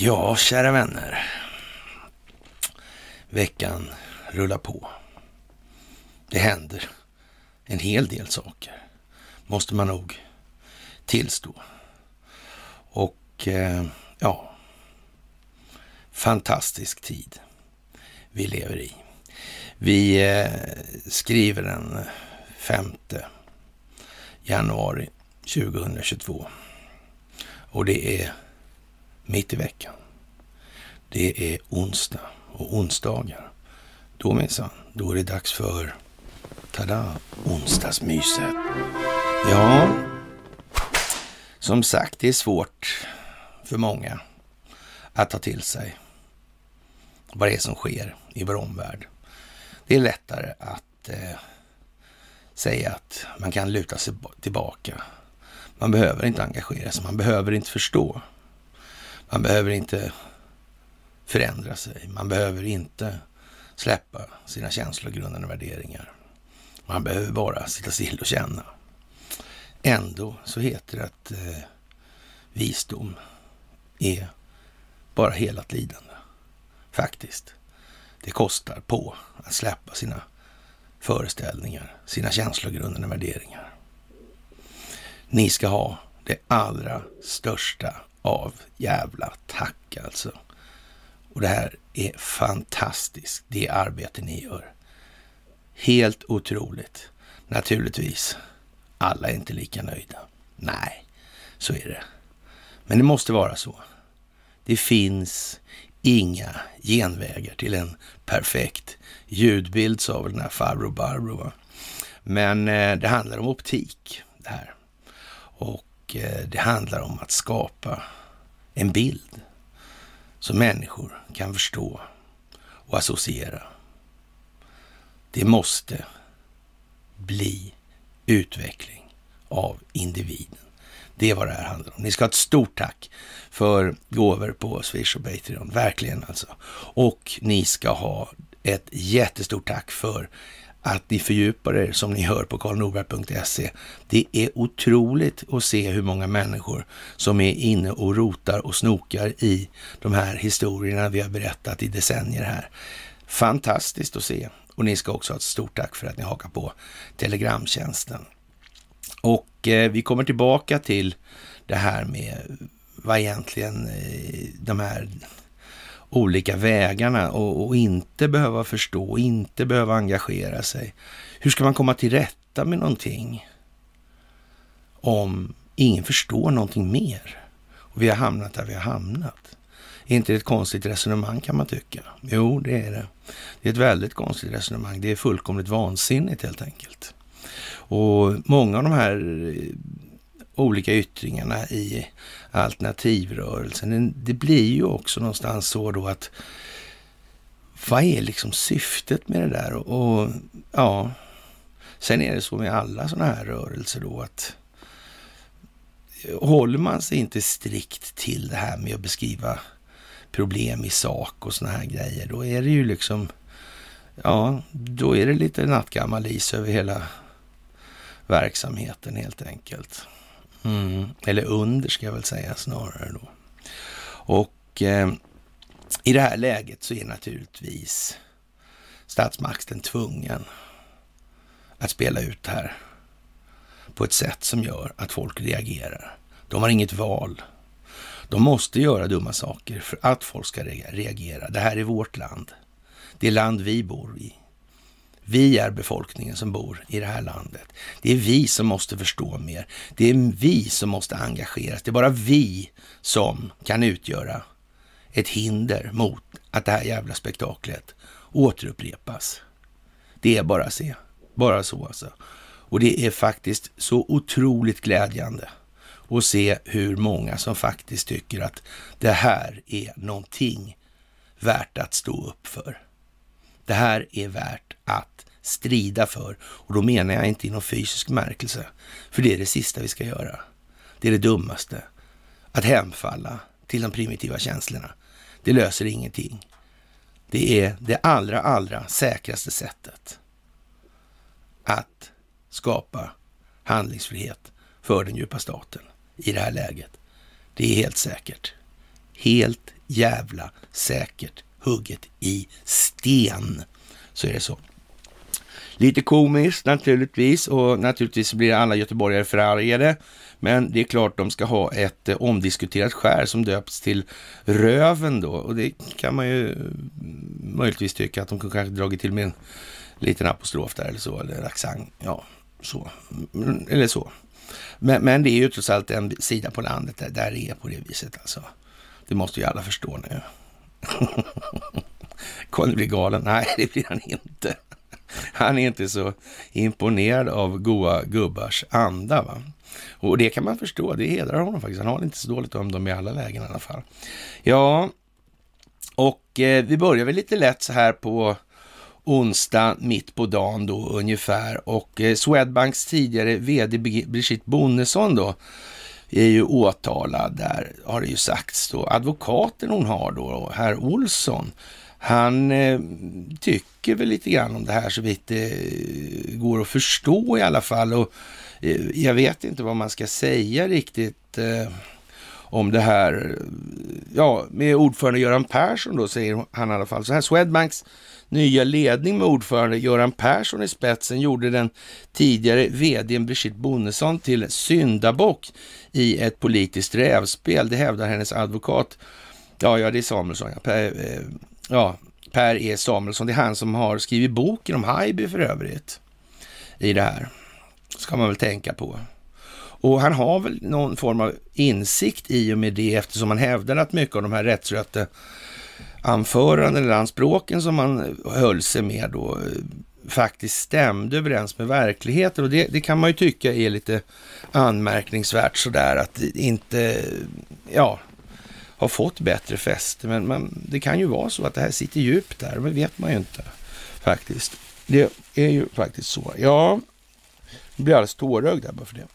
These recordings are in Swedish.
Ja, kära vänner. Veckan rullar på. Det händer en hel del saker, måste man nog tillstå. Och eh, ja, fantastisk tid vi lever i. Vi eh, skriver den 5 januari 2022 och det är mitt i veckan. Det är onsdag och onsdagar. Då minsann, då är det dags för, tada, onsdagsmyset. Ja, som sagt, det är svårt för många att ta till sig vad det är som sker i vår omvärld. Det är lättare att eh, säga att man kan luta sig tillbaka. Man behöver inte engagera sig, man behöver inte förstå. Man behöver inte förändra sig. Man behöver inte släppa sina känslogrundande värderingar. Man behöver bara sitta still och känna. Ändå så heter det att eh, visdom är bara helat lidande. Faktiskt. Det kostar på att släppa sina föreställningar, sina känslogrundande värderingar. Ni ska ha det allra största av jävla tack alltså. Och det här är fantastiskt, det arbete ni gör. Helt otroligt. Naturligtvis, alla är inte lika nöjda. Nej, så är det. Men det måste vara så. Det finns inga genvägar till en perfekt ljudbild, sa väl den här farbror Barbro. va. Men eh, det handlar om optik det här. Och eh, det handlar om att skapa en bild som människor kan förstå och associera. Det måste bli utveckling av individen. Det är vad det här handlar om. Ni ska ha ett stort tack för gåvor på Swish och Patreon. Verkligen alltså. Och ni ska ha ett jättestort tack för att ni fördjupar er som ni hör på karlnorberg.se. Det är otroligt att se hur många människor som är inne och rotar och snokar i de här historierna vi har berättat i decennier här. Fantastiskt att se. Och ni ska också ha ett stort tack för att ni hakar på Telegramtjänsten. Och eh, vi kommer tillbaka till det här med vad egentligen eh, de här olika vägarna och, och, inte behöva förstå, inte behöva engagera sig. Hur ska man komma till rätta med någonting om ingen förstår någonting mer? Och vi har hamnat där vi har hamnat. Är inte det ett konstigt resonemang kan man tycka? Jo, det är det. Det är ett väldigt konstigt resonemang. Det är fullkomligt vansinnigt helt enkelt. Och många av de här olika yttringarna i alternativrörelsen. Det blir ju också någonstans så då att vad är liksom syftet med det där? Och, och ja, sen är det så med alla sådana här rörelser då att håller man sig inte strikt till det här med att beskriva problem i sak och sådana här grejer, då är det ju liksom, ja, då är det lite nattgammal is över hela verksamheten helt enkelt. Mm. Eller under ska jag väl säga snarare då. Och eh, i det här läget så är naturligtvis statsmakten tvungen att spela ut det här på ett sätt som gör att folk reagerar. De har inget val. De måste göra dumma saker för att folk ska reagera. Det här är vårt land. Det är land vi bor i. Vi är befolkningen som bor i det här landet. Det är vi som måste förstå mer. Det är vi som måste engageras. Det är bara vi som kan utgöra ett hinder mot att det här jävla spektaklet återupprepas. Det är bara se. Bara så alltså. Och det är faktiskt så otroligt glädjande att se hur många som faktiskt tycker att det här är någonting värt att stå upp för. Det här är värt att strida för. Och då menar jag inte i någon fysisk märkelse, för det är det sista vi ska göra. Det är det dummaste. Att hemfalla till de primitiva känslorna. Det löser ingenting. Det är det allra, allra säkraste sättet att skapa handlingsfrihet för den djupa staten i det här läget. Det är helt säkert. Helt jävla säkert hugget i sten. Så är det så. Lite komiskt naturligtvis och naturligtvis blir alla göteborgare förargade. Men det är klart de ska ha ett eh, omdiskuterat skär som döps till Röven då. Och det kan man ju mm, möjligtvis tycka att de kunde kanske dragit till med en liten apostrof där eller så, eller accent. Ja, så. Mm, eller så. Men, men, det är ju trots allt en sida på landet där, där det är på det viset alltså. Det måste ju alla förstå nu. Kommer bli galen. Nej, det blir han inte. Han är inte så imponerad av goa gubbars anda. Va? Och det kan man förstå. Det hedrar honom faktiskt. Han har inte så dåligt om dem i alla lägen i alla fall. Ja, och eh, vi börjar väl lite lätt så här på onsdag mitt på dagen då ungefär. Och eh, Swedbanks tidigare vd Brigitte Bonnesson då är ju åtalad där, har det ju sagts då. Advokaten hon har då, herr Olsson, han eh, tycker väl lite grann om det här så vitt det går att förstå i alla fall. Och eh, jag vet inte vad man ska säga riktigt eh, om det här. Ja, med ordförande Göran Persson då säger han i alla fall så här. Swedbanks nya ledning med ordförande Göran Persson i spetsen gjorde den tidigare vdn Brigitte Bonnesson till syndabock i ett politiskt rävspel. Det hävdar hennes advokat. Ja, ja, det är Samuelsson. Ja, per, eh, ja, per E Samuelsson. Det är han som har skrivit boken om Haijby för övrigt. I det här. Ska man väl tänka på. Och han har väl någon form av insikt i och med det eftersom han hävdar att mycket av de här rättsrötte anföranden eller anspråken som man höll sig med då eh, faktiskt stämde överens med verkligheten. Och det, det, kan man ju tycka är lite anmärkningsvärt sådär att inte, ja, har fått bättre fäste. Men, man, det kan ju vara så att det här sitter djupt där, det vet man ju inte faktiskt. Det är ju faktiskt så. Ja, jag blir alldeles tårögd där bara för det.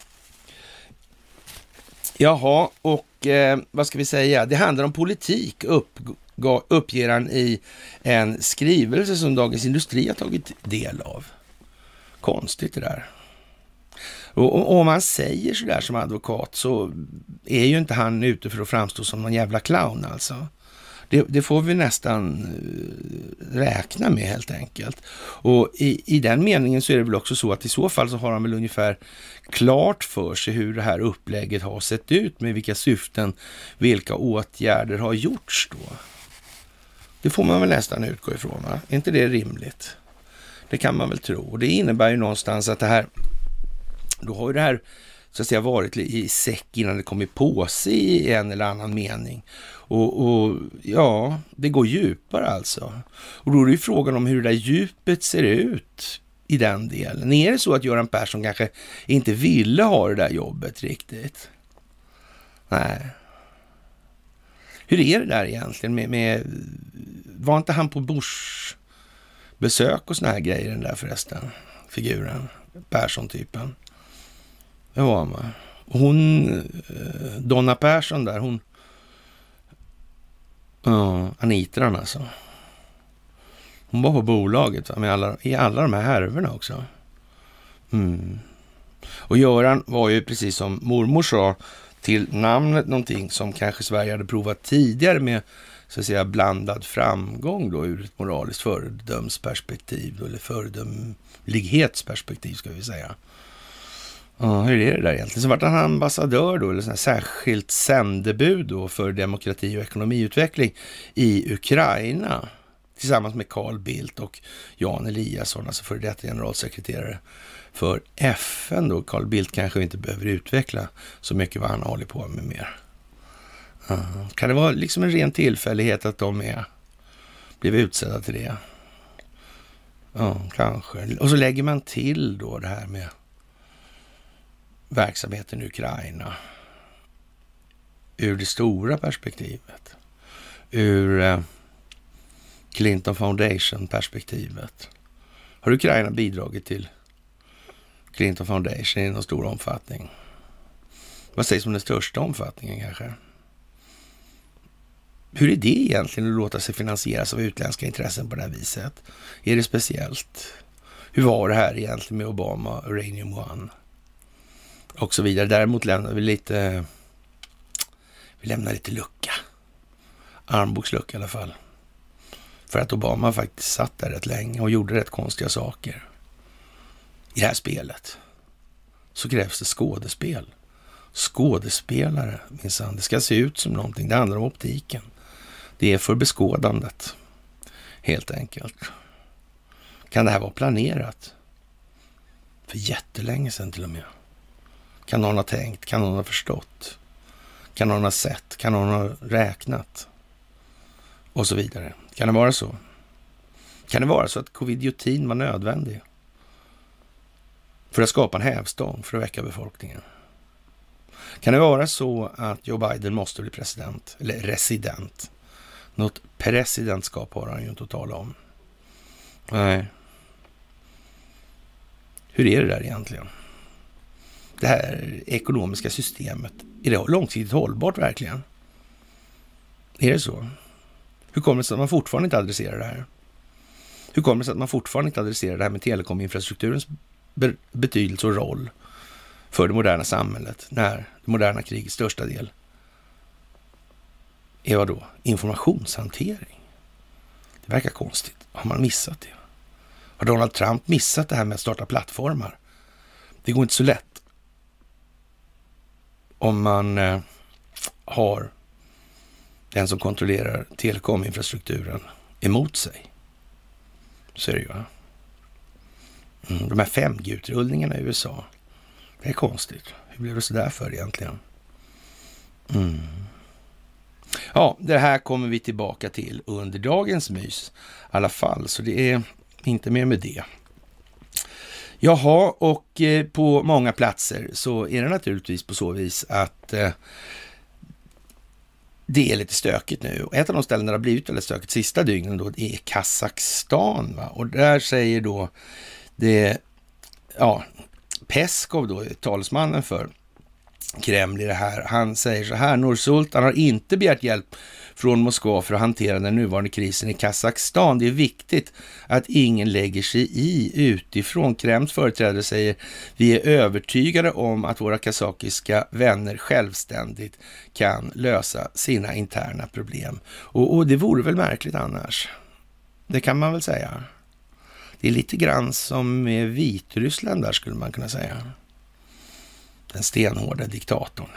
Jaha, och eh, vad ska vi säga? Det handlar om politik, upp, uppger han i en skrivelse som Dagens Industri har tagit del av. Konstigt det där. Och om man säger sådär som advokat så är ju inte han ute för att framstå som någon jävla clown alltså. Det, det, får vi nästan eh, räkna med helt enkelt. Och i, i den meningen så är det väl också så att i så fall så har han väl ungefär klart för sig hur det här upplägget har sett ut med vilka syften, vilka åtgärder har gjorts då. Det får man väl nästan utgå ifrån, va? Är inte det rimligt? Det kan man väl tro. Och det innebär ju någonstans att det här, då har ju det här så att säga varit i säck innan det kom i påse i en eller annan mening. Och, och, ja, det går djupare alltså. Och då är det ju frågan om hur det där djupet ser ut i den delen. Är det så att Göran Persson kanske inte ville ha det där jobbet riktigt? Nej. Hur är det där egentligen med, med var inte han på Bush besök och såna här grejer den där förresten? Figuren, Persson-typen. Det var han va? hon, eh, Donna Persson där, hon... Ja, Anitran alltså. Hon var på bolaget va? Med alla, i alla de här härvorna också. Mm. Och Göran var ju precis som mormor sa till namnet någonting som kanske Sverige hade provat tidigare med så att säga blandad framgång då ur ett moraliskt föredömsperspektiv, eller föredömlighetsperspektiv ska vi säga. Ja, hur är det där egentligen? Så vart han ambassadör då, eller sån särskilt sändebud då för demokrati och ekonomiutveckling i Ukraina tillsammans med Carl Bildt och Jan Eliasson, alltså före detta generalsekreterare för FN då. Carl Bildt kanske inte behöver utveckla så mycket vad han håller på med mer. Uh, kan det vara liksom en ren tillfällighet att de är, blev utsedda till det? Ja, kanske. Och så lägger man till då det här med verksamheten i Ukraina ur det stora perspektivet. Ur uh, Clinton Foundation-perspektivet. Har Ukraina bidragit till Clinton Foundation i någon stor omfattning? Vad sägs om den största omfattningen kanske? Hur är det egentligen att låta sig finansieras av utländska intressen på det här viset? Är det speciellt? Hur var det här egentligen med Obama och Uranium One? och så vidare. Däremot lämnar vi lite, vi lämnar lite lucka. Armbågslucka i alla fall. För att Obama faktiskt satt där rätt länge och gjorde rätt konstiga saker. I det här spelet så krävs det skådespel. Skådespelare minsann. Det ska se ut som någonting. Det handlar om optiken. Det är för beskådandet, helt enkelt. Kan det här vara planerat? För jättelänge sedan till och med. Kan någon ha tänkt? Kan någon ha förstått? Kan någon ha sett? Kan någon ha räknat? Och så vidare. Kan det vara så? Kan det vara så att covidiotin var nödvändig? För att skapa en hävstång, för att väcka befolkningen? Kan det vara så att Joe Biden måste bli president, eller resident? Något presidentskap har han ju inte att tala om. Nej. Hur är det där egentligen? Det här ekonomiska systemet, är det långsiktigt hållbart verkligen? Är det så? Hur kommer det sig att man fortfarande inte adresserar det här? Hur kommer det sig att man fortfarande inte adresserar det här med telekominfrastrukturens betydelse och roll för det moderna samhället när det moderna krigets största del är vad då? Informationshantering. Det verkar konstigt. Har man missat det? Har Donald Trump missat det här med att starta plattformar? Det går inte så lätt om man eh, har den som kontrollerar telekominfrastrukturen emot sig. Så är det ju. Va? Mm, de här 5G-utrullningarna i USA. Det är konstigt. Hur blev det så där för egentligen? Mm. Ja, det här kommer vi tillbaka till under dagens mys i alla fall, så det är inte mer med det. Jaha, och eh, på många platser så är det naturligtvis på så vis att eh, det är lite stökigt nu. Ett av de ställen där det har blivit väldigt stökigt sista dygnen då, är Kazakstan. Va? Och där säger då det, ja, Peskov då, talesmannen för Kreml i det här. Han säger så här, Nursultan har inte begärt hjälp från Moskva för att hantera den nuvarande krisen i Kazakstan. Det är viktigt att ingen lägger sig i utifrån. Kremls företrädare säger vi är övertygade om att våra kazakiska vänner självständigt kan lösa sina interna problem. Och, och det vore väl märkligt annars. Det kan man väl säga. Det är lite grann som med Vitryssland där skulle man kunna säga. Den stenhårda diktatorn.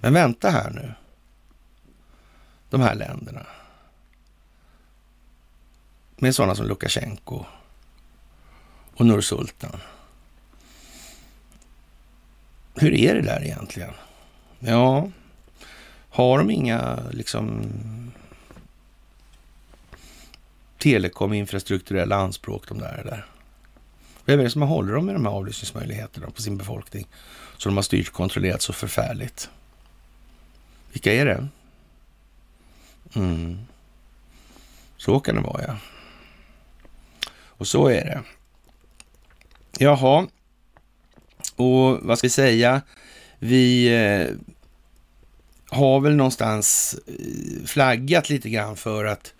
Men vänta här nu de här länderna. Med sådana som Lukasjenko och Nursultan. Hur är det där egentligen? Ja, har de inga liksom telekominfrastrukturella anspråk de där där. Vem är det som håller dem med de här avlyssningsmöjligheterna på sin befolkning? Som de har styrt och kontrollerat så förfärligt. Vilka är det? Mm. Så kan det vara, ja. Och så är det. Jaha, och vad ska vi säga? Vi eh, har väl någonstans eh, flaggat lite grann för att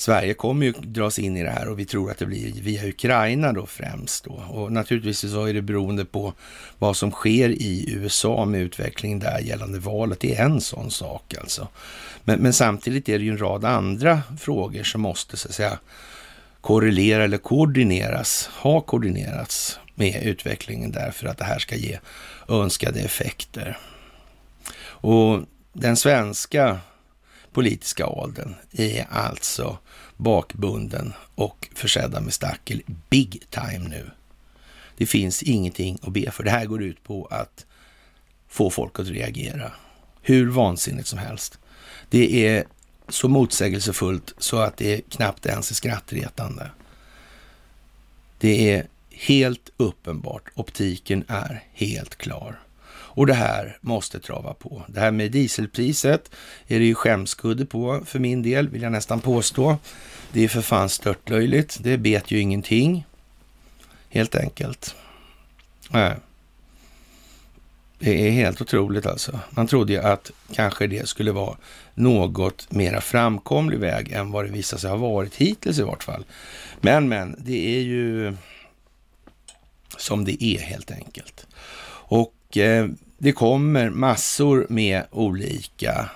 Sverige kommer ju dras in i det här och vi tror att det blir via Ukraina då främst. Då. Och naturligtvis så är det beroende på vad som sker i USA med utvecklingen där gällande valet. Det är en sån sak alltså. Men, men samtidigt är det ju en rad andra frågor som måste så att säga korrelera eller koordineras, ha koordinerats med utvecklingen där för att det här ska ge önskade effekter. Och den svenska politiska adeln är alltså bakbunden och försedda med stackel big time nu. Det finns ingenting att be för. Det här går ut på att få folk att reagera. Hur vansinnigt som helst. Det är så motsägelsefullt så att det knappt ens är skrattretande. Det är helt uppenbart. Optiken är helt klar. Och det här måste trava på. Det här med dieselpriset är det ju skämskudde på för min del, vill jag nästan påstå. Det är för fan störtlöjligt. Det bet ju ingenting. Helt enkelt. Nej. Det är helt otroligt alltså. Man trodde ju att kanske det skulle vara något mera framkomlig väg än vad det visar sig ha varit hittills i vart fall. Men, men, det är ju som det är helt enkelt. Och eh, det kommer massor med olika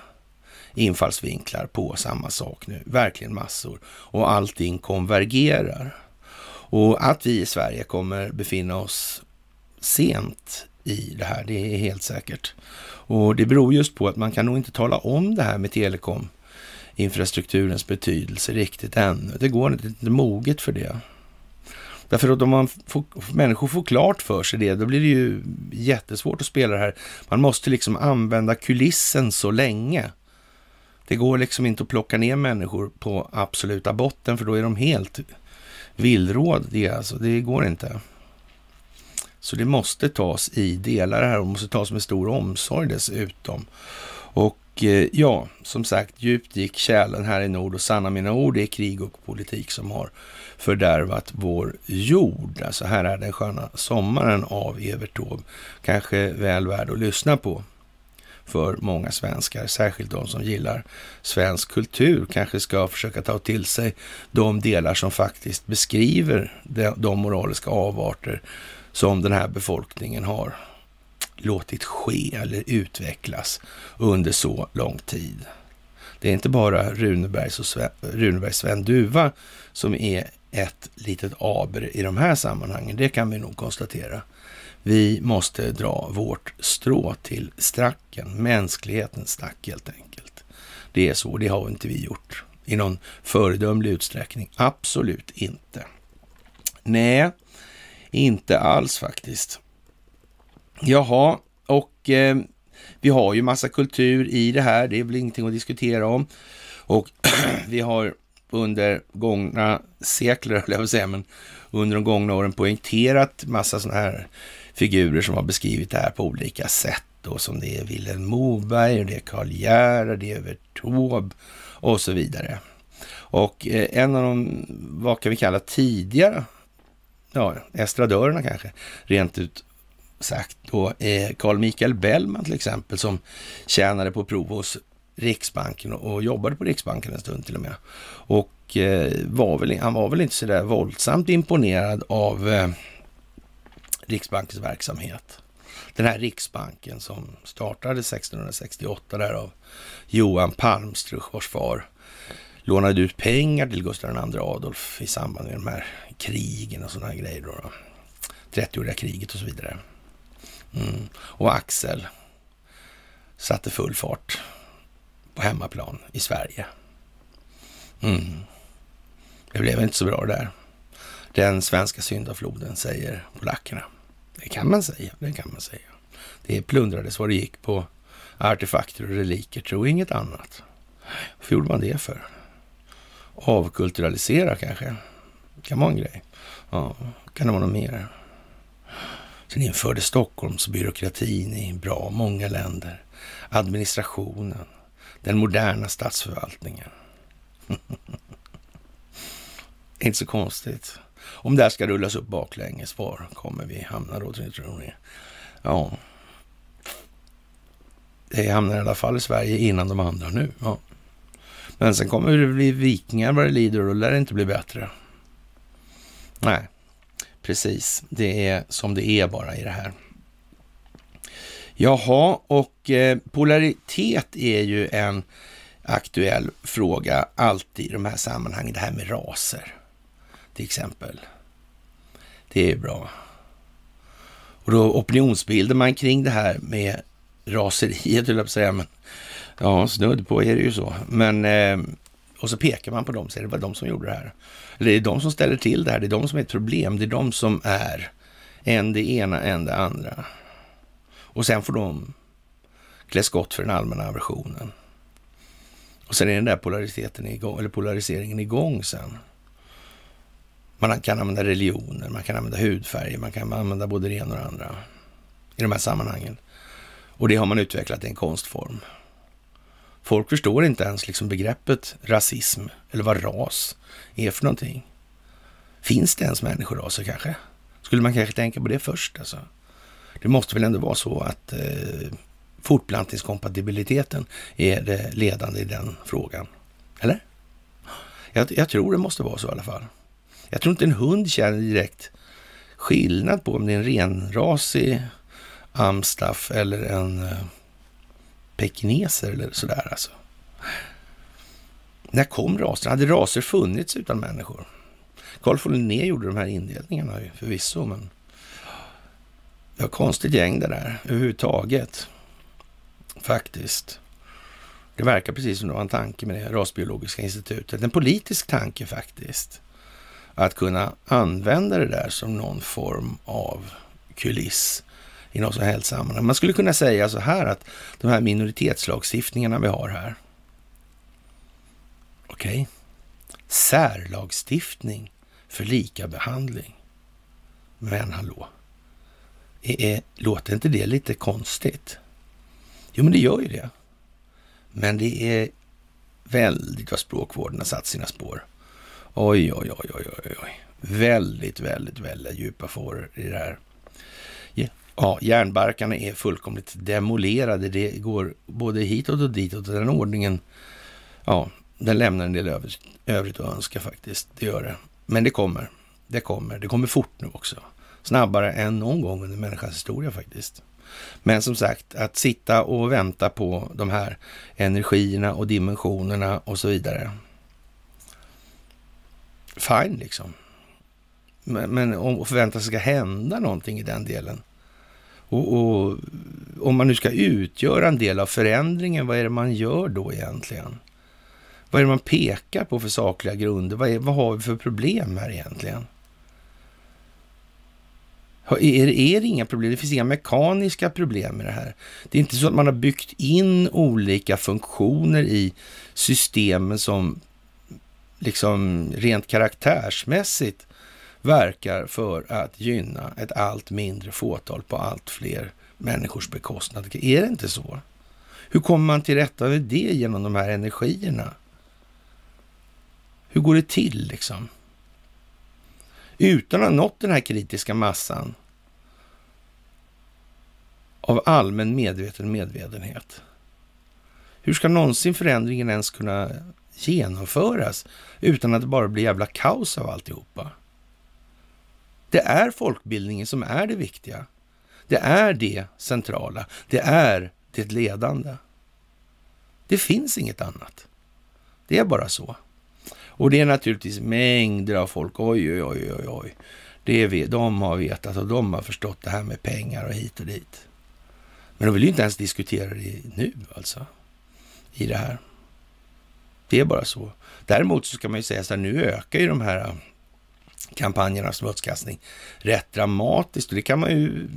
infallsvinklar på samma sak nu. Verkligen massor. Och allting konvergerar. Och att vi i Sverige kommer befinna oss sent i det här, det är helt säkert. Och det beror just på att man kan nog inte tala om det här med telekom infrastrukturens betydelse riktigt ännu. Det går inte, det är inte moget för det. Därför att om man får, människor får klart för sig det, då blir det ju jättesvårt att spela det här. Man måste liksom använda kulissen så länge. Det går liksom inte att plocka ner människor på absoluta botten, för då är de helt villrådiga. Alltså, det går inte. Så det måste tas i delar här och måste tas med stor omsorg dessutom. Och Eh, ja, som sagt, djupt gick kärlen här i nord och sanna mina ord, det är krig och politik som har fördärvat vår jord. Alltså här är den sköna sommaren av Evert Taube. Kanske väl värd att lyssna på för många svenskar, särskilt de som gillar svensk kultur, kanske ska försöka ta till sig de delar som faktiskt beskriver de moraliska avarter som den här befolkningen har låtit ske eller utvecklas under så lång tid. Det är inte bara Runebergs och Sven, Runebergs Sven Duva som är ett litet aber i de här sammanhangen. Det kan vi nog konstatera. Vi måste dra vårt strå till stracken, mänsklighetens stack helt enkelt. Det är så, det har inte vi gjort i någon föredömlig utsträckning. Absolut inte. Nej, inte alls faktiskt. Jaha, och eh, vi har ju massa kultur i det här. Det är väl ingenting att diskutera om. Och vi har under gångna sekler, jag vill säga, men under de gångna åren poängterat massa sådana här figurer som har beskrivit det här på olika sätt. Då, som det är Vilhelm Moberg, och det är Karl Gerhard, det är Evert Taube och så vidare. Och eh, en av de, vad kan vi kalla tidigare, ja, estradörerna kanske, rent ut sagt då, är Carl Michael Bellman till exempel, som tjänade på prov hos Riksbanken och jobbade på Riksbanken en stund till och med. Och eh, var väl, han var väl inte så där våldsamt imponerad av eh, Riksbankens verksamhet. Den här Riksbanken som startade 1668 där av Johan Palmstruch, vars far lånade ut pengar till Gustav II Adolf i samband med de här krigen och sådana här grejer. Då, då. 30-åriga kriget och så vidare. Mm. Och Axel satte full fart på hemmaplan i Sverige. Mm. Det blev inte så bra där. Den svenska syndafloden, säger polackerna. Det kan man säga, det kan man säga. Det plundrades vad det gick på artefakter och reliker, tro inget annat. Varför gjorde man det för? Avkulturalisera kanske? Kan vara en grej. Ja, kan det vara något mer? Sen införde Stockholmsbyråkratin i bra många länder. Administrationen, den moderna statsförvaltningen. Inte så konstigt. Om det här ska rullas upp baklänges, var kommer vi hamna då tror ni? Ja, det hamnar i alla fall i Sverige innan de andra nu. Ja. Men sen kommer det bli vikingar vad det lider och då lär det inte bli bättre. Nej, precis. Det är som det är bara i det här. Jaha, och eh, polaritet är ju en aktuell fråga alltid i de här sammanhangen. Det här med raser till exempel. Det är bra. Och då opinionsbildar man kring det här med raseriet, höll jag på att säga. Men, ja, snudd på är det ju så. Men, eh, och så pekar man på dem, så är det var de som gjorde det här. Eller det är de som ställer till det här, det är de som är ett problem, det är de som är en det ena, en det andra. Och sen får de klä skott för den allmänna aversionen. Och sen är den där polariteten igång, eller polariseringen igång sen. Man kan använda religioner, man kan använda hudfärger, man kan använda både det ena och det andra i de här sammanhangen. Och det har man utvecklat i en konstform. Folk förstår inte ens liksom begreppet rasism eller vad ras är för någonting. Finns det ens människoraser kanske? Skulle man kanske tänka på det först alltså? Det måste väl ändå vara så att eh, fortplantningskompatibiliteten är det ledande i den frågan. Eller? Jag, jag tror det måste vara så i alla fall. Jag tror inte en hund känner direkt skillnad på om det är en renrasig amstaff eller en eh, pekineser eller sådär alltså. När kom raserna? Hade raser funnits utan människor? Carl von Linné gjorde de här indelningarna förvisso, men det var konstigt gäng det där överhuvudtaget. Faktiskt. Det verkar precis som det var en tanke med det rasbiologiska institutet. En politisk tanke faktiskt. Att kunna använda det där som någon form av kuliss i något så här sammanhang. Man skulle kunna säga så här att de här minoritetslagstiftningarna vi har här. Okej. Okay. Särlagstiftning för lika behandling. Men hallå, är, är, låter inte det lite konstigt? Jo, men det gör ju det. Men det är väldigt vad språkvården har satt sina spår. Oj, oj, oj, oj, oj, oj. Väldigt, väldigt, väldigt djupa fåror i det här. Ja, järnbarkarna är fullkomligt demolerade. Det går både hitåt och ditåt. Den ordningen, ja, den lämnar en del övrigt, övrigt att önska faktiskt. Det gör det. Men det kommer. Det kommer. Det kommer fort nu också. Snabbare än någon gång under människans historia faktiskt. Men som sagt, att sitta och vänta på de här energierna och dimensionerna och så vidare. Fine liksom. Men, men om förvänta sig ska hända någonting i den delen. Och, och, om man nu ska utgöra en del av förändringen, vad är det man gör då egentligen? Vad är det man pekar på för sakliga grunder? Vad, är, vad har vi för problem här egentligen? Är, är det inga problem? Det finns inga mekaniska problem med det här. Det är inte så att man har byggt in olika funktioner i systemen som liksom rent karaktärsmässigt verkar för att gynna ett allt mindre fåtal på allt fler människors bekostnad. Är det inte så? Hur kommer man till rätta med det genom de här energierna? Hur går det till liksom? Utan att ha nått den här kritiska massan av allmän medveten medvetenhet. Hur ska någonsin förändringen ens kunna genomföras utan att det bara blir jävla kaos av alltihopa? Det är folkbildningen som är det viktiga. Det är det centrala. Det är det ledande. Det finns inget annat. Det är bara så. Och det är naturligtvis mängder av folk. Oj, oj, oj, oj, oj. Det är vi, de har vetat och de har förstått det här med pengar och hit och dit. Men de vill ju inte ens diskutera det nu alltså. I det här. Det är bara så. Däremot så ska man ju säga så här, nu ökar ju de här kampanjernas smutskastning rätt dramatiskt. Och det kan man ju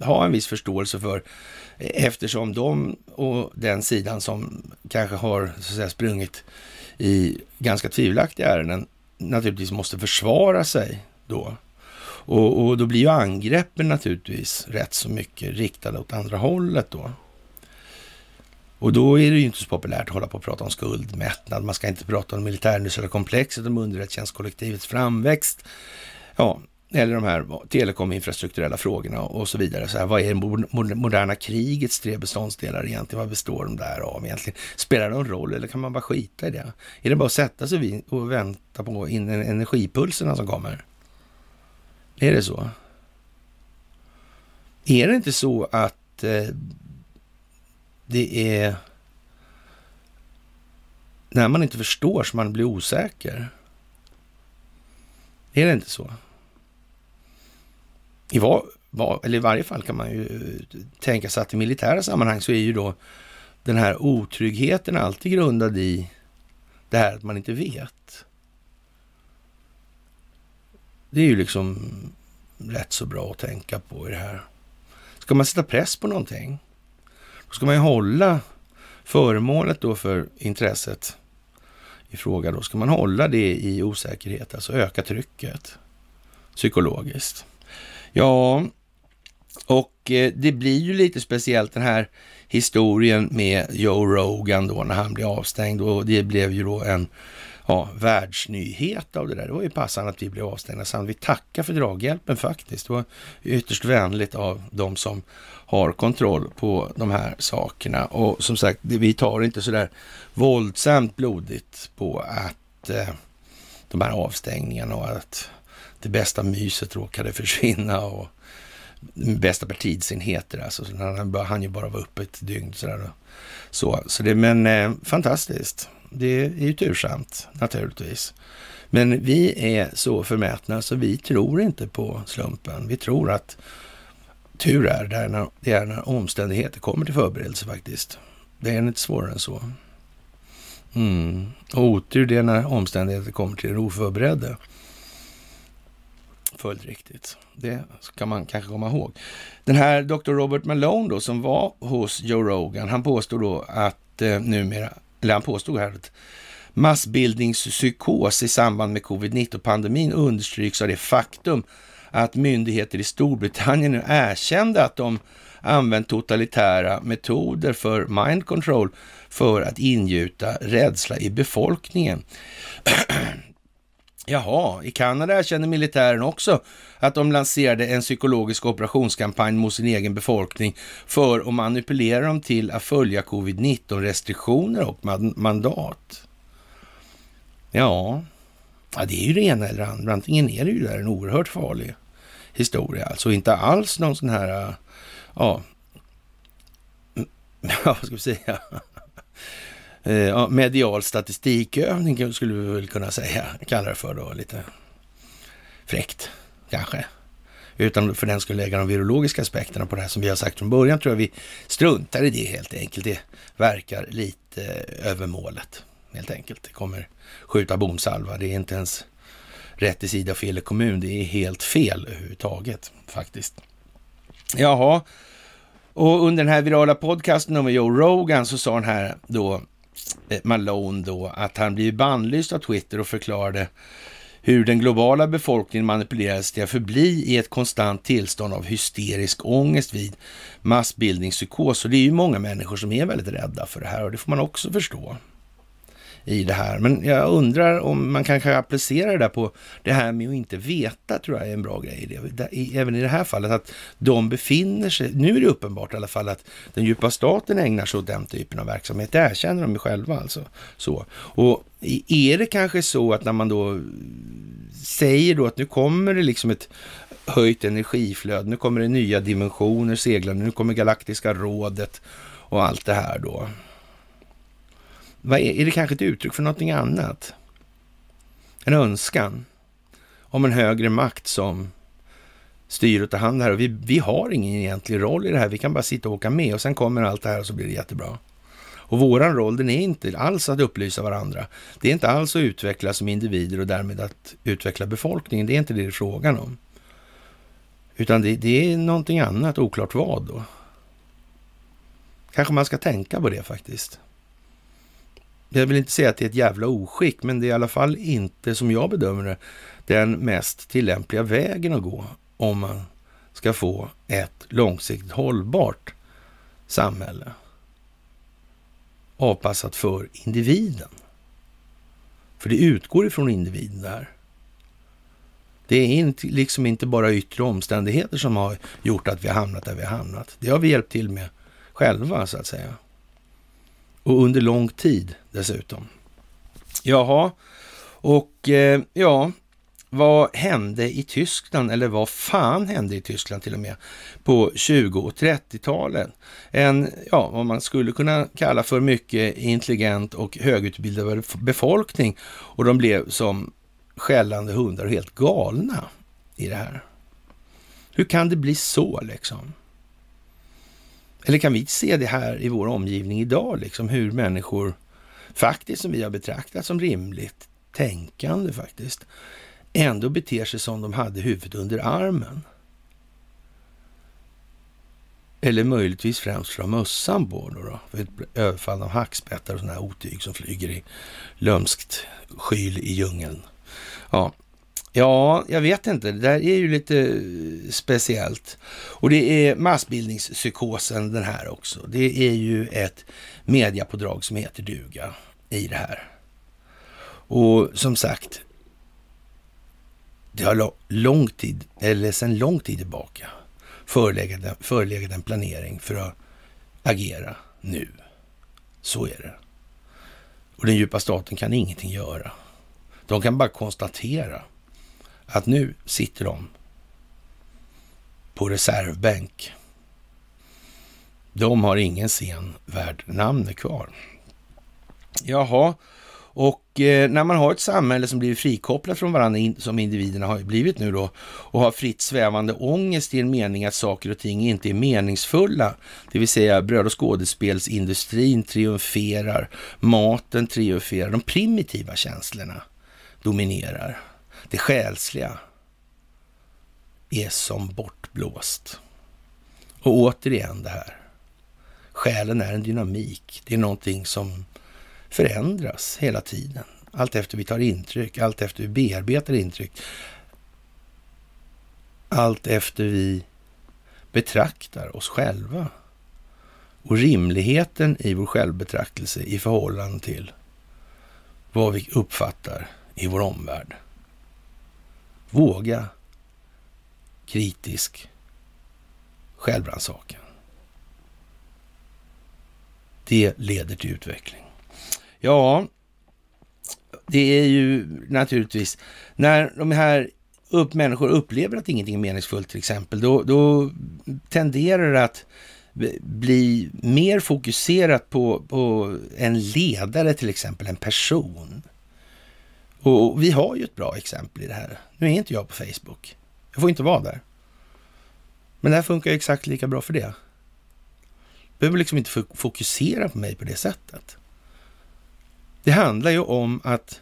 ha en viss förståelse för eftersom de och den sidan som kanske har så att säga, sprungit i ganska tvivelaktiga ärenden naturligtvis måste försvara sig då. Och, och, då blir ju angreppen naturligtvis rätt så mycket riktade åt andra hållet då. Och då är det ju inte så populärt att hålla på och prata om skuldmättnad. Man ska inte prata om militärindustriella komplexet, om underrättelsetjänstkollektivets framväxt. Ja, eller de här telekominfrastrukturella frågorna och så vidare. Så här, vad är det moderna krigets tre beståndsdelar egentligen? Vad består de där av egentligen? Spelar det någon roll eller kan man bara skita i det? Är det bara att sätta sig vid och vänta på in energipulserna som kommer? Är det så? Är det inte så att eh, det är när man inte förstår som man blir osäker? Är det inte så? I, var, var, eller I varje fall kan man ju eh, tänka sig att i militära sammanhang så är ju då den här otryggheten alltid grundad i det här att man inte vet. Det är ju liksom rätt så bra att tänka på i det här. Ska man sätta press på någonting, då ska man ju hålla föremålet då för intresset i fråga. Då ska man hålla det i osäkerhet, alltså öka trycket psykologiskt. Ja, och eh, det blir ju lite speciellt den här historien med Joe Rogan då när han blev avstängd och det blev ju då en ja, världsnyhet av det där. Det var ju passande att vi blev avstängda. Så vi tackar för draghjälpen faktiskt. Det var ytterst vänligt av de som har kontroll på de här sakerna. Och som sagt, vi tar inte så där våldsamt blodigt på att eh, de här avstängningarna och att det bästa myset råkade försvinna och bästa partidsenheter. Alltså, så han hann ju bara vara uppe ett dygn. Sådär. Så, så det, men eh, fantastiskt. Det är ju tursamt naturligtvis. Men vi är så förmätna så vi tror inte på slumpen. Vi tror att tur är det när, det är när omständigheter kommer till förberedelse faktiskt. Det är inte svårare än så. Mm. Och otur det är när omständigheter kommer till det oförberedda. Fullt riktigt. Det ska man kanske komma ihåg. Den här Dr. Robert Malone då, som var hos Joe Rogan, han påstår då att eh, numera, eller han påstod här att massbildningspsykos i samband med covid-19-pandemin understryks av det faktum att myndigheter i Storbritannien nu erkände att de använt totalitära metoder för mind control för att ingjuta rädsla i befolkningen. Jaha, i Kanada erkänner militären också att de lanserade en psykologisk operationskampanj mot sin egen befolkning för att manipulera dem till att följa covid-19 restriktioner och mandat. Ja, ja, det är ju det ena eller andra. Antingen är det ju där en oerhört farlig historia, alltså inte alls någon sån här, äh, ja, vad ska vi säga, Eh, medial statistikövning skulle vi väl kunna säga, kalla det för då, lite fräckt kanske. Utan för den skulle lägga de virologiska aspekterna på det här som vi har sagt från början tror jag vi struntar i det helt enkelt. Det verkar lite över målet helt enkelt. Det kommer skjuta bomsalva. Det är inte ens rätt i sida fel i kommun. Det är helt fel överhuvudtaget faktiskt. Jaha, och under den här virala podcasten med Joe Rogan så sa han här då Eh, Malone då att han blivit bannlyst av Twitter och förklarade hur den globala befolkningen manipulerades till att förbli i ett konstant tillstånd av hysterisk ångest vid massbildningspsykos. Och det är ju många människor som är väldigt rädda för det här och det får man också förstå i det här. Men jag undrar om man kanske applicera det där på det här med att inte veta, tror jag är en bra grej. Även i det här fallet, att de befinner sig, nu är det uppenbart i alla fall att den djupa staten ägnar sig åt den typen av verksamhet. Det erkänner de ju själva alltså. Så. Och är det kanske så att när man då säger då att nu kommer det liksom ett höjt energiflöde, nu kommer det nya dimensioner seglande, nu kommer Galaktiska rådet och allt det här då. Vad är, är det kanske ett uttryck för någonting annat? En önskan om en högre makt som styr och tar hand här. Och vi, vi har ingen egentlig roll i det här. Vi kan bara sitta och åka med och sen kommer allt det här och så blir det jättebra. Och våran roll, den är inte alls att upplysa varandra. Det är inte alls att utvecklas som individer och därmed att utveckla befolkningen. Det är inte det det är frågan om. Utan det, det är någonting annat, oklart vad då. Kanske man ska tänka på det faktiskt. Jag vill inte säga att det är ett jävla oskick, men det är i alla fall inte, som jag bedömer det, den mest tillämpliga vägen att gå om man ska få ett långsiktigt hållbart samhälle avpassat för individen. För det utgår ifrån individen där. Det är inte, liksom inte bara yttre omständigheter som har gjort att vi har hamnat där vi har hamnat. Det har vi hjälpt till med själva, så att säga. Och under lång tid dessutom. Jaha, och eh, ja, vad hände i Tyskland, eller vad fan hände i Tyskland till och med, på 20 och 30-talen? En, ja, vad man skulle kunna kalla för mycket intelligent och högutbildad befolkning och de blev som skällande hundar och helt galna i det här. Hur kan det bli så liksom? Eller kan vi se det här i vår omgivning idag, liksom hur människor faktiskt, som vi har betraktat som rimligt tänkande faktiskt, ändå beter sig som de hade huvudet under armen? Eller möjligtvis främst för mössan på då, då för ett överfall av hackspettar och sådana här otyg som flyger i lömskt skyl i djungeln. Ja, Ja, jag vet inte. Det där är ju lite eh, speciellt. Och det är massbildningspsykosen den här också. Det är ju ett mediapådrag som heter duga i det här. Och som sagt, det har lång tid, eller sedan lång tid tillbaka förelegat, förelegat en planering för att agera nu. Så är det. Och den djupa staten kan ingenting göra. De kan bara konstatera att nu sitter de på reservbänk. De har ingen scen värd namnet kvar. Jaha, och eh, när man har ett samhälle som blir frikopplat från varandra som individerna har blivit nu då och har fritt svävande ångest i en mening att saker och ting inte är meningsfulla, det vill säga bröd och skådespelsindustrin triumferar, maten triumferar, de primitiva känslorna dominerar. Det själsliga är som bortblåst. Och återigen det här. Själen är en dynamik. Det är någonting som förändras hela tiden. Allt efter vi tar intryck, allt efter vi bearbetar intryck. Allt efter vi betraktar oss själva. Och rimligheten i vår självbetraktelse i förhållande till vad vi uppfattar i vår omvärld. Våga kritisk självrannsakan. Det leder till utveckling. Ja, det är ju naturligtvis när de här upp, människor upplever att ingenting är meningsfullt till exempel, då, då tenderar det att bli mer fokuserat på, på en ledare till exempel, en person. Och vi har ju ett bra exempel i det här. Nu är inte jag på Facebook. Jag får inte vara där. Men det här funkar ju exakt lika bra för det. Du behöver liksom inte fokusera på mig på det sättet. Det handlar ju om att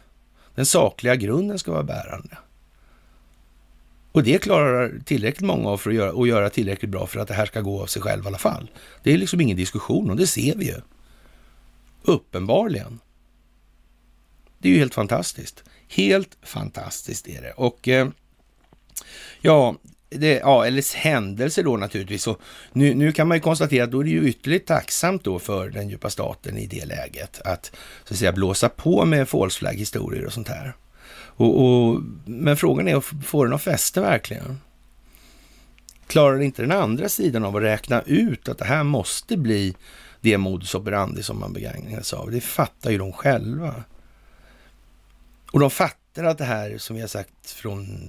den sakliga grunden ska vara bärande. Och det klarar tillräckligt många av för att göra, och göra tillräckligt bra för att det här ska gå av sig själv i alla fall. Det är liksom ingen diskussion och det ser vi ju. Uppenbarligen. Det är ju helt fantastiskt. Helt fantastiskt är det. Och eh, ja, det, ja, eller händelser då naturligtvis. Och nu, nu kan man ju konstatera att då är det ju ytterligt tacksamt då för den djupa staten i det läget att så att säga blåsa på med false flag historier och sånt här. Och, och, men frågan är, får den att fäste verkligen? Klarar inte den andra sidan av att räkna ut att det här måste bli det modus operandi som man begagnar sig av? Det fattar ju de själva. Och de fattar att det här, som vi har sagt från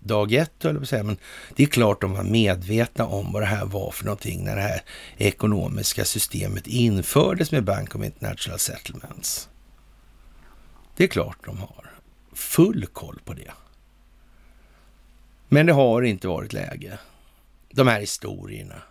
dag ett, höll jag på att säga. Men det är klart de var medvetna om vad det här var för någonting när det här ekonomiska systemet infördes med Bank of International Settlements. Det är klart de har full koll på det. Men det har inte varit läge. De här historierna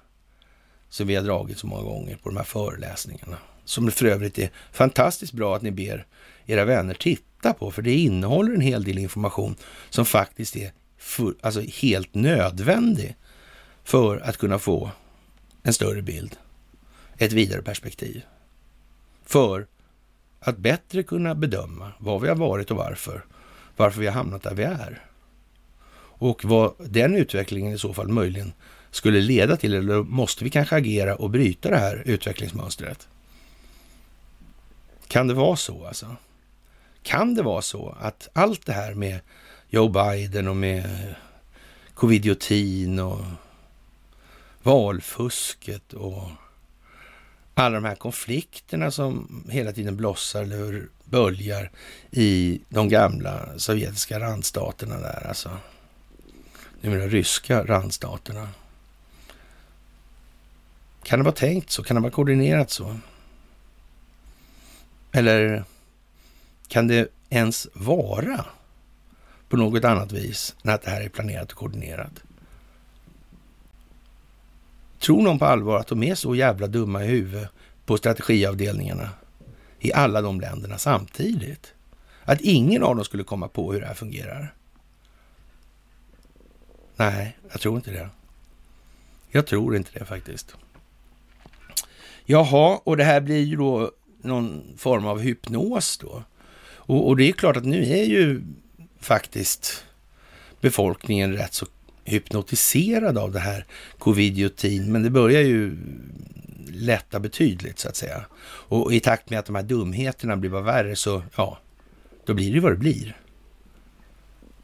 som vi har dragit så många gånger på de här föreläsningarna. Som för övrigt är fantastiskt bra att ni ber era vänner titta på, för det innehåller en hel del information som faktiskt är för, alltså helt nödvändig för att kunna få en större bild, ett vidare perspektiv. För att bättre kunna bedöma vad vi har varit och varför, varför vi har hamnat där vi är. Och vad den utvecklingen i så fall möjligen skulle leda till, eller måste vi kanske agera och bryta det här utvecklingsmönstret? Kan det vara så alltså? Kan det vara så att allt det här med Joe Biden och med covidiotin och valfusket och alla de här konflikterna som hela tiden blossar eller böljar i de gamla sovjetiska randstaterna där alltså. Numera ryska randstaterna. Kan det vara tänkt så? Kan det vara koordinerat så? Eller kan det ens vara på något annat vis än att det här är planerat och koordinerat. Tror någon på allvar att de är så jävla dumma i huvudet på strategiavdelningarna i alla de länderna samtidigt? Att ingen av dem skulle komma på hur det här fungerar? Nej, jag tror inte det. Jag tror inte det faktiskt. Jaha, och det här blir ju då någon form av hypnos då. Och, och det är klart att nu är ju faktiskt befolkningen rätt så hypnotiserad av det här covidiotin, men det börjar ju lätta betydligt så att säga. Och i takt med att de här dumheterna blir bara värre så, ja, då blir det vad det blir.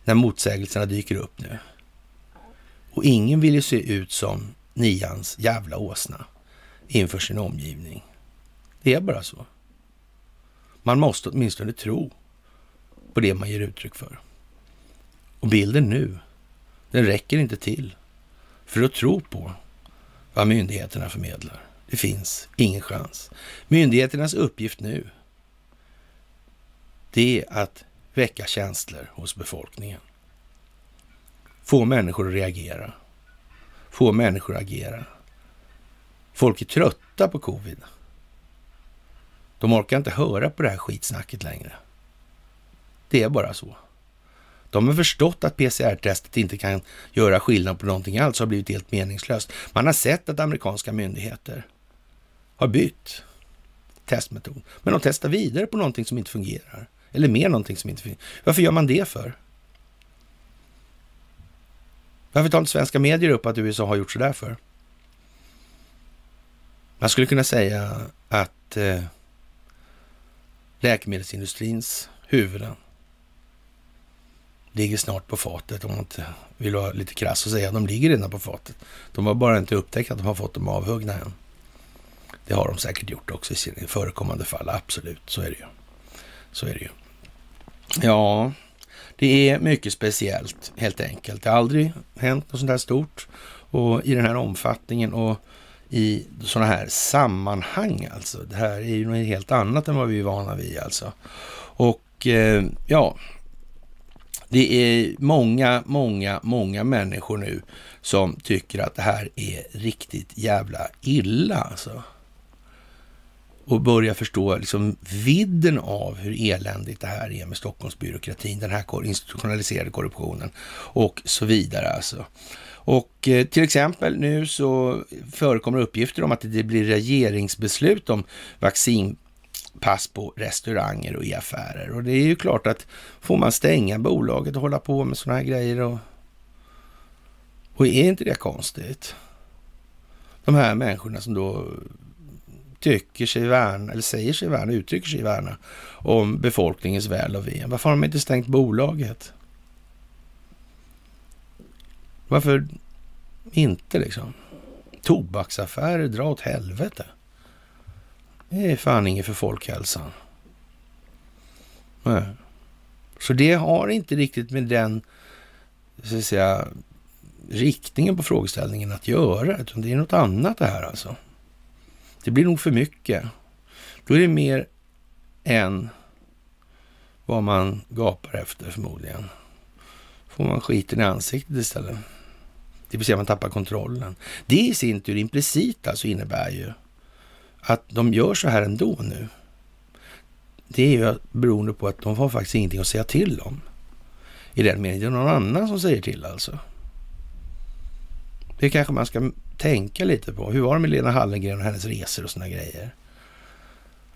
När motsägelserna dyker upp nu. Och ingen vill ju se ut som nians jävla åsna inför sin omgivning. Det är bara så. Man måste åtminstone tro på det man ger uttryck för. Och bilden nu, den räcker inte till för att tro på vad myndigheterna förmedlar. Det finns ingen chans. Myndigheternas uppgift nu, det är att väcka känslor hos befolkningen. Få människor att reagera. Få människor att agera. Folk är trötta på covid. De orkar inte höra på det här skitsnacket längre. Det är bara så. De har förstått att PCR-testet inte kan göra skillnad på någonting alls har blivit helt meningslöst. Man har sett att amerikanska myndigheter har bytt testmetod. Men de testar vidare på någonting som inte fungerar. Eller med någonting som inte fungerar. Varför gör man det för? Varför tar inte svenska medier upp att USA har gjort sådär för? Man skulle kunna säga att eh, läkemedelsindustrins huvuden ligger snart på fatet om man inte vill vara lite krass och säga att de ligger redan på fatet. De har bara inte upptäckt att de har fått dem avhuggna än. Det har de säkert gjort också i förekommande fall, absolut. Så är det ju. Så är det ju. Ja, det är mycket speciellt helt enkelt. Det har aldrig hänt något sånt här stort och i den här omfattningen och i sådana här sammanhang alltså. Det här är ju något helt annat än vad vi är vana vid alltså. Och eh, ja, det är många, många, många människor nu som tycker att det här är riktigt jävla illa alltså. Och börjar förstå liksom vidden av hur eländigt det här är med Stockholmsbyråkratin, den här institutionaliserade korruptionen och så vidare alltså. Och eh, till exempel nu så förekommer uppgifter om att det blir regeringsbeslut om vaccinpass på restauranger och i affärer. Och det är ju klart att får man stänga bolaget och hålla på med sådana här grejer och, och är inte det konstigt? De här människorna som då tycker sig värna, eller säger sig värna, uttrycker sig värna om befolkningens väl och ve. Varför har de inte stängt bolaget? Varför inte liksom? Tobaksaffärer, dra åt helvete. Det är fan inget för folkhälsan. Nej. Så det har inte riktigt med den, så att säga, riktningen på frågeställningen att göra, utan det är något annat det här alltså. Det blir nog för mycket. Då är det mer än vad man gapar efter förmodligen. Får man skiten i ansiktet istället. Det vill säga man tappar kontrollen. Det i sin tur implicit alltså innebär ju att de gör så här ändå nu. Det är ju beroende på att de har faktiskt ingenting att säga till om. I den meningen, det är någon annan som säger till alltså. Det kanske man ska tänka lite på. Hur var det med Lena Hallengren och hennes resor och sådana grejer?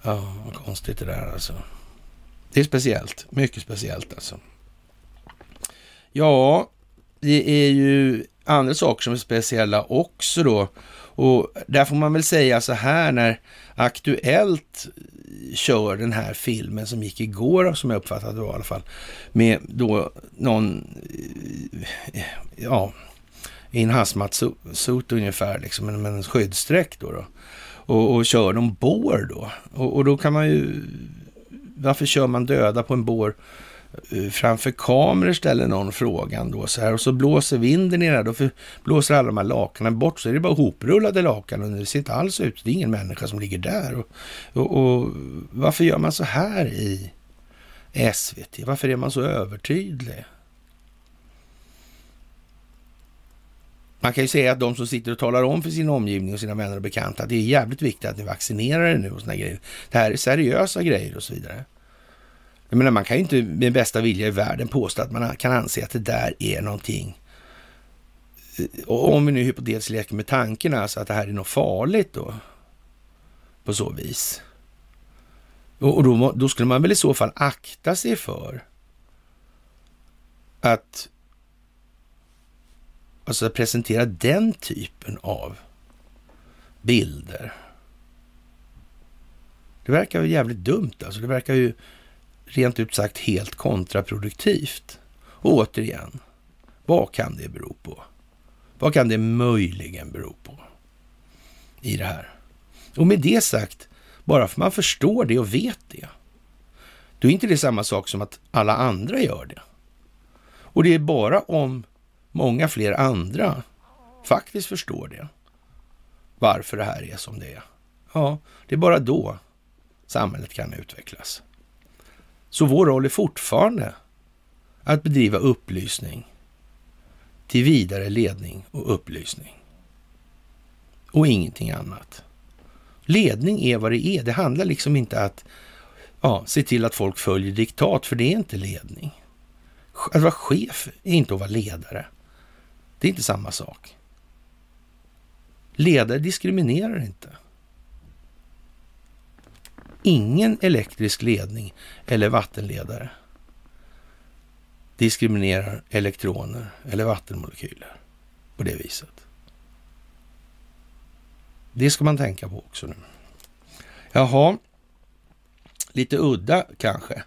Ja, vad konstigt det där alltså. Det är speciellt, mycket speciellt alltså. Ja, det är ju andra saker som är speciella också då. Och där får man väl säga så här när Aktuellt kör den här filmen som gick igår, som jag uppfattade det i alla fall, med då någon, eh, ja, i en hazmat-suit ungefär, liksom, med en skyddsdräkt då. då. Och, och kör de bår då. Och, och, då kan man ju, varför kör man döda på en bår Eh, framför kameror ställer någon frågan då så här och så blåser vinden ner det då blåser alla de här lakanen bort så är det bara hoprullade lakan och det ser inte alls ut, det är ingen människa som ligger där. Och, och, och varför gör man så här i SVT? Varför är man så övertydlig? Man kan ju säga att de som sitter och talar om för sin omgivning och sina vänner och bekanta att det är jävligt viktigt att ni vaccinerar er nu och såna grejer. Det här är seriösa grejer och så vidare. Jag menar, man kan ju inte med bästa vilja i världen påstå att man kan anse att det där är någonting. Och om vi nu hypotetiskt leker med tanken alltså att det här är något farligt då. På så vis. Och då, då skulle man väl i så fall akta sig för att alltså presentera den typen av bilder. Det verkar ju jävligt dumt alltså. Det verkar ju rent ut sagt helt kontraproduktivt. Och återigen, vad kan det bero på? Vad kan det möjligen bero på i det här? Och med det sagt, bara för man förstår det och vet det, då är inte det samma sak som att alla andra gör det. Och det är bara om många fler andra faktiskt förstår det, varför det här är som det är. Ja, det är bara då samhället kan utvecklas. Så vår roll är fortfarande att bedriva upplysning till vidare ledning och upplysning. Och ingenting annat. Ledning är vad det är. Det handlar liksom inte att ja, se till att folk följer diktat, för det är inte ledning. Att vara chef är inte att vara ledare. Det är inte samma sak. Ledare diskriminerar inte. Ingen elektrisk ledning eller vattenledare diskriminerar elektroner eller vattenmolekyler på det viset. Det ska man tänka på också nu. Jaha, lite udda kanske.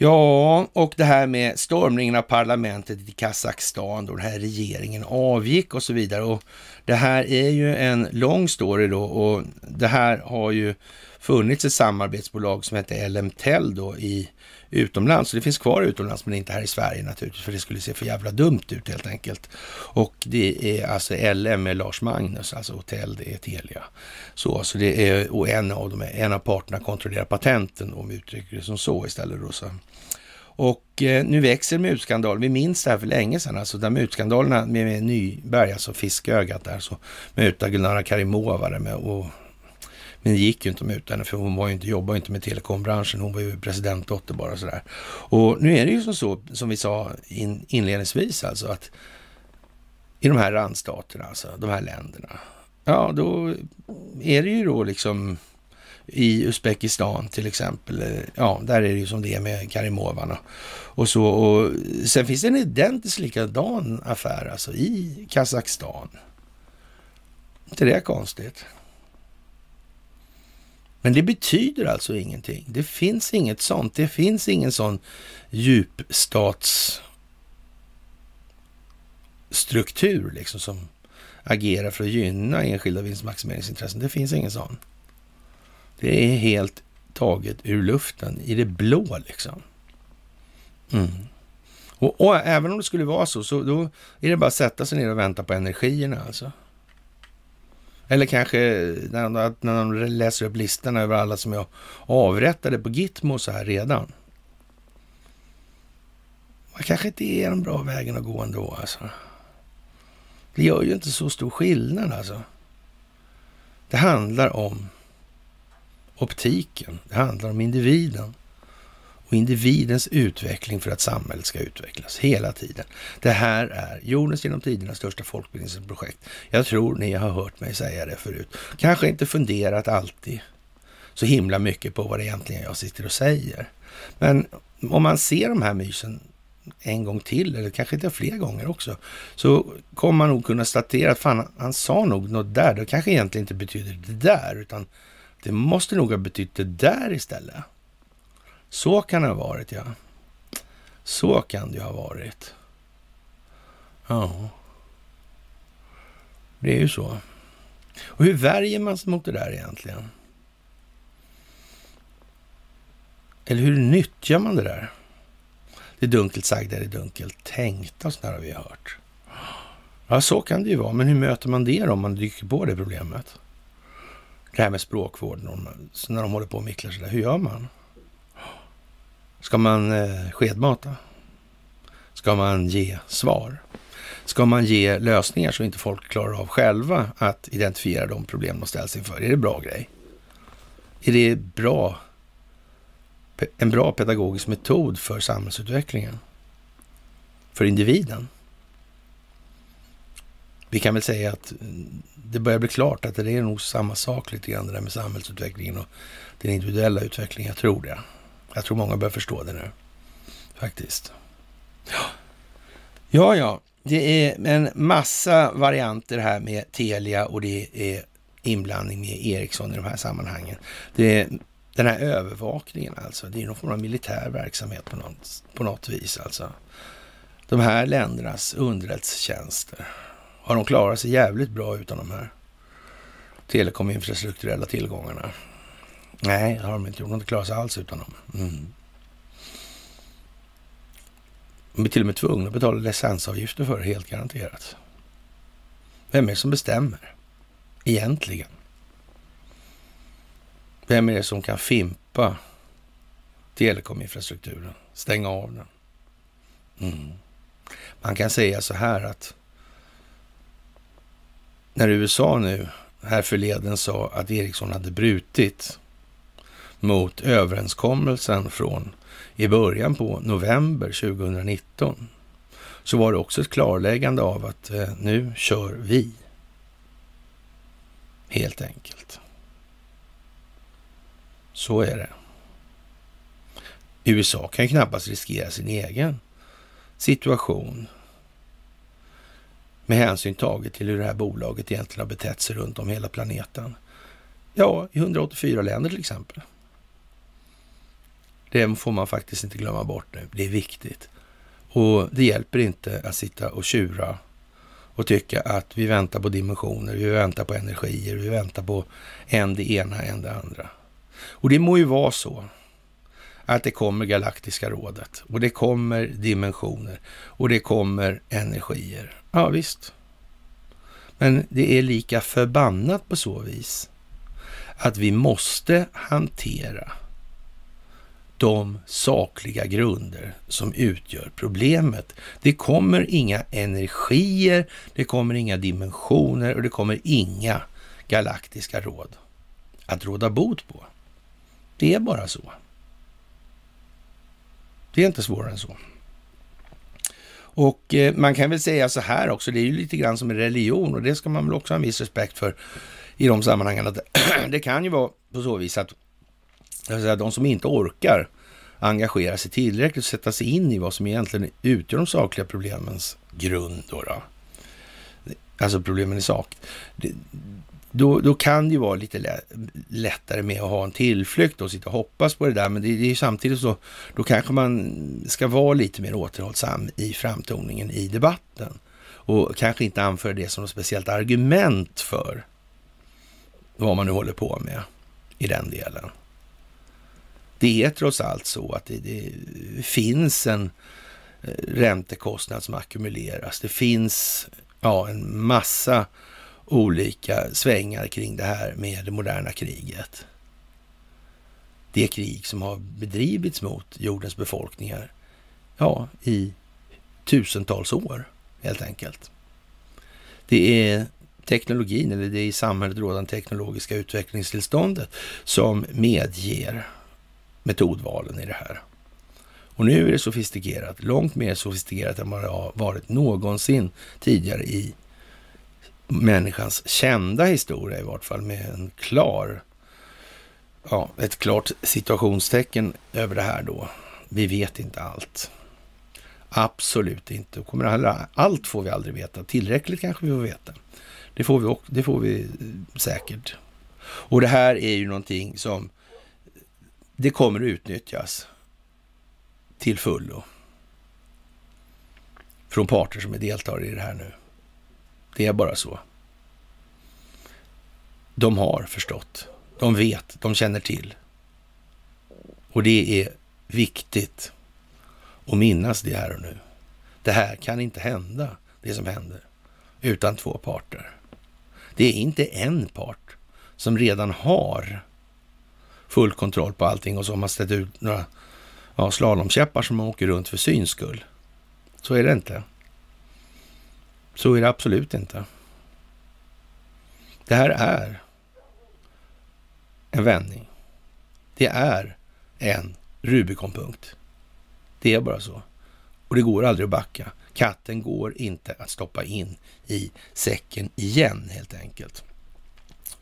Ja, och det här med stormningen av parlamentet i Kazakstan då den här regeringen avgick och så vidare. Och det här är ju en lång story då och det här har ju funnits ett samarbetsbolag som hette LMTEL då i utomlands. Så det finns kvar utomlands men inte här i Sverige naturligtvis för det skulle se för jävla dumt ut helt enkelt. Och det är alltså LM med Lars Magnus, alltså hotell, det är Telia. Så, så det är, och en av, dem, en av parterna kontrollerar patenten om vi uttrycker det som så istället. Då, så. Och eh, nu växer mutskandalen. Vi minns det här för länge sedan, alltså där mutskandalerna med, med Nyberg, alltså fiskögat där, så muta Gulnara Karimova med och men det gick ju inte att muta henne för hon var ju inte, jobbade inte med telekombranschen. Hon var ju presidentdotter bara sådär. Och nu är det ju som så, som vi sa in, inledningsvis alltså, att i de här randstaterna, alltså de här länderna, ja då är det ju då liksom i Uzbekistan till exempel. Eh, ja, där är det ju som det är med Karimovan och så. Och sen finns det en identiskt likadan affär alltså i Kazakstan. inte det är konstigt? Men det betyder alltså ingenting. Det finns inget sånt. Det finns ingen sån djupstatsstruktur liksom som agerar för att gynna enskilda vinstmaximeringsintressen. Det finns ingen sån. Det är helt taget ur luften, i det blå liksom. Mm. Och, och, även om det skulle vara så, så då är det bara att sätta sig ner och vänta på energierna alltså. Eller kanske när de, när de läser upp listan över alla som jag avrättade på Gitmo så här redan. Man kanske inte är den bra vägen att gå ändå alltså. Det gör ju inte så stor skillnad alltså. Det handlar om optiken. Det handlar om individen och individens utveckling för att samhället ska utvecklas hela tiden. Det här är jordens genom tiderna största folkbildningsprojekt. Jag tror ni har hört mig säga det förut. Kanske inte funderat alltid så himla mycket på vad det egentligen jag sitter och säger. Men om man ser de här mysen en gång till, eller kanske inte fler gånger också, så kommer man nog kunna statera att fan, han sa nog något där. Det kanske egentligen inte betyder det där, utan det måste nog ha betytt det där istället. Så kan det ha varit, ja. Så kan det ju ha varit. Ja. Det är ju så. Och hur värjer man sig mot det där egentligen? Eller hur nyttjar man det där? Det dunkelt sagda är det dunkelt tänkta, sådär har vi hört. Ja, så kan det ju vara. Men hur möter man det då om man dyker på det problemet? Det här med språkvården, när de håller på och micklar sådär. Hur gör man? Ska man eh, skedmata? Ska man ge svar? Ska man ge lösningar så inte folk klarar av själva att identifiera de problem de ställs inför? Är det bra grej? Är det bra, en bra pedagogisk metod för samhällsutvecklingen? För individen? Vi kan väl säga att mm, det börjar bli klart att det är nog samma sak lite grann det där med samhällsutvecklingen och den individuella utvecklingen. Jag tror det. Jag tror många börjar förstå det nu, faktiskt. Ja, ja, ja. det är en massa varianter här med Telia och det är inblandning med Ericsson i de här sammanhangen. Det är den här övervakningen alltså, det är någon form av militär verksamhet på något, på något vis alltså. De här ländernas underrättelsetjänster, har de klarat sig jävligt bra utan de här telekominfrastrukturella tillgångarna? Nej, det har de inte gjort. De har inte klarat sig alls utan dem. Mm. De är till och med tvungna att betala licensavgifter för det, helt garanterat. Vem är det som bestämmer? Egentligen. Vem är det som kan fimpa telekominfrastrukturen? Stänga av den? Mm. Man kan säga så här att när USA nu här förleden sa att Ericsson hade brutit mot överenskommelsen från i början på november 2019 så var det också ett klarläggande av att eh, nu kör vi. Helt enkelt. Så är det. USA kan knappast riskera sin egen situation med hänsyn taget till hur det här bolaget egentligen har betett sig runt om hela planeten. Ja, i 184 länder till exempel. Det får man faktiskt inte glömma bort nu. Det är viktigt. Och det hjälper inte att sitta och tjura och tycka att vi väntar på dimensioner, vi väntar på energier, vi väntar på en det ena, en det andra. Och det må ju vara så att det kommer galaktiska rådet och det kommer dimensioner och det kommer energier. Ja, visst. Men det är lika förbannat på så vis att vi måste hantera de sakliga grunder som utgör problemet. Det kommer inga energier, det kommer inga dimensioner och det kommer inga galaktiska råd att råda bot på. Det är bara så. Det är inte svårare än så. Och eh, man kan väl säga så här också, det är ju lite grann som en religion och det ska man väl också ha en viss respekt för i de sammanhangen. Att det kan ju vara på så vis att säga, de som inte orkar engagera sig tillräckligt och sätta sig in i vad som egentligen utgör de sakliga problemens grund. Då, då. Alltså problemen i sak. Det, då, då kan det ju vara lite lättare med att ha en tillflykt och sitta och hoppas på det där. Men det, det är ju samtidigt så, då kanske man ska vara lite mer återhållsam i framtoningen i debatten. Och kanske inte anföra det som något speciellt argument för vad man nu håller på med i den delen. Det är trots allt så att det, det finns en eh, räntekostnad som ackumuleras. Det finns ja, en massa olika svängar kring det här med det moderna kriget. Det krig som har bedrivits mot jordens befolkningar, ja, i tusentals år helt enkelt. Det är teknologin, eller det är i samhället rådande teknologiska utvecklingstillståndet som medger metodvalen i det här. Och nu är det sofistikerat, långt mer sofistikerat än vad det har varit någonsin tidigare i människans kända historia i vart fall med en klar, ja, ett klart situationstecken över det här då. Vi vet inte allt. Absolut inte. Kommer alla, allt får vi aldrig veta. Tillräckligt kanske vi får veta. Det får vi, det får vi säkert. Och det här är ju någonting som det kommer utnyttjas till fullo från parter som är deltagare i det här nu. Det är bara så. De har förstått. De vet. De känner till. Och det är viktigt att minnas det här och nu. Det här kan inte hända, det som händer, utan två parter. Det är inte en part som redan har full kontroll på allting och så har man ställt ut några ja, slalomkäppar som man åker runt för syns skull. Så är det inte. Så är det absolut inte. Det här är en vändning. Det är en Rubikonpunkt. Det är bara så. Och det går aldrig att backa. Katten går inte att stoppa in i säcken igen helt enkelt.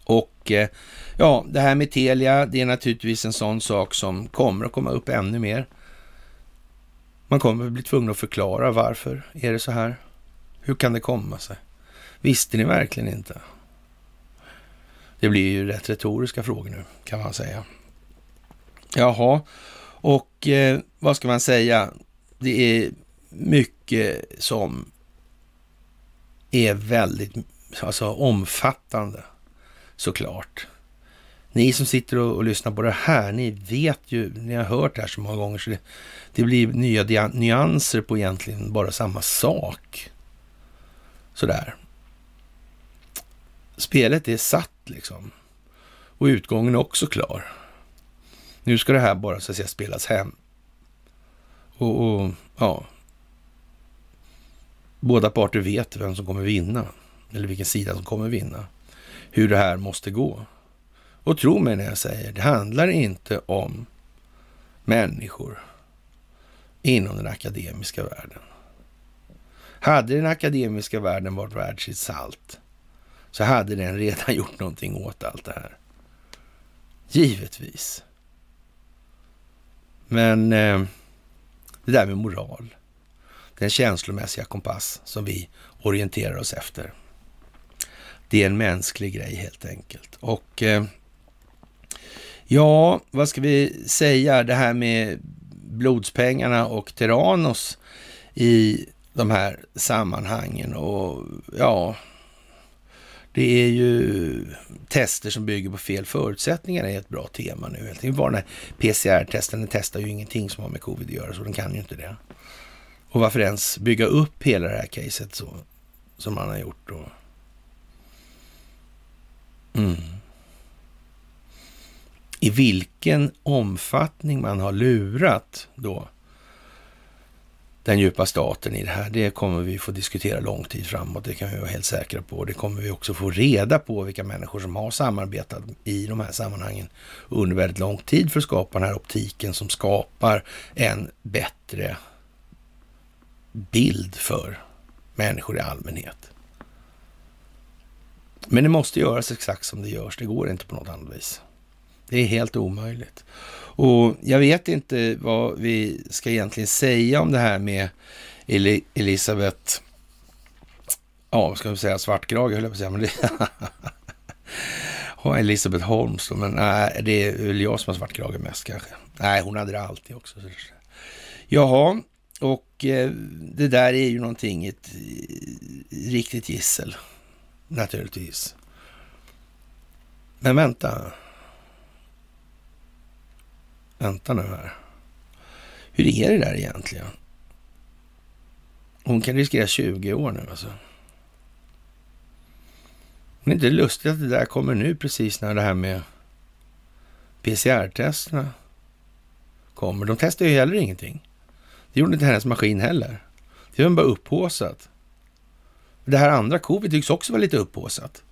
Och eh, ja, det här med Telia, det är naturligtvis en sån sak som kommer att komma upp ännu mer. Man kommer att bli tvungen att förklara varför är det så här? Hur kan det komma sig? Visste ni verkligen inte? Det blir ju rätt retoriska frågor nu, kan man säga. Jaha, och eh, vad ska man säga? Det är mycket som är väldigt alltså, omfattande såklart. Ni som sitter och, och, lyssnar på det här, ni vet ju, ni har hört det här så många gånger så det, det blir nya nyanser på egentligen bara samma sak. Sådär. Spelet är satt liksom. Och utgången är också klar. Nu ska det här bara så att säga spelas hem. Och, och ja, båda parter vet vem som kommer vinna. Eller vilken sida som kommer vinna. Hur det här måste gå. Och tro mig när jag säger, det handlar inte om människor inom den akademiska världen. Hade den akademiska världen varit värd sitt salt så hade den redan gjort någonting åt allt det här. Givetvis. Men eh, det där med moral, den känslomässiga kompass som vi orienterar oss efter. Det är en mänsklig grej helt enkelt. Och eh, ja, vad ska vi säga? Det här med blodspengarna och Terranos i de här sammanhangen och ja, det är ju tester som bygger på fel förutsättningar är ett bra tema nu. Det var den PCR-testen, den testar ju ingenting som har med covid att göra, så den kan ju inte det. Och varför ens bygga upp hela det här caset så som man har gjort då? Mm. I vilken omfattning man har lurat då den djupa staten i det här, det kommer vi få diskutera lång tid framåt. Det kan vi vara helt säkra på. Det kommer vi också få reda på vilka människor som har samarbetat i de här sammanhangen under väldigt lång tid för att skapa den här optiken som skapar en bättre bild för människor i allmänhet. Men det måste göras exakt som det görs. Det går inte på något annat vis. Det är helt omöjligt. Och jag vet inte vad vi ska egentligen säga om det här med Elisabeth, ja, vad ska vi säga, svartkrage höll jag på att säga, men det Elisabeth Holmes då, men nej, det är väl jag som har svartkrage mest kanske. Nej, hon hade det alltid också. Jaha, och eh, det där är ju någonting, ett eh, riktigt gissel naturligtvis. Men vänta. Vänta nu här. Hur är det där egentligen? Hon kan riskera 20 år nu alltså. Men det är inte lustigt att det där kommer nu precis när det här med PCR-testerna kommer. De testar ju heller ingenting. Det gjorde inte hennes maskin heller. Det var bara upphåsat. Det här andra covid tycks också vara lite upphåsat.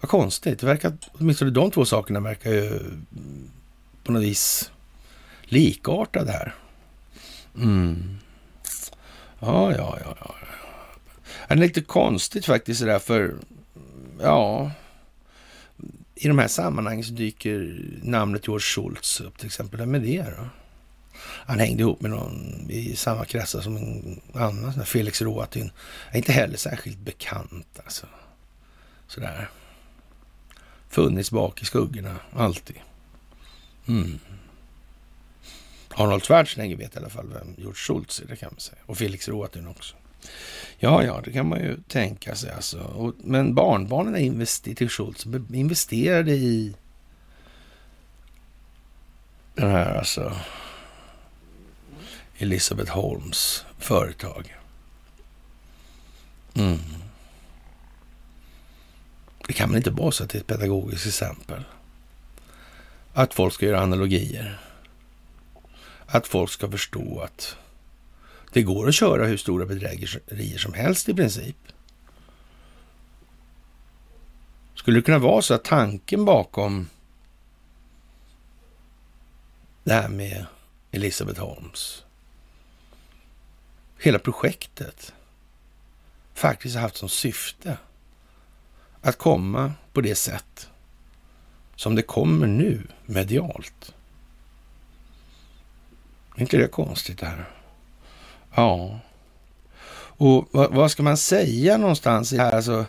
Vad konstigt. Det verkar, åtminstone de två sakerna verkar ju mm, på något vis likartade här. Mm. Ja, ja, ja, ja. Det är lite konstigt faktiskt det där för, mm, ja, i de här sammanhangen så dyker namnet George Schultz upp till exempel. Vem är det då? Han hängde ihop med någon i samma kretsar som en annan, Felix Roatin. Är inte heller särskilt bekant alltså. Sådär. Funnits bak i skuggorna, alltid. Mm. Arnold Schwarzenegger vet i alla fall vem George Schultz är, det kan man säga. Och Felix Roatin också. Ja, ja, det kan man ju tänka sig alltså. Och, men barnbarnen invester till Schultz investerade i den här alltså Elisabeth Holmes företag. Mm. Det kan väl inte vara så att det är ett pedagogiskt exempel? Att folk ska göra analogier. Att folk ska förstå att det går att köra hur stora bedrägerier som helst i princip. Skulle det kunna vara så att tanken bakom det här med Elisabeth Holmes, hela projektet, faktiskt har haft som syfte att komma på det sätt som det kommer nu medialt. Är inte det konstigt det här? Ja. Och vad, vad, ska man säga någonstans i det här? Alltså,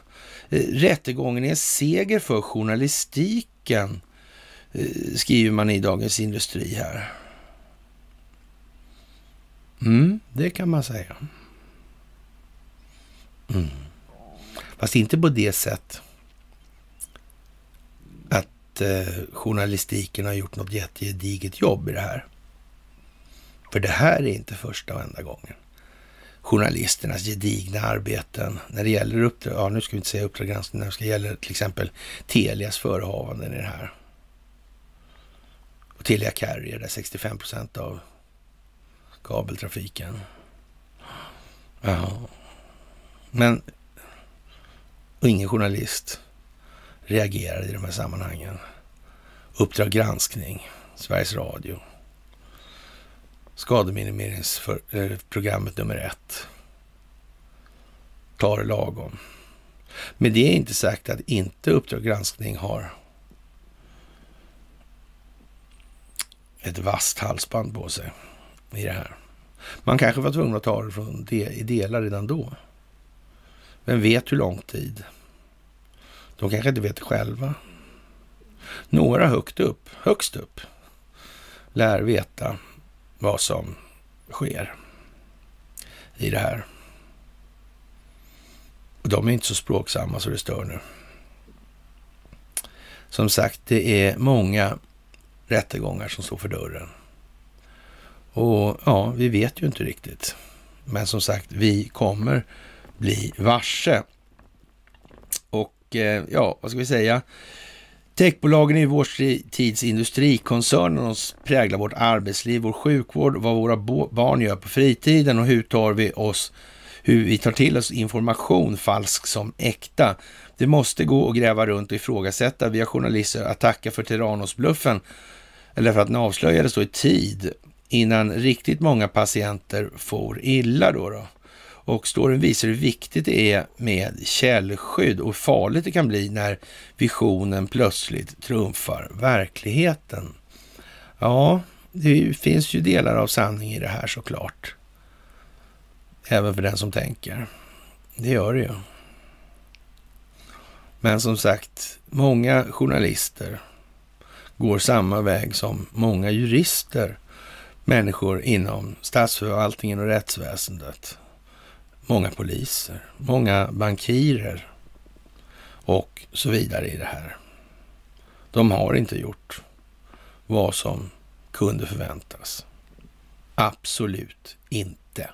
eh, rättegången är seger för journalistiken, eh, skriver man i Dagens Industri här. Mm, det kan man säga. Mm. Fast inte på det sätt att eh, journalistiken har gjort något jättegediget jobb i det här. För det här är inte första och enda gången. Journalisternas gedigna arbeten när det gäller uppdrag, ja nu ska vi inte säga Uppdrag granskning, när det ska gälla till exempel Telias förehavanden i det här. Och Telia Carrier, där 65 procent av kabeltrafiken. Ja. Men och ingen journalist reagerade i de här sammanhangen. Uppdrag granskning, Sveriges Radio. Skademinimeringsprogrammet eh, nummer ett. Tar det lagom. Men det är inte sagt att inte Uppdrag granskning har ett vasst halsband på sig i det här. Man kanske var tvungen att ta det från de, i delar redan då. Vem vet hur lång tid? De kanske inte vet det själva. Några högt upp, högst upp, lär veta vad som sker i det här. Och de är inte så språksamma så det stör nu. Som sagt, det är många rättegångar som står för dörren. Och ja, vi vet ju inte riktigt. Men som sagt, vi kommer bli varse. Och eh, ja, vad ska vi säga? Techbolagen i vår tids industrikoncerner präglar vårt arbetsliv, vår sjukvård, vad våra barn gör på fritiden och hur tar vi oss hur vi tar till oss information, falsk som äkta. Det måste gå att gräva runt och ifrågasätta via journalister att tacka för Terranos-bluffen eller för att den avslöjades då i tid innan riktigt många patienter får illa då. då. Och storyn visar hur viktigt det är med källskydd och hur farligt det kan bli när visionen plötsligt trumfar verkligheten. Ja, det finns ju delar av sanning i det här såklart. Även för den som tänker. Det gör det ju. Men som sagt, många journalister går samma väg som många jurister, människor inom statsförvaltningen och rättsväsendet många poliser, många bankirer och så vidare i det här. De har inte gjort vad som kunde förväntas. Absolut inte.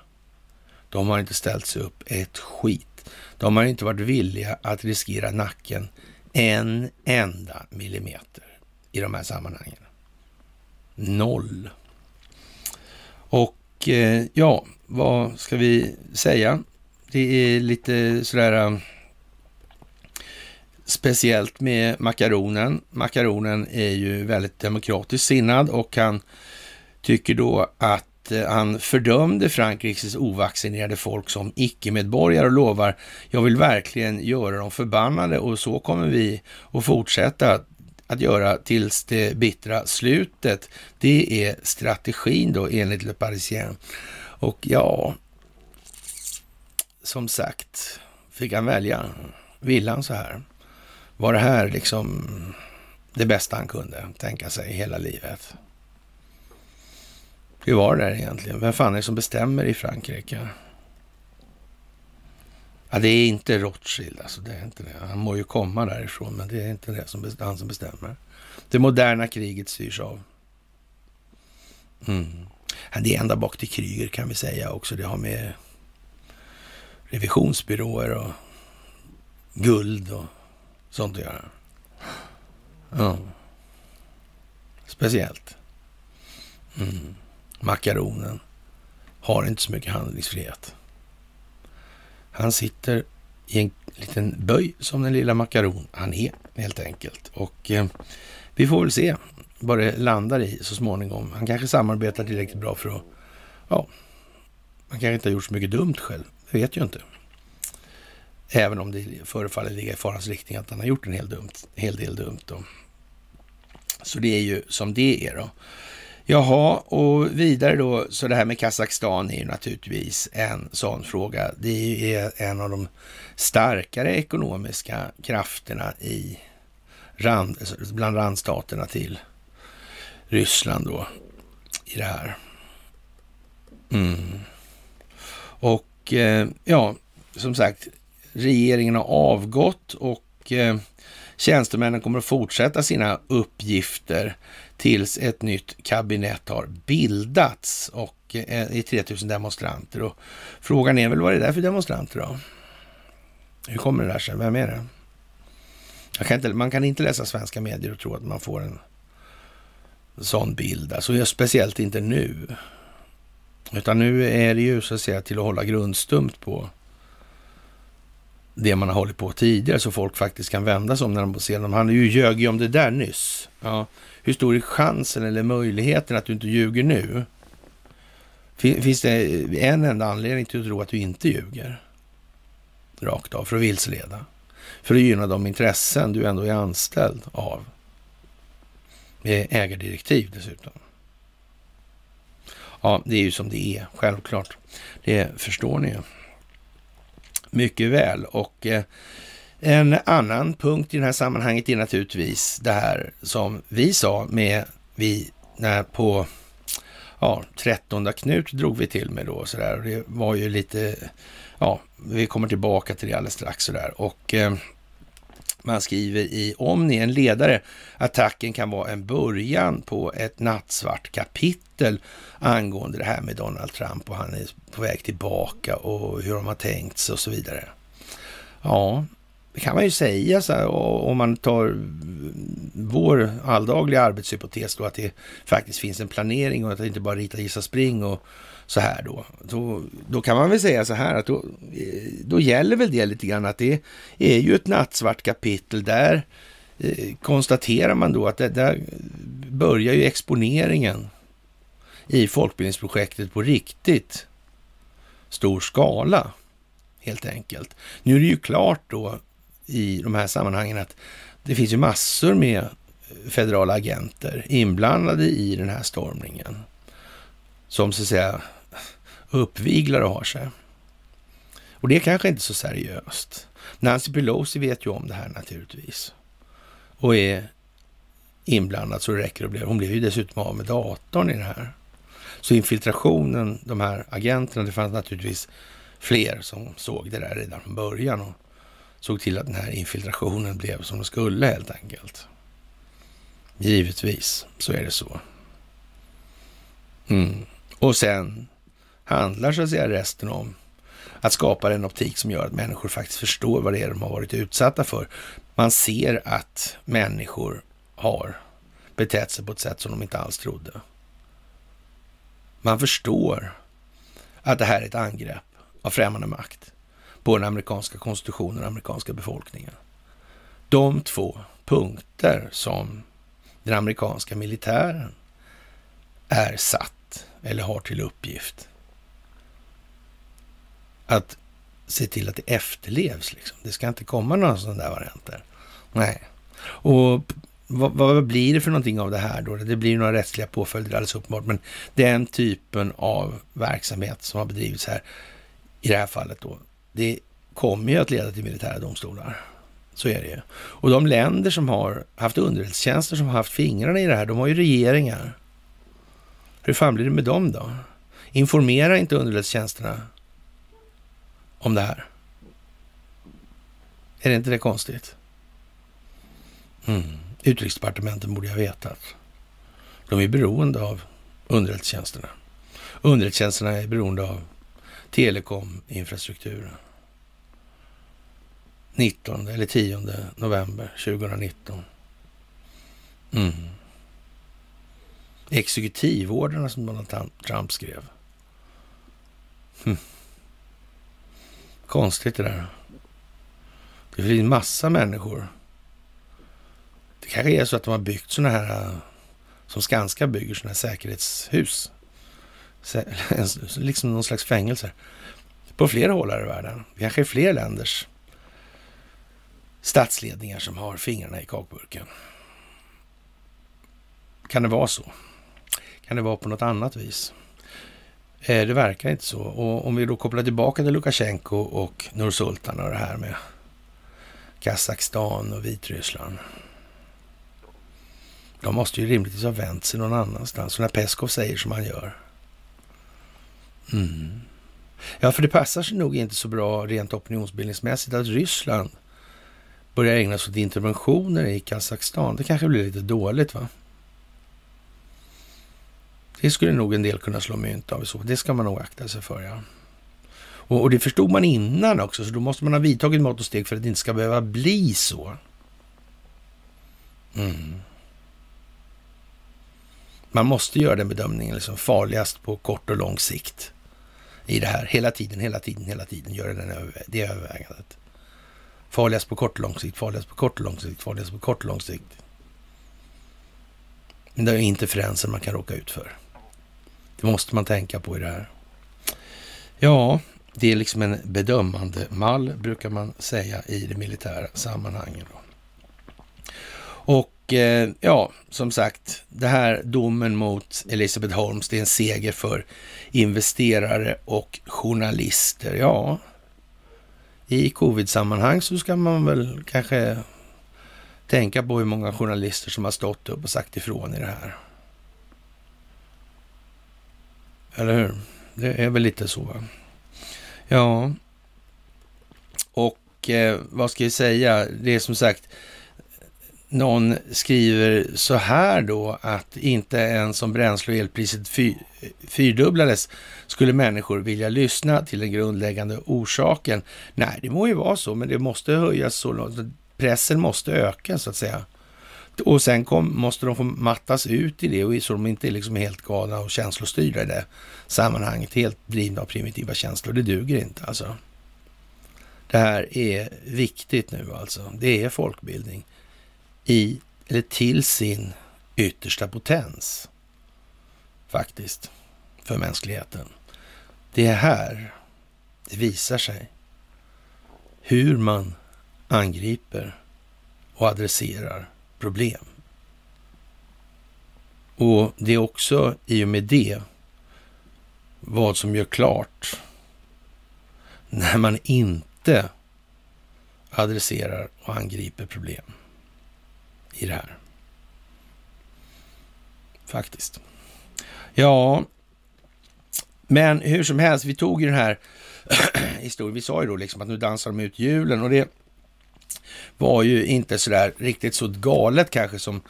De har inte ställt sig upp ett skit. De har inte varit villiga att riskera nacken en enda millimeter i de här sammanhangen. Noll. Och eh, ja, vad ska vi säga? Det är lite sådär eh, speciellt med makaronen. Makaronen är ju väldigt demokratiskt sinnad och han tycker då att eh, han fördömde Frankrikes ovaccinerade folk som icke-medborgare och lovar, jag vill verkligen göra dem förbannade och så kommer vi att fortsätta att göra tills det bittra slutet. Det är strategin då enligt Le Parisien. Och ja, som sagt, fick han välja. Ville han så här? Var det här liksom det bästa han kunde tänka sig i hela livet? Hur var det där egentligen? Vem fan är det som bestämmer i Frankrike? Ja, det är inte Rothschild, alltså det är inte det. Han må ju komma därifrån, men det är inte det som han som bestämmer. Det moderna kriget styrs av. Mm. Det är ända bak till Kryger kan vi säga också. Det har med revisionsbyråer och guld och sånt att göra. Ja. Speciellt. Mm. Makaronen har inte så mycket handlingsfrihet. Han sitter i en liten böj som den lilla makaron han är helt enkelt. Och eh, vi får väl se vad det landar i så småningom. Han kanske samarbetar tillräckligt bra för att, ja, han kanske inte har gjort så mycket dumt själv. Det vet ju inte. Även om det förefaller ligga i farans riktning att han har gjort en hel, dumt, hel del dumt. Då. Så det är ju som det är då. Jaha, och vidare då, så det här med Kazakstan är ju naturligtvis en sån fråga. Det är en av de starkare ekonomiska krafterna i rand, bland randstaterna till Ryssland då i det här. Mm. Och eh, ja, som sagt, regeringen har avgått och eh, tjänstemännen kommer att fortsätta sina uppgifter tills ett nytt kabinett har bildats och eh, i 3000 demonstranter. Och frågan är väl vad det är för demonstranter då? Hur kommer det där sig? Vem är det? Kan inte, man kan inte läsa svenska medier och tro att man får en sån bild. Alltså, speciellt inte nu. Utan nu är det ju så att säga till att hålla grundstumt på det man har hållit på tidigare så folk faktiskt kan vända sig om när de ser dem. Han ju ljög ju om det där nyss. Ja. Hur stor är chansen eller möjligheten att du inte ljuger nu? Finns det en enda anledning till att tro att du inte ljuger? Rakt av, för att vilseleda. För att gynna de intressen du ändå är anställd av. Med ägardirektiv dessutom. Ja, det är ju som det är, självklart. Det förstår ni ju mycket väl. Och eh, en annan punkt i det här sammanhanget är naturligtvis det här som vi sa med vi när på ja, 13 Knut drog vi till med då så där. Det var ju lite, ja, vi kommer tillbaka till det alldeles strax så där. Och eh, man skriver i Omni, en ledare, attacken kan vara en början på ett nattsvart kapitel angående det här med Donald Trump och han är på väg tillbaka och hur de har tänkt sig och så vidare. Ja, kan man ju säga så här, om man tar vår alldagliga arbetshypotes då att det faktiskt finns en planering och att det inte bara rita, gissa, spring och så här då. då. Då kan man väl säga så här att då, eh, då gäller väl det lite grann att det är ju ett nattsvart kapitel. Där eh, konstaterar man då att det, där börjar ju exponeringen i folkbildningsprojektet på riktigt stor skala helt enkelt. Nu är det ju klart då i de här sammanhangen att det finns ju massor med federala agenter inblandade i den här stormningen. Som så att säga uppviglar och har sig. Och det är kanske inte så seriöst. Nancy Pelosi vet ju om det här naturligtvis. Och är inblandad så det räcker att bli. Hon blev ju dessutom av med datorn i det här. Så infiltrationen, de här agenterna, det fanns naturligtvis fler som såg det där redan från början och såg till att den här infiltrationen blev som den skulle helt enkelt. Givetvis så är det så. Mm. Och sen handlar så att säga resten om att skapa en optik som gör att människor faktiskt förstår vad det är de har varit utsatta för. Man ser att människor har betett sig på ett sätt som de inte alls trodde. Man förstår att det här är ett angrepp av främmande makt på den amerikanska konstitutionen och den amerikanska befolkningen. De två punkter som den amerikanska militären är satt eller har till uppgift att se till att det efterlevs. Liksom. Det ska inte komma några sådana där varianter. Nej. Och vad, vad, blir det för någonting av det här då? Det blir några rättsliga påföljder alldeles uppenbart, men den typen av verksamhet som har bedrivits här, i det här fallet då, det kommer ju att leda till militära domstolar. Så är det ju. Och de länder som har haft underrättelsetjänster som har haft fingrarna i det här, de har ju regeringar. Hur fan blir det med dem då? Informerar inte underrättelsetjänsterna om det här? Är det inte det konstigt? Mm. Utrikesdepartementet borde ha vetat. De är beroende av underrättelsetjänsterna. Underrättelsetjänsterna är beroende av telekominfrastrukturen. 19 eller 10 november 2019. Mm. Exekutivorderna som Donald Trump skrev. Hm. Konstigt det där. Det finns massa människor. Det kanske är så att de har byggt sådana här, äh, som Skanska bygger, sådana här säkerhetshus. Liksom någon slags fängelse. På flera håll här i världen. Kanske i fler länders statsledningar som har fingrarna i kakburken. Kan det vara så? Kan det vara på något annat vis? Eh, det verkar inte så. Och om vi då kopplar tillbaka till Lukasjenko och Nursultan och det här med Kazakstan och Vitryssland. De måste ju rimligtvis ha vänt sig någon annanstans. Så när Peskov säger som han gör. Mm. Ja, för det passar sig nog inte så bra rent opinionsbildningsmässigt att Ryssland börjar ägna sig åt interventioner i Kazakstan. Det kanske blir lite dåligt va? Det skulle nog en del kunna slå mynt av. Så. Det ska man nog akta sig för. Ja. Och, och, det förstod man innan också, så då måste man ha vidtagit mått och steg för att det inte ska behöva bli så. Mm. Man måste göra den bedömningen, liksom farligast på kort och lång sikt i det här. Hela tiden, hela tiden, hela tiden göra den det övervägandet. Farligast på kort och lång sikt, farligast på kort och lång sikt, farligast på kort och lång sikt. Men det är interferenser man kan råka ut för. Det måste man tänka på i det här. Ja, det är liksom en bedömande mall brukar man säga i det militära sammanhanget. Och eh, ja, som sagt, det här domen mot Elisabeth Holmes, det är en seger för investerare och journalister. Ja, i covid-sammanhang så ska man väl kanske tänka på hur många journalister som har stått upp och sagt ifrån i det här. Eller hur? Det är väl lite så. Va? Ja, och eh, vad ska jag säga? Det är som sagt, någon skriver så här då att inte ens om bränsle och elpriset fy, fyrdubblades skulle människor vilja lyssna till den grundläggande orsaken. Nej, det må ju vara så, men det måste höjas så långt. Pressen måste öka så att säga. Och sen kom, måste de få mattas ut i det och så de inte är liksom helt galna och känslostyrda i det sammanhanget. Helt drivna av primitiva känslor. Det duger inte alltså. Det här är viktigt nu alltså. Det är folkbildning i, eller till sin yttersta potens. Faktiskt. För mänskligheten. Det är här det visar sig hur man angriper och adresserar problem. Och det är också i och med det vad som gör klart när man inte adresserar och angriper problem i det här. Faktiskt. Ja, men hur som helst, vi tog ju den här historien. Vi sa ju då liksom att nu dansar de ut julen och det var ju inte sådär riktigt så galet kanske som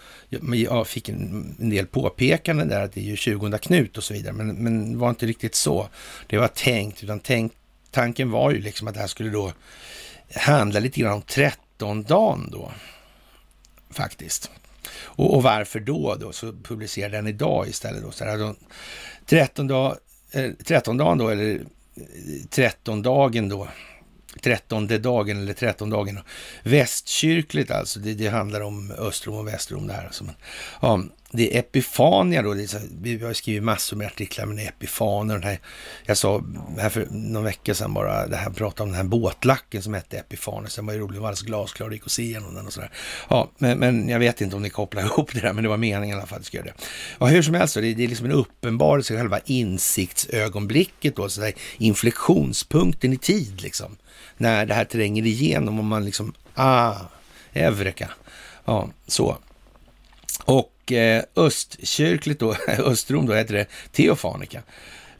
jag fick en, en del påpekanden där att det är ju 20 Knut och så vidare, men, men var inte riktigt så det var tänkt, utan tänk, tanken var ju liksom att det här skulle då handla lite grann om 13 dagen då, faktiskt. Och, och, varför då? då? Så publicerar den idag istället. Då. Så här, då, 13, dag, eh, 13 dagen då, eller eh, 13 dagen då, trettonde dagen eller trettondagen. Västkyrkligt alltså, det, det handlar om Östrom och Västrom det här. Alltså. Men, ja, det är Epifania då, det är så, vi har skrivit massor med artiklar med Epifaner. Den här, jag sa här för någon vecka sedan bara, det här pratade om den här båtlacken som hette Epifaner. Sen var det roligt, den var alldeles glasklar, det gick att se igenom den och sådär. Ja, men, men jag vet inte om ni kopplar ihop det där, men det var meningen i alla fall att göra det. Ja, hur som helst, det, det är liksom en uppenbarelse, själva insiktsögonblicket då, så där, inflektionspunkten i tid liksom när det här tränger igenom och man liksom, ah, Eureka. Ja, så. Och eh, östkyrkligt då, Östrom då heter det Teofanika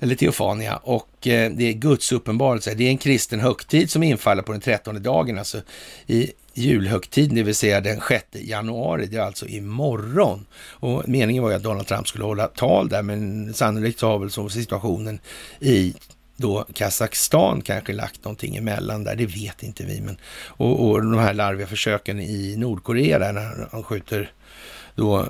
eller Teofania och eh, det är Guds uppenbarelse. Det är en kristen högtid som infaller på den trettonde dagen, alltså i julhögtiden, det vill säga den 6 januari. Det är alltså imorgon. Och meningen var ju att Donald Trump skulle hålla tal där, men sannolikt så har väl så situationen i då Kazakstan kanske lagt någonting emellan där, det vet inte vi. Men, och, och de här larviga försöken i Nordkorea där när de skjuter då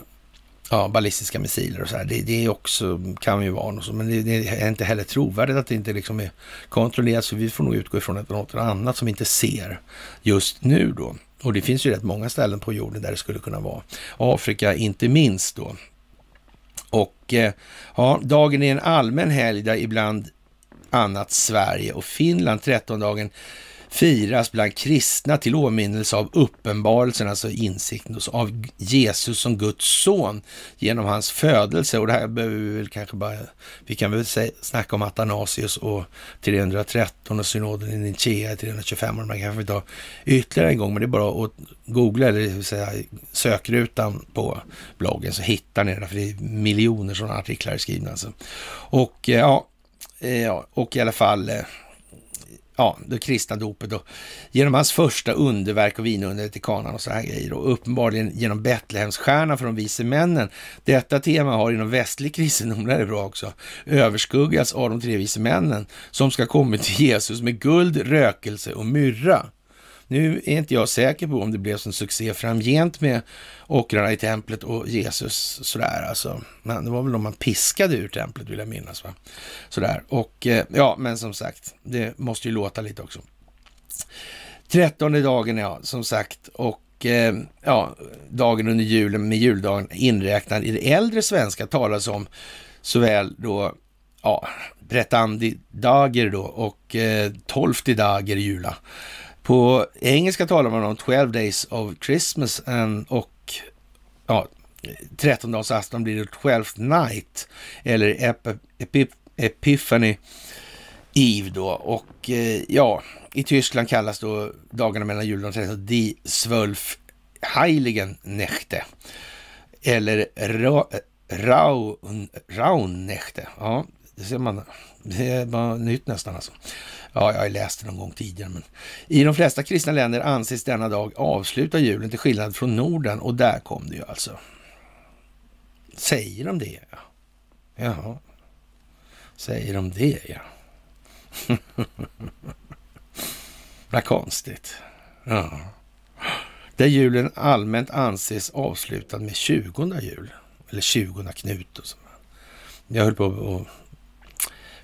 ja, ballistiska missiler och så här. Det, det också, kan ju vara något så, men det, det, är inte heller trovärdigt att det inte liksom är kontrollerat, så vi får nog utgå ifrån att det är något annat som vi inte ser just nu då. Och det finns ju rätt många ställen på jorden där det skulle kunna vara. Afrika inte minst då. Och eh, ja, dagen är en allmän helg där ibland annat Sverige och Finland. Trettondagen firas bland kristna till åminnelse av uppenbarelsen, alltså insikten av Jesus som Guds son genom hans födelse. Och det här behöver vi väl kanske bara, vi kan väl säga, snacka om Athanasius och 313 och synoden i Nicea 325 och man kanske vi ta ytterligare en gång, men det är bara att googla eller säga, sökrutan på bloggen så hittar ni det, för det är miljoner sådana artiklar skrivna. Alltså. Och eh, ja, Eh, ja, och i alla fall, eh, ja, det kristna dopet och genom hans första underverk och vinundret i kanan och så här grejer och uppenbarligen genom Betlehemsstjärnan för de vise männen. Detta tema har inom västlig kristendom, det är bra också, överskuggats av de tre vise männen som ska komma till Jesus med guld, rökelse och myrra. Nu är inte jag säker på om det blev som succé framgent med ockrarna i templet och Jesus sådär alltså. Men det var väl de man piskade ur templet vill jag minnas. Va? Sådär. Och eh, ja, men som sagt, det måste ju låta lite också. Trettonde dagen, ja, som sagt. Och eh, ja, dagen under julen med juldagen inräknad i det äldre svenska talas om såväl då ja, Bretandi dager då och eh, tolfte dager jula. På engelska talar man om 12 days of Christmas and, och ja, 13-dagsafton blir det 12-night eller ep, ep, Epiphany Eve då. Och eh, ja, i Tyskland kallas då dagarna mellan jul och 13 Die Zwölf Heiligen Nächte. Eller ra, Raun Nächte. Ja, det ser man. Det är bara nytt nästan alltså. Ja, jag har läst det någon gång tidigare. Men I de flesta kristna länder anses denna dag avsluta julen till skillnad från Norden och där kom det ju alltså. Säger de det? Ja. Jaha. Säger de det, ja. Vad konstigt. Ja. Där julen allmänt anses avslutad med 20 jul. Eller 20 Knut och så. Jag höll på och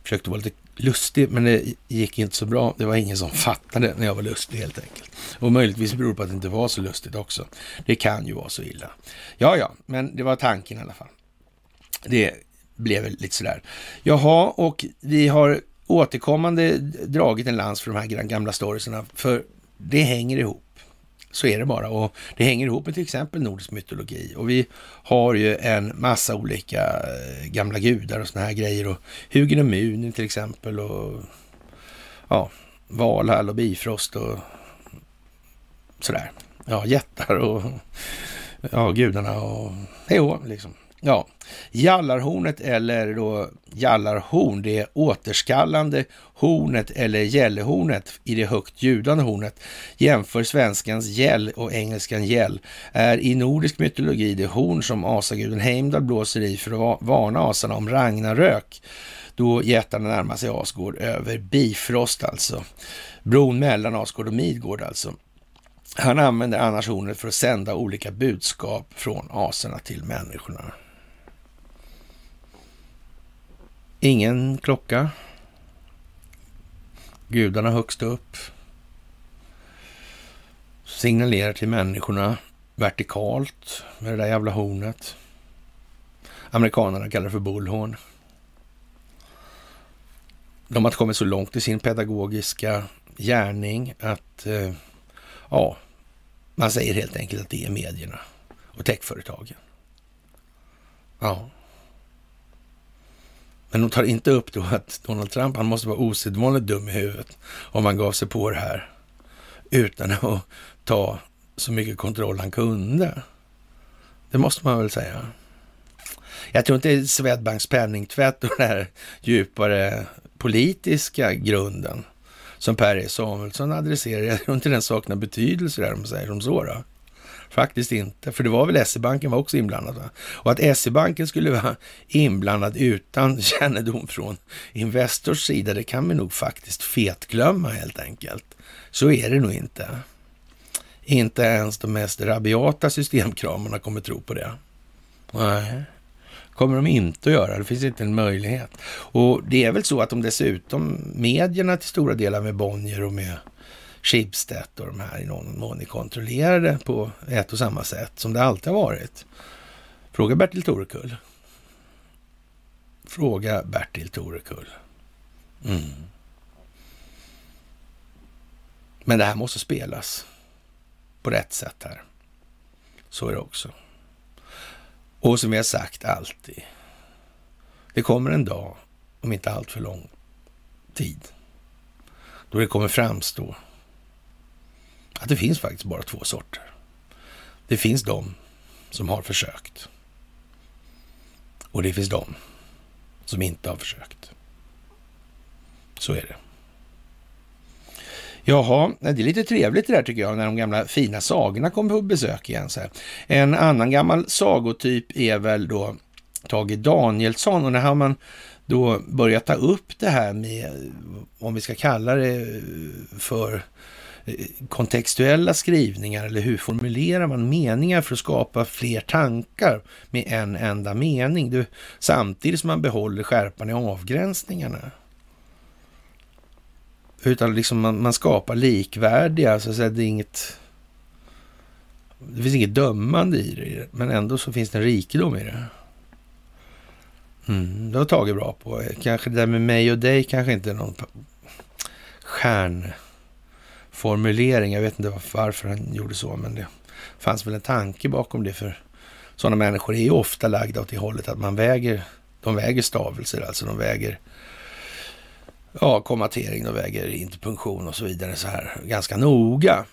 försökte vara lite lustig, men det gick inte så bra. Det var ingen som fattade när jag var lustig helt enkelt. Och möjligtvis beror det på att det inte var så lustigt också. Det kan ju vara så illa. Ja, ja, men det var tanken i alla fall. Det blev väl lite sådär. Jaha, och vi har återkommande dragit en lans för de här gamla storiesarna, för det hänger ihop. Så är det bara och det hänger ihop med till exempel nordisk mytologi och vi har ju en massa olika eh, gamla gudar och såna här grejer och Hugin och Munin till exempel och ja, Valhall och Bifrost och sådär. Ja, jättar och ja, gudarna och hej liksom. Ja, jallarhornet eller då jallarhorn, det återskallande hornet eller gällehornet i det högt ljudande hornet jämför svenskans gäll och engelskan gäll är i nordisk mytologi det horn som asaguden Heimdall blåser i för att varna asarna om Ragnarök då jättarna närmar sig Asgård över Bifrost alltså. Bron mellan Asgård och Midgård alltså. Han använder annars hornet för att sända olika budskap från aserna till människorna. Ingen klocka. Gudarna högst upp. Signalerar till människorna vertikalt med det där jävla hornet. Amerikanerna kallar det för bullhorn. De har kommit så långt i sin pedagogiska gärning att eh, ja, man säger helt enkelt att det är medierna och techföretagen. Ja. Men de tar inte upp då att Donald Trump, han måste vara osedvanligt dum i huvudet om han gav sig på det här utan att ta så mycket kontroll han kunde. Det måste man väl säga. Jag tror inte Swedbanks penningtvätt och den här djupare politiska grunden som Per E Samuelsson adresserar. Jag tror inte den saknar betydelse där, om man säger som så. Då. Faktiskt inte, för det var väl SE-banken var också inblandad. Va? Och att SE-banken skulle vara inblandad utan kännedom från Investors sida, det kan vi nog faktiskt fetglömma helt enkelt. Så är det nog inte. Inte ens de mest rabiata systemkramarna kommer tro på det. Nej, kommer de inte att göra. Det finns inte en möjlighet. Och det är väl så att de dessutom, medierna till stora delar med Bonnier och med Schibsted och de här i någon mån är kontrollerade på ett och samma sätt som det alltid har varit. Fråga Bertil Torekull. Fråga Bertil Torekull. Mm. Men det här måste spelas på rätt sätt här. Så är det också. Och som vi har sagt alltid. Det kommer en dag, om inte allt för lång tid, då det kommer framstå att det finns faktiskt bara två sorter. Det finns de som har försökt. Och det finns de som inte har försökt. Så är det. Jaha, det är lite trevligt det där tycker jag, när de gamla fina sagorna kommer på besök igen. Så här. En annan gammal sagotyp är väl då Tage Danielsson och när har man då börjat ta upp det här med, om vi ska kalla det för kontextuella skrivningar eller hur formulerar man meningar för att skapa fler tankar med en enda mening, du, samtidigt som man behåller skärpan i avgränsningarna. Utan liksom man, man skapar likvärdiga, så att säga, det är inget... Det finns inget dömande i det, men ändå så finns det en rikedom i det. Mm, det har tagit bra på. Kanske det där med mig och dig kanske inte är någon stjärn formulering. Jag vet inte varför han gjorde så, men det fanns väl en tanke bakom det. För sådana människor är ju ofta lagda åt det hållet att man väger, de väger stavelser, alltså de väger ja, kommatering, de väger interpunktion och så vidare så här ganska noga.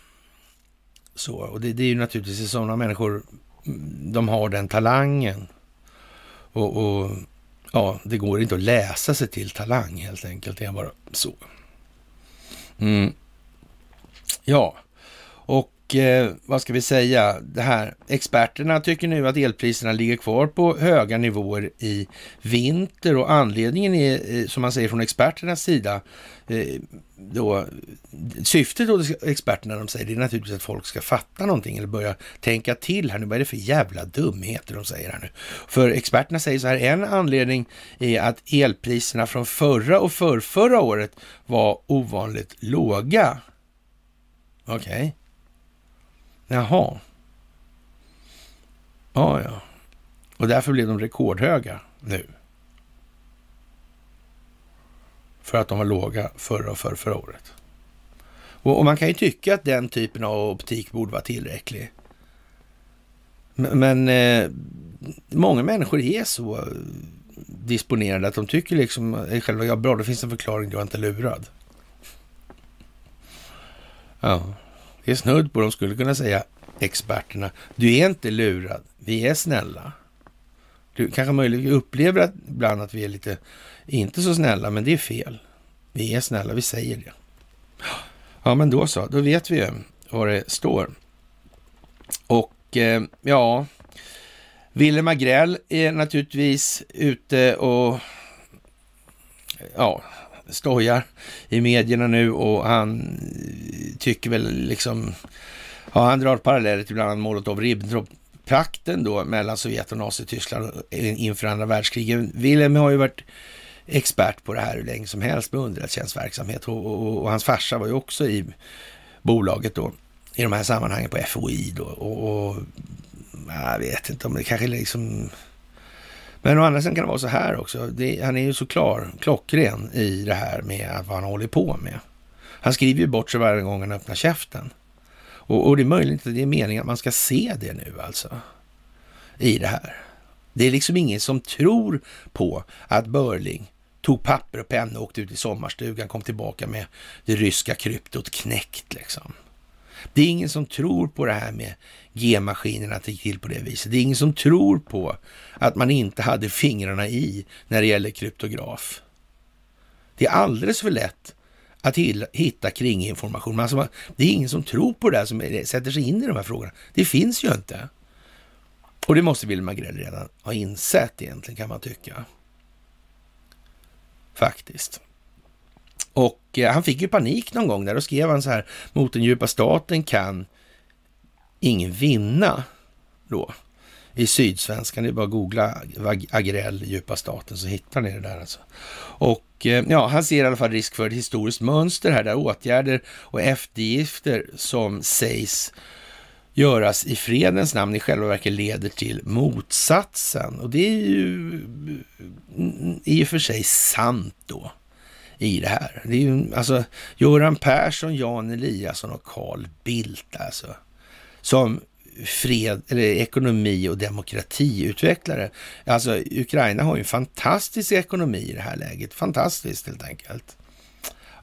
Så, och det, det är ju naturligtvis sådana människor, mm, de har den talangen. Och, och ja, det går inte att läsa sig till talang helt enkelt. Det är bara så. Mm. Ja, och eh, vad ska vi säga? Det här. Experterna tycker nu att elpriserna ligger kvar på höga nivåer i vinter och anledningen är, eh, som man säger från experternas sida, eh, då, syftet hos experterna de säger det är naturligtvis att folk ska fatta någonting eller börja tänka till här nu. Vad är det för jävla dumheter de säger här nu? För experterna säger så här, en anledning är att elpriserna från förra och förrförra året var ovanligt låga. Okej. Okay. Jaha. Ja, ja. Och därför blev de rekordhöga nu. För att de var låga förra och förra, förra året. Och, och, man kan ju tycka att den typen av optik borde vara tillräcklig. Men, men eh, många människor är så eh, disponerade att de tycker liksom eh, själva, ja bra, det finns en förklaring, du är inte lurad. Ja. Det är snudd på de skulle kunna säga experterna. Du är inte lurad. Vi är snälla. Du kanske möjligen upplever att ibland att vi är lite inte så snälla, men det är fel. Vi är snälla, vi säger det. Ja, men då så. Då vet vi ju vad det står. Och eh, ja, Willem Agrell är naturligtvis ute och ja, stojar i medierna nu och han tycker väl liksom, ja han drar paralleller till bland annat Molotov-Ribbentrop-pakten då mellan Sovjet och Nazityskland inför andra världskriget. Wilhelm har ju varit expert på det här hur länge som helst med underrättelsetjänstverksamhet och, och, och, hans farsa var ju också i bolaget då i de här sammanhangen på FOI då och, och jag vet inte om det kanske liksom men å andra sidan kan det vara så här också. Det, han är ju så klar, klockren i det här med vad han håller på med. Han skriver ju bort sig varje gång han öppnar käften. Och, och det är möjligt att det är meningen att man ska se det nu alltså. I det här. Det är liksom ingen som tror på att Börling tog papper och penna och åkte ut i sommarstugan, kom tillbaka med det ryska kryptot knäckt liksom. Det är ingen som tror på det här med G-maskinerna att det gick till på det viset. Det är ingen som tror på att man inte hade fingrarna i när det gäller kryptograf. Det är alldeles för lätt att hitta kringinformation. Alltså, det är ingen som tror på det här, som sätter sig in i de här frågorna. Det finns ju inte. Och det måste Wilhelm Agrell redan ha insett egentligen, kan man tycka. Faktiskt. Och eh, han fick ju panik någon gång där. Då skrev han så här, mot den djupa staten kan ingen vinna då. I Sydsvenskan, det är bara att googla Agrell, djupa staten, så hittar ni det där alltså. Och eh, ja, han ser i alla fall risk för ett historiskt mönster här, där åtgärder och eftergifter som sägs göras i fredens namn i själva verket leder till motsatsen. Och det är ju mm, i och för sig sant då i det här. Det är ju alltså Göran Persson, Jan Eliasson och Carl Bildt alltså. Som fred, eller ekonomi och demokratiutvecklare. Alltså Ukraina har ju en fantastisk ekonomi i det här läget. Fantastiskt helt enkelt.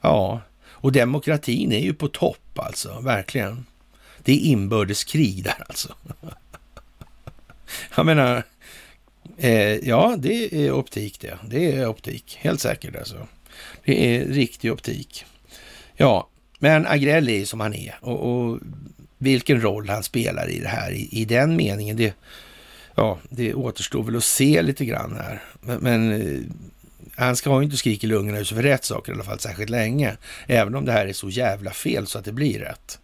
Ja, och demokratin är ju på topp alltså, verkligen. Det är inbördeskrig där alltså. Jag menar, eh, ja det är optik det. Det är optik, helt säkert alltså. Det är riktig optik. Ja, Men Agrell är som han är och, och, vilken roll han spelar i det här, i, i den meningen, det, ja, det återstår väl att se lite grann här. Men, men eh, han ska ju inte skrika i lungorna för rätt saker i alla fall särskilt länge. Även om det här är så jävla fel så att det blir rätt.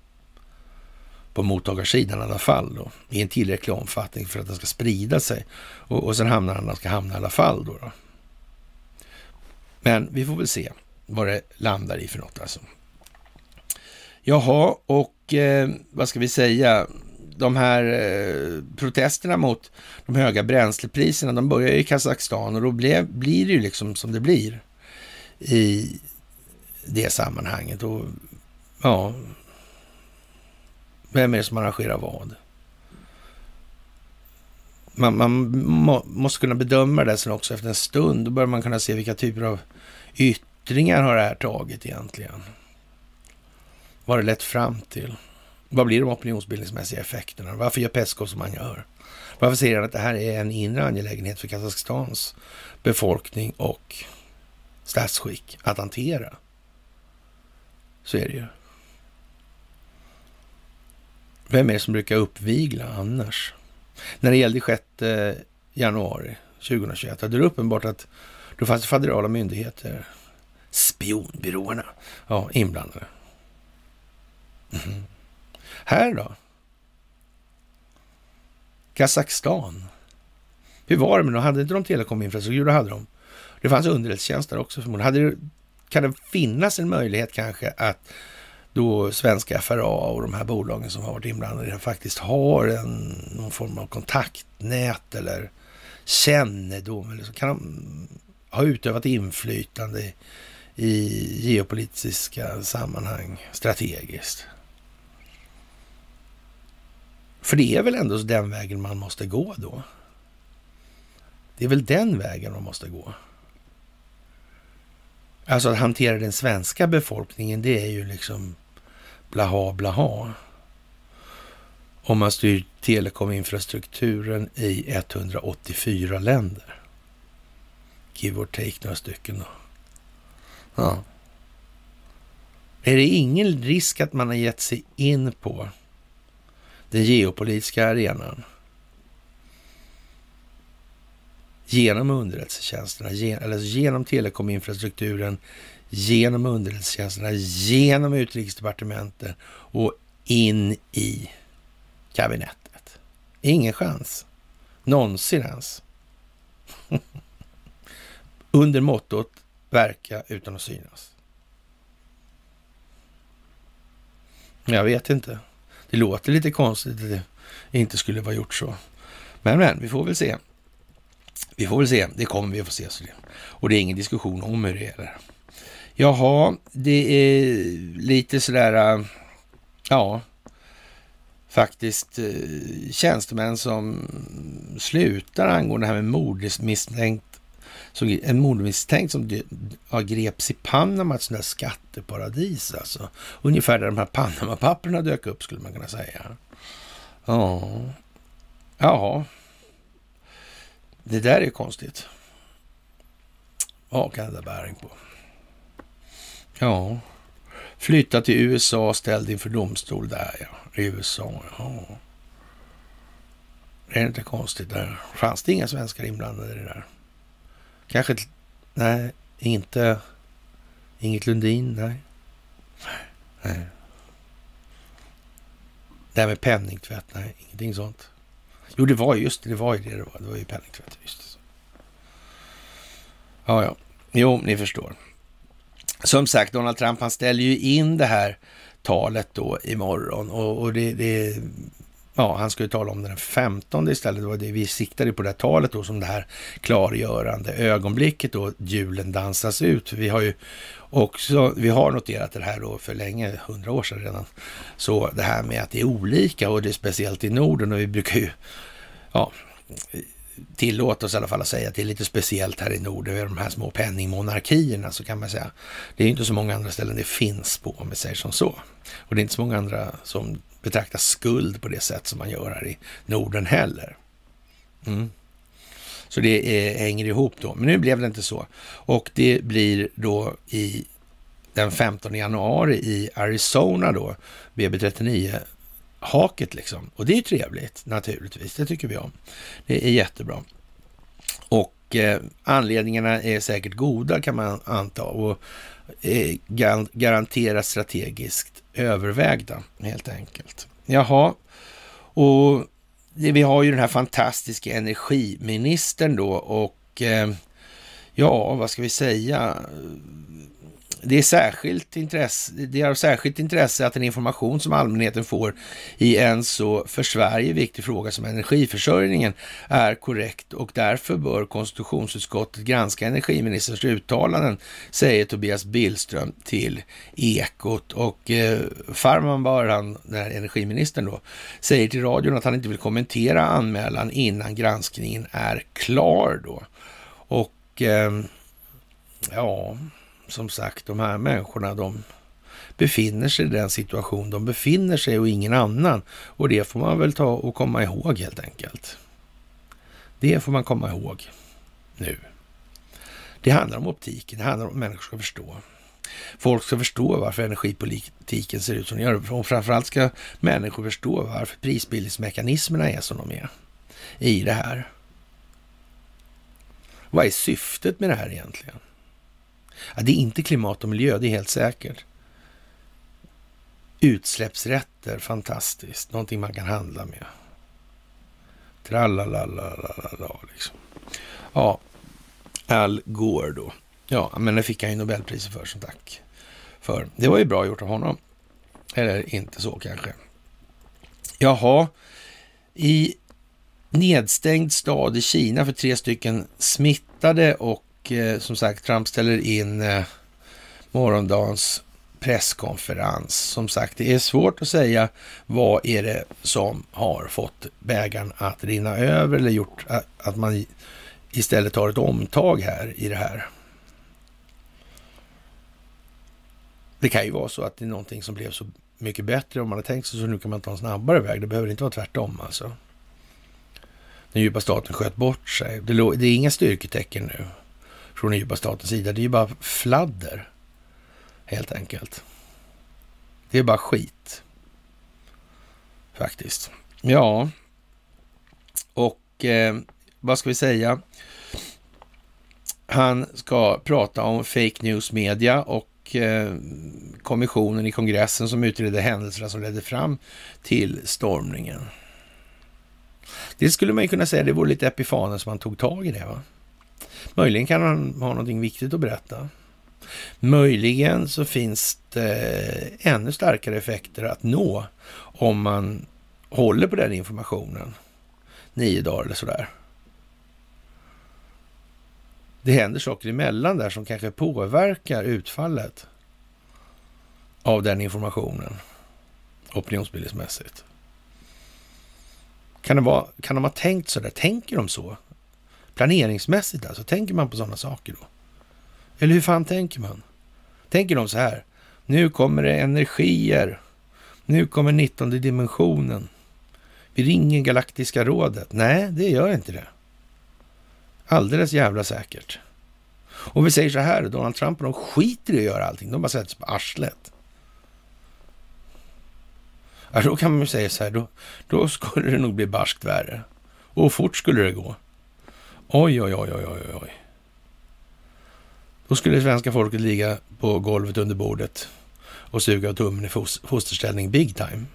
På mottagarsidan i alla fall då. I en tillräcklig omfattning för att den ska sprida sig. Och, och sen hamnar han, där han ska hamna i alla fall då, då. Men vi får väl se vad det landar i för något alltså. Jaha, och eh, vad ska vi säga? De här eh, protesterna mot de höga bränslepriserna, de börjar i Kazakstan och då ble, blir det ju liksom som det blir i det sammanhanget. Och ja, vem är det som arrangerar vad? Man, man må, måste kunna bedöma det sen också efter en stund. Då börjar man kunna se vilka typer av yttringar har det här tagit egentligen. Vad har det lett fram till? Vad blir de opinionsbildningsmässiga effekterna? Varför gör Peskov som han gör? Varför säger han att det här är en inre angelägenhet för Kazakstans befolkning och statsskick att hantera? Så är det ju. Vem är det som brukar uppvigla annars? När det gällde 6 januari 2021 hade det uppenbart att då fanns det federala myndigheter, spionbyråerna, ja, inblandade. Mm. Här då? Kazakstan. Hur var det med dem? Hade inte de telekominfrastruktur? Det hade de. Det fanns underrättelsetjänster också förmodligen. Hade det, kan det finnas en möjlighet kanske att då svenska FRA och de här bolagen som har varit inblandade faktiskt har en, någon form av kontaktnät eller kännedom eller så kan de har utövat inflytande i geopolitiska sammanhang strategiskt. För det är väl ändå den vägen man måste gå då? Det är väl den vägen man måste gå? Alltså att hantera den svenska befolkningen, det är ju liksom blaha blaha. Om man styr telekominfrastrukturen i 184 länder. Give or take några stycken då. Ja. Är det ingen risk att man har gett sig in på den geopolitiska arenan genom underrättelsetjänsterna, eller genom telekominfrastrukturen, genom underrättelsetjänsterna, genom utrikesdepartementet och in i kabinettet. Ingen chans. Någonsin ens. Under mottot verka utan att synas. Jag vet inte. Det låter lite konstigt att det inte skulle vara gjort så. Men, men, vi får väl se. Vi får väl se. Det kommer vi att få se. Så det. Och det är ingen diskussion om hur det är. Jaha, det är lite sådär, äh, ja, faktiskt äh, tjänstemän som slutar angående det här med mordmisstänkt som en mordmisstänkt som har greps i Panama, ett sånt där skatteparadis alltså. Ungefär där de här Panama-papperna dök upp skulle man kunna säga. Ja, ja. Det där är konstigt. Vad kan det bäring på? Ja, flytta till USA, ställd inför domstol där ja. I USA, ja. Det är inte konstigt där. Fanns det inga svenskar inblandade i det där? Kanske, nej, inte, inget Lundin, nej. nej. Det här med penningtvätt, nej, ingenting sånt. Jo, det var just det, det var ju det det var. Det var ju penningtvätt, just det. Ja, ja. Jo, ni förstår. Som sagt, Donald Trump, han ställer ju in det här talet då imorgon och, och det, det Ja, han ska ju tala om den 15 istället. Det var det vi siktade på det här talet då som det här klargörande ögonblicket då julen dansas ut. Vi har ju också, vi har noterat det här då för länge, hundra år sedan redan. Så det här med att det är olika och det är speciellt i Norden och vi brukar ju, ja, tillåta oss i alla fall att säga att det är lite speciellt här i Norden, med de här små penningmonarkierna så kan man säga. Det är inte så många andra ställen det finns på om vi säger som så. Och det är inte så många andra som betrakta skuld på det sätt som man gör här i Norden heller. Mm. Så det är, hänger ihop då. Men nu blev det inte så. Och det blir då i den 15 januari i Arizona då, BB39 haket liksom. Och det är ju trevligt naturligtvis, det tycker vi om. Det är jättebra. Och eh, anledningarna är säkert goda kan man anta och eh, garanterat strategiskt övervägda helt enkelt. Jaha, och vi har ju den här fantastiska energiministern då och eh, ja, vad ska vi säga? Det är, särskilt intresse, det är av särskilt intresse att den information som allmänheten får i en så för Sverige viktig fråga som energiförsörjningen är korrekt och därför bör konstitutionsutskottet granska energiministerns uttalanden, säger Tobias Billström till Ekot. Och eh, Farmanbar, han, den här energiministern då, säger till radion att han inte vill kommentera anmälan innan granskningen är klar då. Och eh, ja, som sagt, de här människorna, de befinner sig i den situation de befinner sig och ingen annan. Och det får man väl ta och komma ihåg helt enkelt. Det får man komma ihåg nu. Det handlar om optiken, det handlar om att människor ska förstå. Folk ska förstå varför energipolitiken ser ut som den gör. Och framförallt ska människor förstå varför prisbildningsmekanismerna är som de är i det här. Vad är syftet med det här egentligen? Ja, det är inte klimat och miljö, det är helt säkert. Utsläppsrätter, fantastiskt. Någonting man kan handla med. Tralalalala, liksom. Ja, Al Gore då. Ja, men det fick han ju Nobelpriset för som tack för. Det var ju bra gjort av honom. Eller inte så kanske. Jaha, i nedstängd stad i Kina för tre stycken smittade och eh, som sagt, Trump ställer in eh, morgondagens presskonferens. Som sagt, det är svårt att säga vad är det som har fått bägaren att rinna över eller gjort att, man istället tar ett omtag här i det här. Det kan ju vara så att det är någonting som blev så mycket bättre om man har tänkt sig så nu kan man ta en snabbare väg. Det behöver inte vara tvärtom alltså. Den djupa staten sköt bort sig. Det är inga styrketecken nu från den statens sida. Det är ju bara fladder, helt enkelt. Det är bara skit, faktiskt. Ja, och eh, vad ska vi säga? Han ska prata om fake news media och eh, kommissionen i kongressen som utredde händelserna som ledde fram till stormningen. Det skulle man ju kunna säga, det vore lite epifanen som han tog tag i det. va? Möjligen kan han ha någonting viktigt att berätta. Möjligen så finns det ännu starkare effekter att nå om man håller på den informationen nio dagar eller sådär. Det händer saker emellan där som kanske påverkar utfallet av den informationen opinionsbildningsmässigt. Kan, det vara, kan de ha tänkt så där? Tänker de så? Planeringsmässigt alltså, tänker man på sådana saker då? Eller hur fan tänker man? Tänker de så här, nu kommer det energier, nu kommer 19 dimensionen. Vi ringer Galaktiska rådet. Nej, det gör inte det. Alldeles jävla säkert. Och vi säger så här, Donald Trump och de skiter i att göra allting. De bara sätter sig på arslet. Ja, då kan man ju säga så här, då, då skulle det nog bli barskt värre. Och fort skulle det gå. Oj, oj, oj, oj, oj, oj. Då skulle svenska folket ligga på golvet under bordet och suga av tummen i fosterställning big time.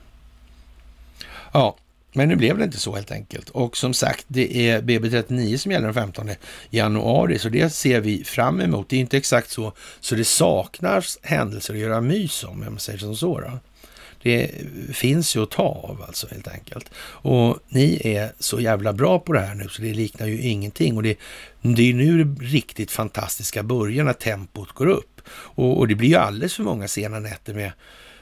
Ja, men nu blev det inte så helt enkelt. Och som sagt, det är BB39 som gäller den 15 januari, så det ser vi fram emot. Det är inte exakt så, så det saknas händelser att göra mys om, om man säger som så. Då. Det finns ju att ta av alltså helt enkelt. Och ni är så jävla bra på det här nu så det liknar ju ingenting. Och det, det är ju nu det riktigt fantastiska börjar när tempot går upp. Och, och det blir ju alldeles för många sena nätter med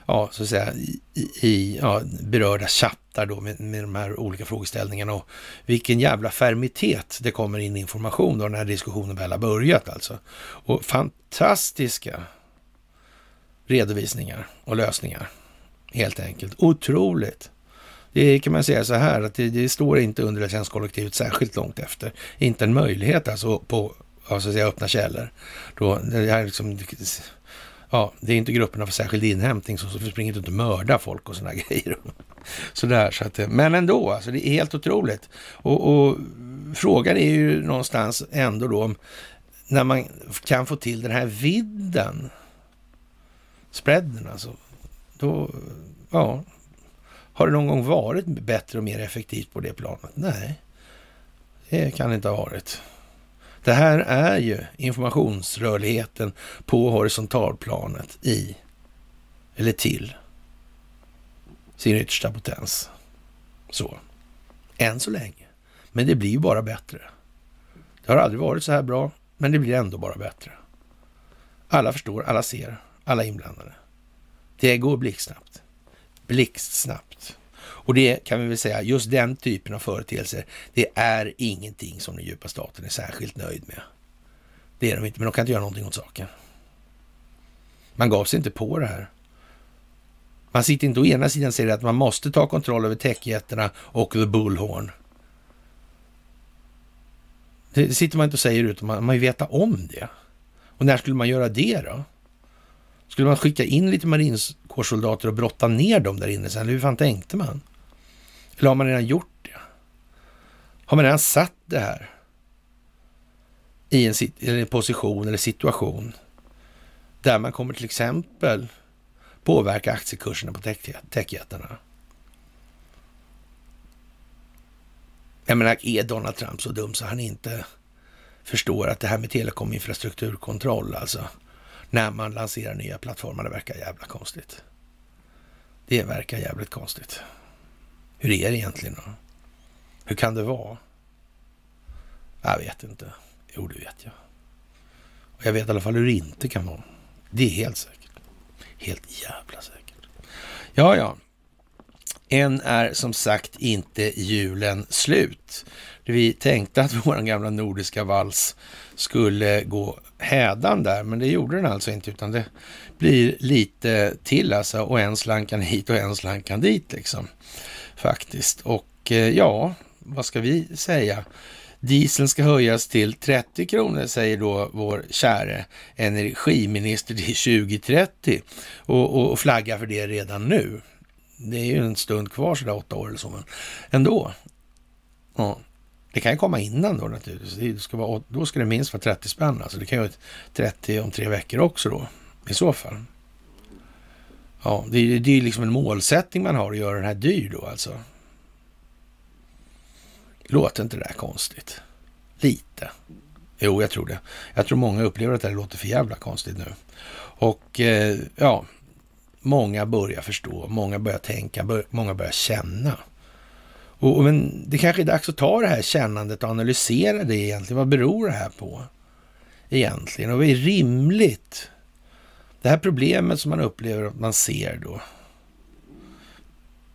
ja, så att säga, i, i ja, berörda chattar då med, med de här olika frågeställningarna och vilken jävla fermitet det kommer in information då när diskussionen väl har börjat alltså. Och fantastiska redovisningar och lösningar helt enkelt. Otroligt. Det kan man säga så här att det, det står inte underrättelsetjänstkollektivet särskilt långt efter. Inte en möjlighet alltså på alltså säga, öppna källor. Då, det här liksom, ja, det är inte grupperna för särskild inhämtning så, så springer inte och mördar folk och sådana grejer. Sådär, så att, men ändå, alltså det är helt otroligt. Och, och frågan är ju någonstans ändå då om när man kan få till den här vidden, spreaden alltså, då, ja, har det någon gång varit bättre och mer effektivt på det planet? Nej, det kan det inte ha varit. Det här är ju informationsrörligheten på horisontalplanet i, eller till, sin yttersta potens. Så. Än så länge. Men det blir ju bara bättre. Det har aldrig varit så här bra, men det blir ändå bara bättre. Alla förstår, alla ser, alla inblandade. Det går blixtsnabbt. Blixtsnabbt. Och det kan vi väl säga, just den typen av företeelser, det är ingenting som den djupa staten är särskilt nöjd med. Det är de inte, men de kan inte göra någonting åt saken. Man gav sig inte på det här. Man sitter inte å ena sidan och säger att man måste ta kontroll över techjättarna och the bullhorn. Det sitter man inte och säger utan man, man vill veta om det. Och när skulle man göra det då? Skulle man skicka in lite marinkårssoldater och brotta ner dem där inne sen? Hur fan tänkte man? Eller har man redan gjort det? Har man redan satt det här i en, en position eller situation där man kommer till exempel påverka aktiekurserna på techjättarna? Jag menar, är Donald Trump så dum så han inte förstår att det här med telekominfrastrukturkontroll, alltså när man lanserar nya plattformar, det verkar jävla konstigt. Det verkar jävligt konstigt. Hur är det egentligen då? Hur kan det vara? Jag vet inte. Jo, det vet jag. Och jag vet i alla fall hur det inte kan vara. Det är helt säkert. Helt jävla säkert. Ja, ja. Än är som sagt inte julen slut. Vi tänkte att vår gamla nordiska vals skulle gå hädan där, men det gjorde den alltså inte, utan det blir lite till alltså, och en slankan hit och en slankan dit liksom, faktiskt. Och eh, ja, vad ska vi säga? Dieseln ska höjas till 30 kronor, säger då vår käre energiminister till 2030 och, och, och flaggar för det redan nu. Det är ju en stund kvar, sådär åtta år eller så, men ändå. Ja. Det kan ju komma innan då naturligtvis. Det ska vara, då ska det minst vara 30 spänn. Alltså det kan ju vara 30 om tre veckor också då, i så fall. Ja, det är, det är liksom en målsättning man har att göra den här dyr då alltså. Låter inte det där konstigt? Lite. Jo, jag tror det. Jag tror många upplever att det här låter för jävla konstigt nu. Och eh, ja, många börjar förstå, många börjar tänka, bör, många börjar känna. Och, och, men det kanske är dags att ta det här kännandet och analysera det egentligen. Vad beror det här på egentligen? Och vad är rimligt? Det här problemet som man upplever att man ser då.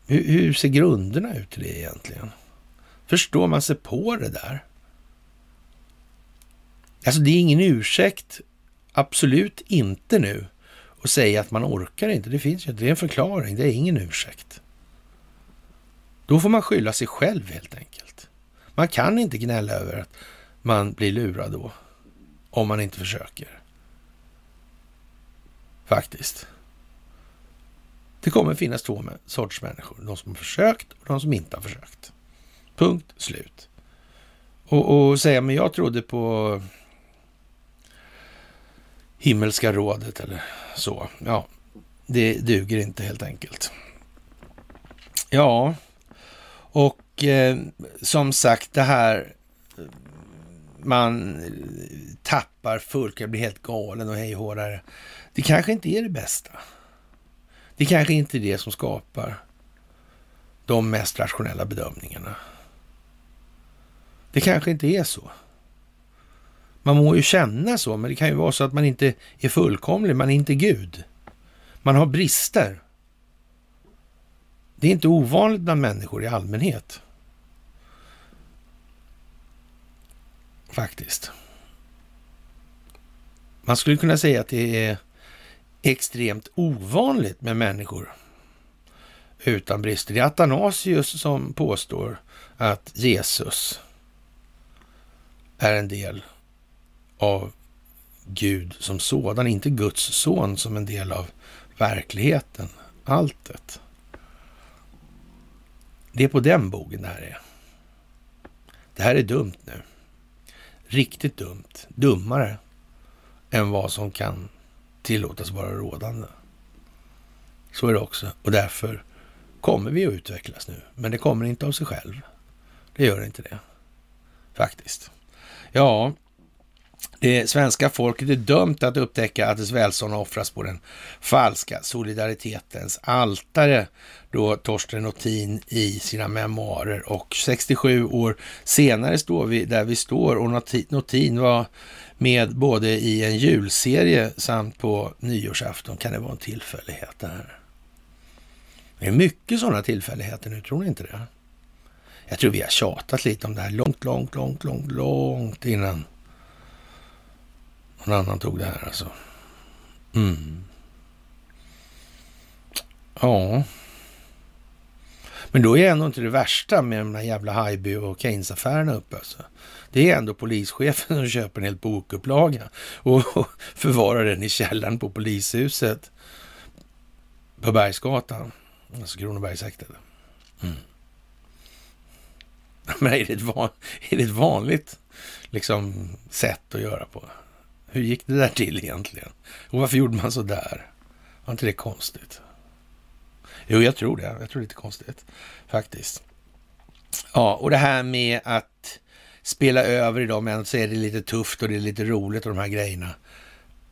Hur, hur ser grunderna ut i det egentligen? Förstår man sig på det där? Alltså det är ingen ursäkt, absolut inte nu, att säga att man orkar inte. Det finns ju inte, det är en förklaring, det är ingen ursäkt. Då får man skylla sig själv helt enkelt. Man kan inte gnälla över att man blir lurad då, om man inte försöker. Faktiskt. Det kommer finnas två sorts människor. De som har försökt och de som inte har försökt. Punkt slut. Och, och säga, men jag trodde på himmelska rådet eller så. Ja, det duger inte helt enkelt. Ja, och eh, som sagt det här man tappar fullt, jag blir helt galen och hej hårdare. Det kanske inte är det bästa. Det kanske inte är det som skapar de mest rationella bedömningarna. Det kanske inte är så. Man må ju känna så, men det kan ju vara så att man inte är fullkomlig, man är inte Gud. Man har brister. Det är inte ovanligt bland människor i allmänhet. Faktiskt. Man skulle kunna säga att det är extremt ovanligt med människor utan brister. Det är Athanasius som påstår att Jesus är en del av Gud som sådan, inte Guds son som en del av verkligheten, alltet. Det är på den bogen det här är. Det här är dumt nu. Riktigt dumt. Dummare än vad som kan tillåtas vara rådande. Så är det också. Och därför kommer vi att utvecklas nu. Men det kommer inte av sig själv. Det gör inte det. Faktiskt. Ja, det svenska folket är dömt att upptäcka att dess välstånd offras på den falska solidaritetens altare, då Torsten Nothin i sina memoarer. Och 67 år senare står vi där vi står och Nothin var med både i en julserie samt på nyårsafton. Kan det vara en tillfällighet det här? Det är mycket sådana tillfälligheter nu, tror ni inte det? Jag tror vi har tjatat lite om det här långt, långt, långt, långt, långt innan någon annan tog det här alltså. Mm. Ja. Men då är ändå inte det värsta med de här jävla Haijby och Keynes-affärerna uppe alltså. Det är ändå polischefen som köper en hel bokupplaga och, och förvarar den i källaren på polishuset på Bergsgatan, alltså Kronobergshäktet. Mm. Men är det, ett van, är det ett vanligt liksom, sätt att göra på? Hur gick det där till egentligen? Och varför gjorde man så där? Var inte det konstigt? Jo, jag tror det. Jag tror det är lite konstigt faktiskt. Ja, och det här med att spela över idag, men så är det lite tufft och det är lite roligt och de här grejerna.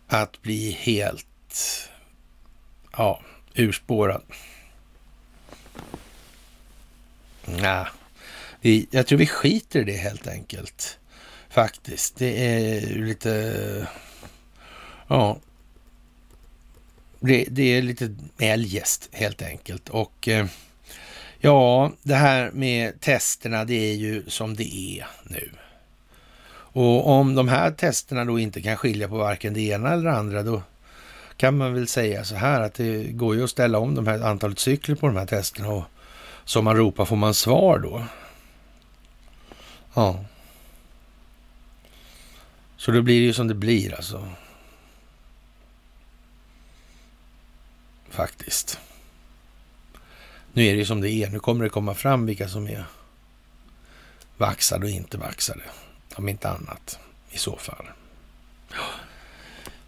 Att bli helt, ja, urspårad. Nej, jag tror vi skiter i det helt enkelt. Faktiskt. Det är lite... Ja. Det, det är lite eljest helt enkelt. Och eh, ja, det här med testerna, det är ju som det är nu. Och om de här testerna då inte kan skilja på varken det ena eller det andra, då kan man väl säga så här att det går ju att ställa om de här antalet cykler på de här testerna och som man ropar får man svar då. Ja. Så då blir det ju som det blir alltså. Faktiskt. Nu är det ju som det är. Nu kommer det komma fram vilka som är vaxade och inte vaxade. Om inte annat i så fall.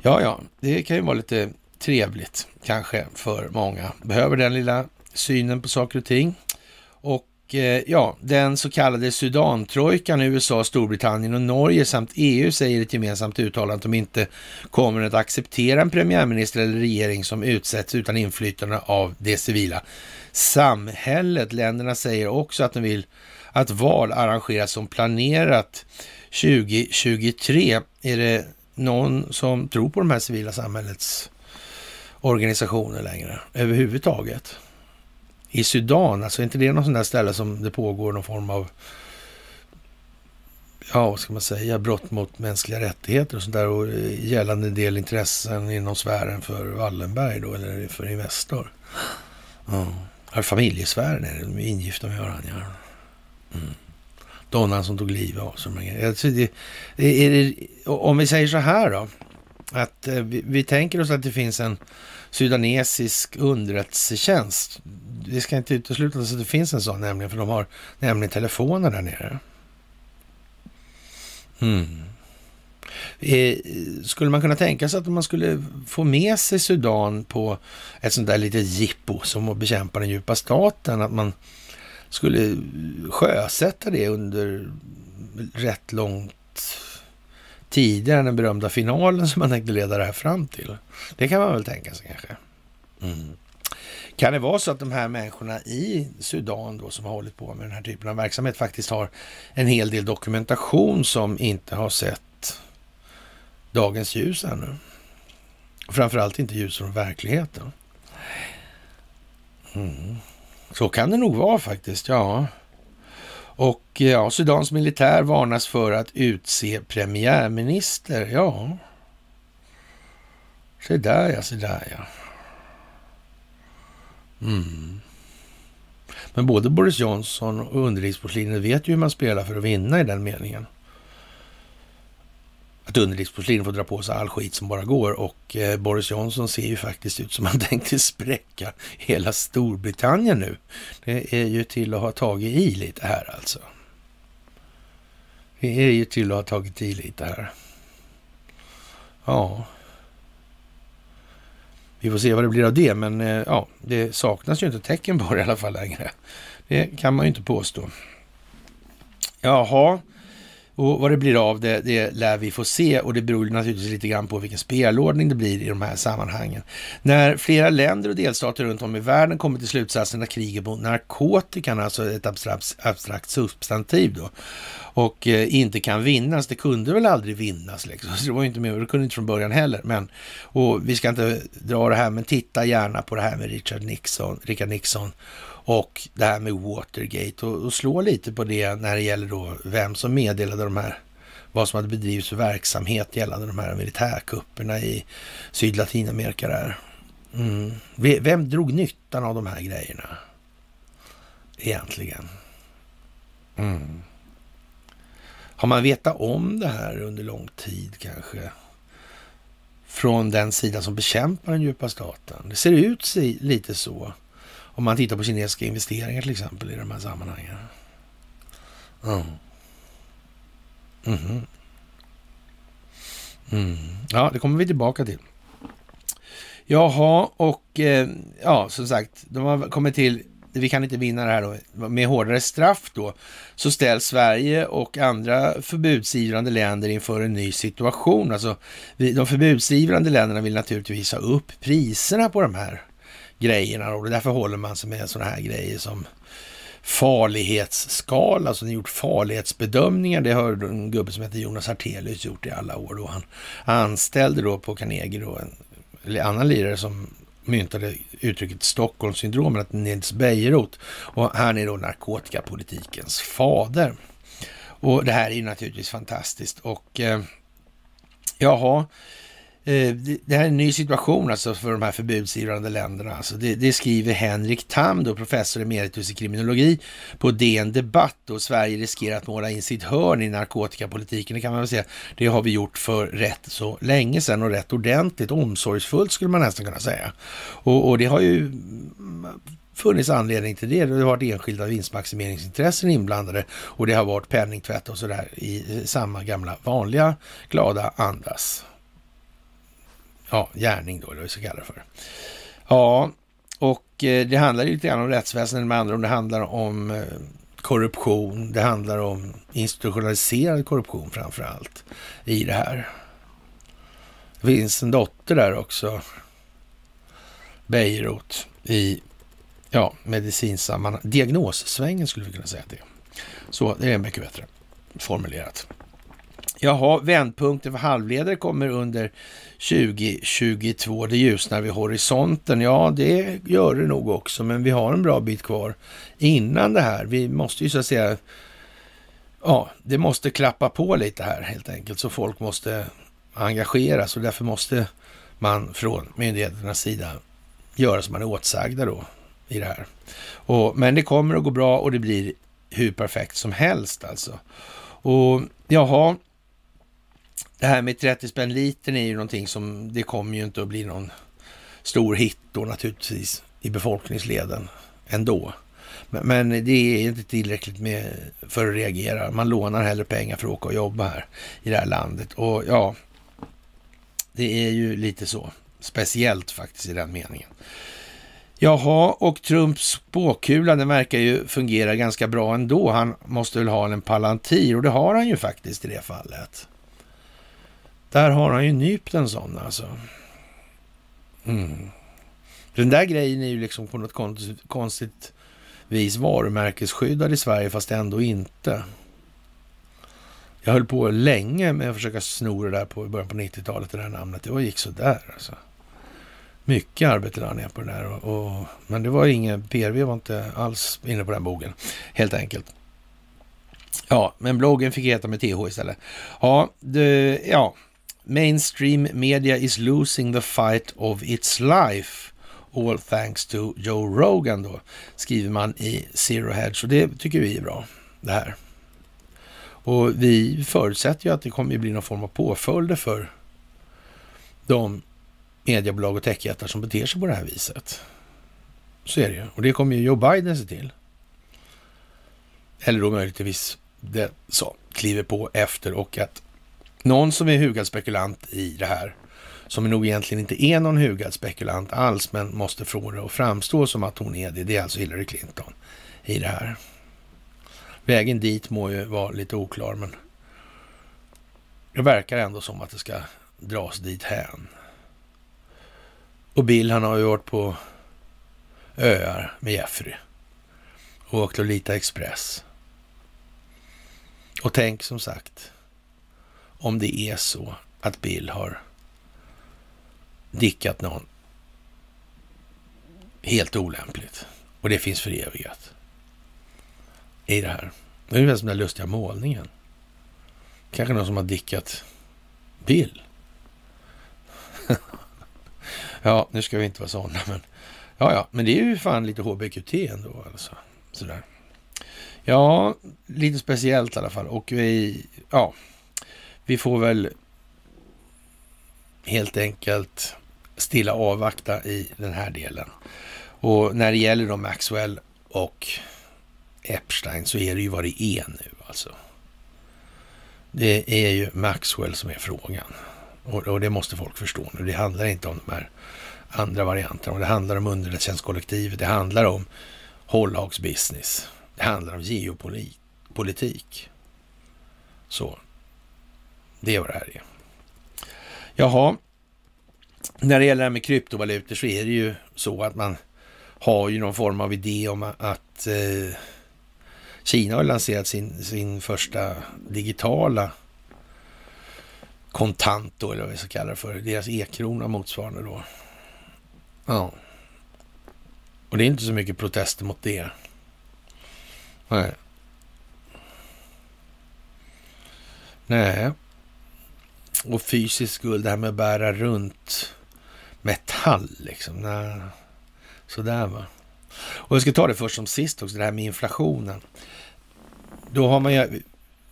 Ja, ja, det kan ju vara lite trevligt kanske för många. Behöver den lilla synen på saker och ting. Och Eh, ja, den så kallade Sudantrojkan, USA, Storbritannien och Norge samt EU säger i ett gemensamt uttalande att de inte kommer att acceptera en premiärminister eller regering som utsätts utan inflytande av det civila samhället. Länderna säger också att de vill att val arrangeras som planerat 2023. Är det någon som tror på de här civila samhällets organisationer längre överhuvudtaget? I Sudan, alltså är inte det något sånt där ställe som det pågår någon form av, ja vad ska man säga, brott mot mänskliga rättigheter och sånt där och eh, gällande del intressen inom sfären för Wallenberg då, eller för Investor. Ja, familjesfären är det, de är ingifta med varandra. Mm. Donnan som tog livet av sig. Om vi säger så här då, att eh, vi, vi tänker oss att det finns en sudanesisk underrättelsetjänst. Det ska inte uteslutas att det finns en sån nämligen, för de har nämligen telefoner där nere. Mm. Skulle man kunna tänka sig att man skulle få med sig Sudan på ett sånt där litet jippo som att bekämpa den djupa staten, att man skulle sjösätta det under rätt långt tidigare än den berömda finalen som man tänkte leda det här fram till. Det kan man väl tänka sig kanske. Mm. Kan det vara så att de här människorna i Sudan då som har hållit på med den här typen av verksamhet faktiskt har en hel del dokumentation som inte har sett dagens ljus ännu? Framförallt inte ljus från verkligheten. Mm. Så kan det nog vara faktiskt, ja. Och ja, Sudans militär varnas för att utse premiärminister. Ja, se där ja, se där ja. Mm. Men både Boris Johnson och underlivsporslinet vet ju hur man spelar för att vinna i den meningen. att underlivsporslin får dra på sig all skit som bara går och eh, Boris Johnson ser ju faktiskt ut som han tänkte spräcka hela Storbritannien nu. Det är ju till att ha tagit i lite här alltså. Det är ju till att ha tagit i lite här. Ja. Vi får se vad det blir av det, men eh, ja, det saknas ju inte tecken på det i alla fall längre. Det kan man ju inte påstå. Jaha, och vad det blir av det, det lär vi få se och det beror naturligtvis lite grann på vilken spelordning det blir i de här sammanhangen. När flera länder och delstater runt om i världen kommer till slutsatsen att kriget mot narkotikan, alltså ett abstrakt, abstrakt substantiv då, och eh, inte kan vinnas. Det kunde väl aldrig vinnas liksom. Så det var ju inte med, det kunde inte från början heller. Men, och vi ska inte dra det här, men titta gärna på det här med Richard Nixon, Richard Nixon och det här med Watergate och, och slå lite på det när det gäller då vem som meddelade de här vad som hade bedrivits för verksamhet gällande de här militärkupperna i Sydlatinamerika där. Mm. Vem drog nyttan av de här grejerna? Egentligen. Mm. Har man vetat om det här under lång tid kanske? Från den sida som bekämpar den djupa staten. Det ser ut lite så. Om man tittar på kinesiska investeringar till exempel i de här sammanhangen. Mm. Mm. Mm. Ja, det kommer vi tillbaka till. Jaha, och eh, ja, som sagt, de har kommit till vi kan inte vinna det här då, med hårdare straff då, så ställs Sverige och andra förbudsivrande länder inför en ny situation. Alltså, de förbudsivrande länderna vill naturligtvis ha upp priserna på de här grejerna och därför håller man sig med sådana här grejer som farlighetsskala, alltså ni gjort farlighetsbedömningar. Det har en gubbe som heter Jonas Hartelius gjort i alla år. Då. Han anställde då på Carnegie då en annan lirare som myntade uttrycket Stockholmssyndromet, att Nils Bejerot. Och han är då narkotikapolitikens fader. Och det här är ju naturligtvis fantastiskt. Och eh, jaha, Eh, Eh, det här är en ny situation alltså för de här förbudsivrande länderna. Alltså det, det, skriver Henrik Tam, då, professor emeritus i kriminologi på DN Debatt. Och Sverige riskerar att måla in sitt hörn i narkotikapolitiken. Det kan man väl säga, det har vi gjort för rätt så länge sedan och rätt ordentligt, omsorgsfullt skulle man nästan kunna säga. Och, och det har ju funnits anledning till det. Det har varit enskilda vinstmaximeringsintressen inblandade och det har varit penningtvätt och sådär i samma gamla vanliga glada andas ja, gärning då, eller vad vi ska kalla det för. Ja, och eh, det handlar ju lite grann om rättsväsendet med andra ord, det handlar om eh, korruption, det handlar om institutionaliserad korruption framför allt i det här. Det finns en dotter där också, Beirut, i ja, medicinsammanhang. Diagnossvängen skulle vi kunna säga att det är. Så det är mycket bättre formulerat. Jaha, vändpunkten för halvledare kommer under 2022. Det ljusnar vid horisonten. Ja, det gör det nog också, men vi har en bra bit kvar innan det här. Vi måste ju så att säga, ja, det måste klappa på lite här helt enkelt, så folk måste engageras och därför måste man från myndigheternas sida göra som man är åtsagda då i det här. Och, men det kommer att gå bra och det blir hur perfekt som helst alltså. Och jaha, det här med 30 spänn litern är ju någonting som, det kommer ju inte att bli någon stor hit då naturligtvis i befolkningsleden ändå. Men, men det är inte tillräckligt med, för att reagera. Man lånar hellre pengar för att åka och jobba här i det här landet. Och ja, det är ju lite så. Speciellt faktiskt i den meningen. Jaha, och Trumps spåkula, den verkar ju fungera ganska bra ändå. Han måste väl ha en palantir och det har han ju faktiskt i det fallet. Där har han ju nypt en sån alltså. Mm. Den där grejen är ju liksom på något konstigt vis varumärkesskyddad i Sverige fast ändå inte. Jag höll på länge med att försöka sno det där på i början på 90-talet, det där namnet. Det var, gick sådär alltså. Mycket arbete la ner på det där. Och, och, men det var ingen, PRV var inte alls inne på den bogen, helt enkelt. Ja, men bloggen fick heta med TH istället. Ja, det, ja, Mainstream media is losing the fight of its life. All thanks to Joe Rogan då, skriver man i Zero Hedge. Och det tycker vi är bra, det här. Och vi förutsätter ju att det kommer bli någon form av påföljder för de mediebolag och techjättar som beter sig på det här viset. Så är det ju. Och det kommer ju Joe Biden se till. Eller då möjligtvis det som kliver på efter och att någon som är hugad spekulant i det här, som nog egentligen inte är någon hugad spekulant alls, men måste få det att framstå som att hon är det, det är alltså Hillary Clinton i det här. Vägen dit må ju vara lite oklar, men det verkar ändå som att det ska dras dit hän. Och Bill, han har ju varit på öar med Jeffrey och åkt Lolita Express. Och tänk som sagt, om det är så att Bill har dickat någon helt olämpligt och det finns förevigat i det här. Det är ungefär som den där lustiga målningen. Kanske någon som har dickat Bill. ja, nu ska vi inte vara sådana, men ja, ja, men det är ju fan lite HBQT ändå alltså. Sådär. Ja, lite speciellt i alla fall. Och vi, ja, vi får väl helt enkelt stilla avvakta i den här delen. Och när det gäller då Maxwell och Epstein så är det ju vad det är nu alltså. Det är ju Maxwell som är frågan. Och, och det måste folk förstå nu. Det handlar inte om de här andra varianterna. Det handlar om underrättelsetjänstkollektivet. Det handlar om hållhagsbusiness. Det handlar om geopolitik. Så. Det är vad det här är. Jaha. När det gäller det här med kryptovalutor så är det ju så att man har ju någon form av idé om att eh, Kina har lanserat sin, sin första digitala kontant då, eller vad vi ska kalla det för. Deras e-krona motsvarande då. Ja. Och det är inte så mycket protester mot det. Nej. Nej. Och fysiskt guld, det här med att bära runt metall liksom. Nej. Sådär va. Och jag ska ta det först som sist också, det här med inflationen. Då har man ju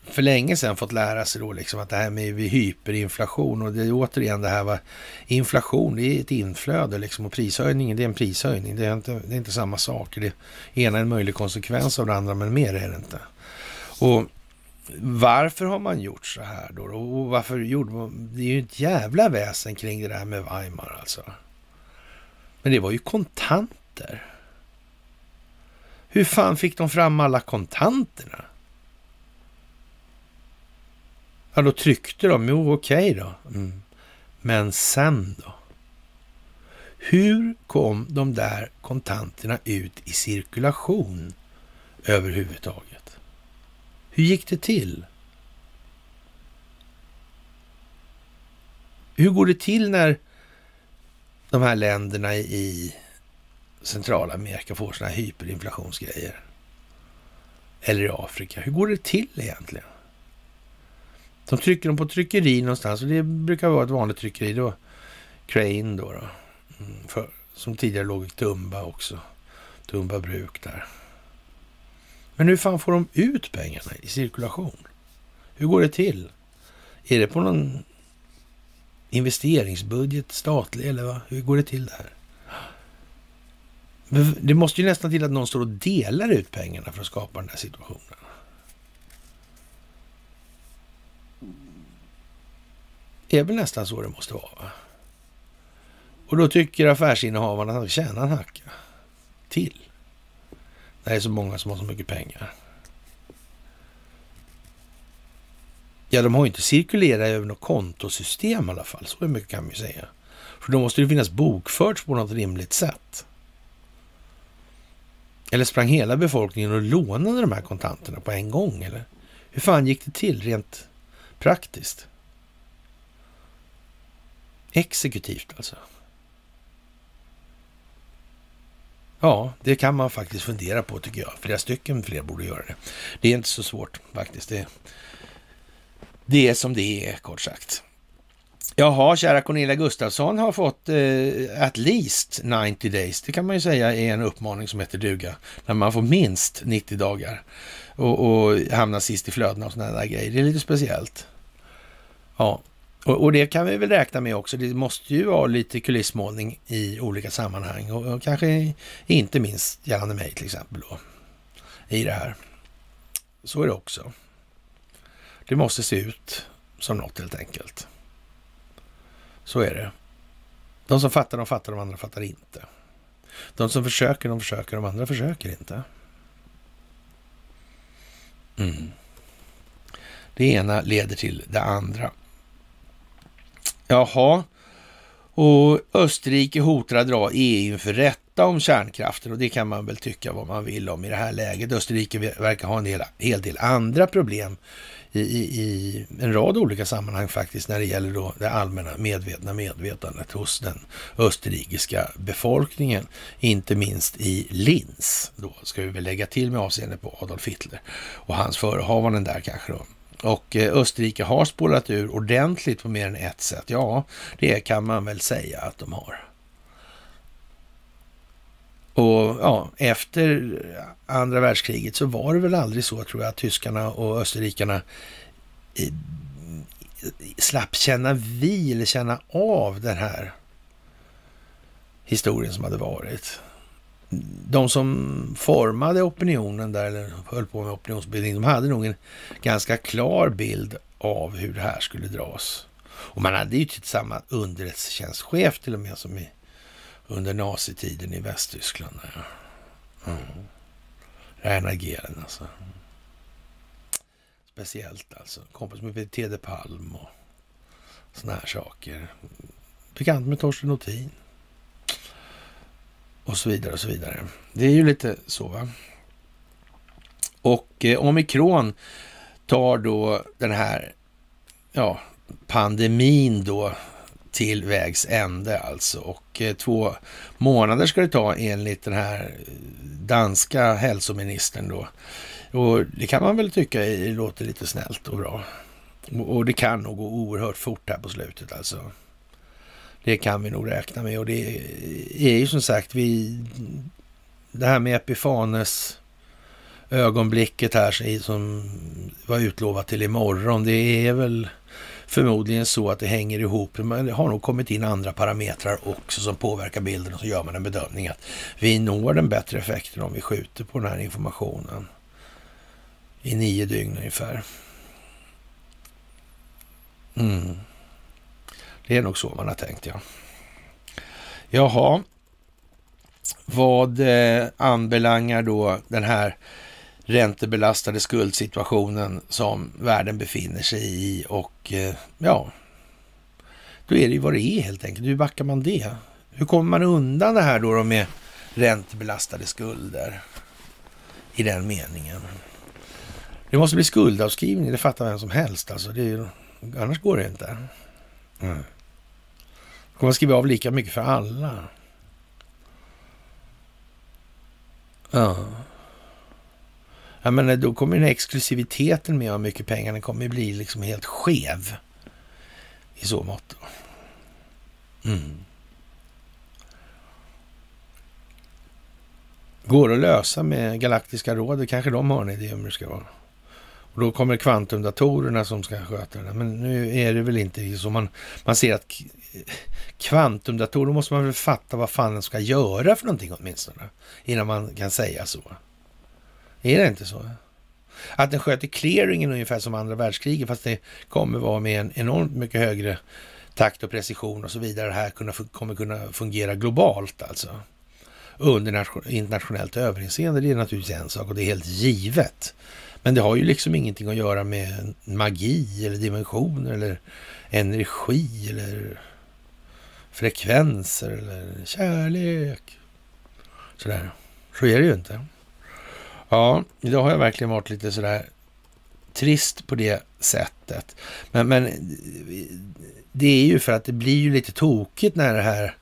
för länge sedan fått lära sig då liksom att det här med hyperinflation och det är återigen det här var inflation, det är ett inflöde liksom och prishöjningen det är en prishöjning. Det är inte, det är inte samma sak. Det ena är en möjlig konsekvens av det andra men mer är det inte. Och varför har man gjort så här då? Och varför gjorde man, det är ju ett jävla väsen kring det där med Weimar alltså. Men det var ju kontanter. Hur fan fick de fram alla kontanterna? Ja, då tryckte de. Jo, okej okay då. Mm. Men sen då? Hur kom de där kontanterna ut i cirkulation överhuvudtaget? Hur gick det till? Hur går det till när de här länderna i Centralamerika får sådana här hyperinflationsgrejer? Eller i Afrika. Hur går det till egentligen? De trycker dem på tryckeri någonstans och det brukar vara ett vanligt tryckeri då. Crane då. då. Mm, för, som tidigare låg i Tumba också. Tumba bruk där. Men hur fan får de ut pengarna i cirkulation? Hur går det till? Är det på någon investeringsbudget, statlig eller vad? Hur går det till där? Det måste ju nästan till att någon står och delar ut pengarna för att skapa den här situationen. Det är väl nästan så det måste vara. Och då tycker affärsinnehavarna att de tjänar en hacka till. Det är så många som har så mycket pengar. Ja, de har ju inte cirkulerat över något kontosystem i alla fall. Så mycket kan man ju säga. För då måste det finnas bokfört på något rimligt sätt. Eller sprang hela befolkningen och lånade de här kontanterna på en gång? Eller hur fan gick det till rent praktiskt? Exekutivt alltså. Ja, det kan man faktiskt fundera på tycker jag. Flera stycken fler borde göra det. Det är inte så svårt faktiskt. Det, det är som det är kort sagt. Jaha, kära Cornelia Gustafsson har fått eh, at least 90 days. Det kan man ju säga är en uppmaning som heter duga. När man får minst 90 dagar och, och hamnar sist i flödena och sådana där grejer. Det är lite speciellt. Ja, och, och, det kan vi väl räkna med också. Det måste ju vara lite kulissmålning i olika sammanhang och, och kanske inte minst gällande mig till exempel då i det här. Så är det också. Det måste se ut som något helt enkelt. Så är det. De som fattar, de fattar, de andra fattar inte. De som försöker, de försöker, de andra försöker inte. Mm. Det ena leder till det andra. Jaha, och Österrike hotar att dra EU inför rätta om kärnkraften och det kan man väl tycka vad man vill om i det här läget. Österrike verkar ha en hel, hel del andra problem i, i, i, en rad olika sammanhang faktiskt när det gäller då det allmänna medvetna medvetandet hos den österrikiska befolkningen. Inte minst i Linz, då ska vi väl lägga till med avseende på Adolf Hitler och hans förehavanden där kanske då. Och eh, Österrike har spårat ur ordentligt på mer än ett sätt. Ja, det kan man väl säga att de har. Och ja, efter andra världskriget så var det väl aldrig så, tror jag, att tyskarna och österrikarna eh, slapp känna vid eller känna av den här historien som hade varit. De som formade opinionen där, eller höll på med opinionsbildning, de hade nog en ganska klar bild av hur det här skulle dras. Och man hade ju typ samma underrättelsetjänstchef till och med som i under nazitiden i Västtyskland. Mm. Rainer Gehlen alltså. Speciellt alltså. Kompis med Tede Palm och såna här saker. Bekant med Torsten Nothin. Och så vidare och så vidare. Det är ju lite så va. Och eh, omikron tar då den här ja, pandemin då till vägs ände alltså. Och eh, två månader ska det ta enligt den här danska hälsoministern då. Och det kan man väl tycka låter lite snällt och bra. Och det kan nog gå oerhört fort här på slutet alltså. Det kan vi nog räkna med och det är ju som sagt vi... Det här med Epifanes ögonblicket här som var utlovat till imorgon. Det är väl förmodligen så att det hänger ihop. Men det har nog kommit in andra parametrar också som påverkar bilden och så gör man en bedömning att vi når den bättre effekten om vi skjuter på den här informationen i nio dygn ungefär. Mm. Det är nog så man har tänkt, ja. Jaha, vad eh, anbelangar då den här räntebelastade skuldsituationen som världen befinner sig i och eh, ja, då är det ju vad det är helt enkelt. Hur backar man det? Hur kommer man undan det här då med räntebelastade skulder i den meningen? Det måste bli skuldavskrivning, det fattar vem som helst alltså. Det är, annars går det inte. Mm. Då kommer man skriva av lika mycket för alla. Ja. Jag menar, då kommer den här exklusiviteten med hur mycket pengar den kommer bli liksom helt skev i så mått. Mm. Går att lösa med Galaktiska rådet, kanske de har en idé om hur det ska vara. Och då kommer kvantumdatorerna som ska sköta det. Men nu är det väl inte så. Man, man ser att kvantumdatorer måste man väl fatta vad fan den ska göra för någonting åtminstone. Innan man kan säga så. Är det inte så? Att den sköter clearingen ungefär som andra världskriget, fast det kommer vara med en enormt mycket högre takt och precision och så vidare. Det här kunna, kommer kunna fungera globalt alltså. Under internationellt överinseende, det är naturligtvis en sak och det är helt givet. Men det har ju liksom ingenting att göra med magi eller dimensioner eller energi eller frekvenser eller kärlek. Sådär. Så är det ju inte. Ja, idag har jag verkligen varit lite sådär trist på det sättet. Men, men det är ju för att det blir ju lite tokigt när det här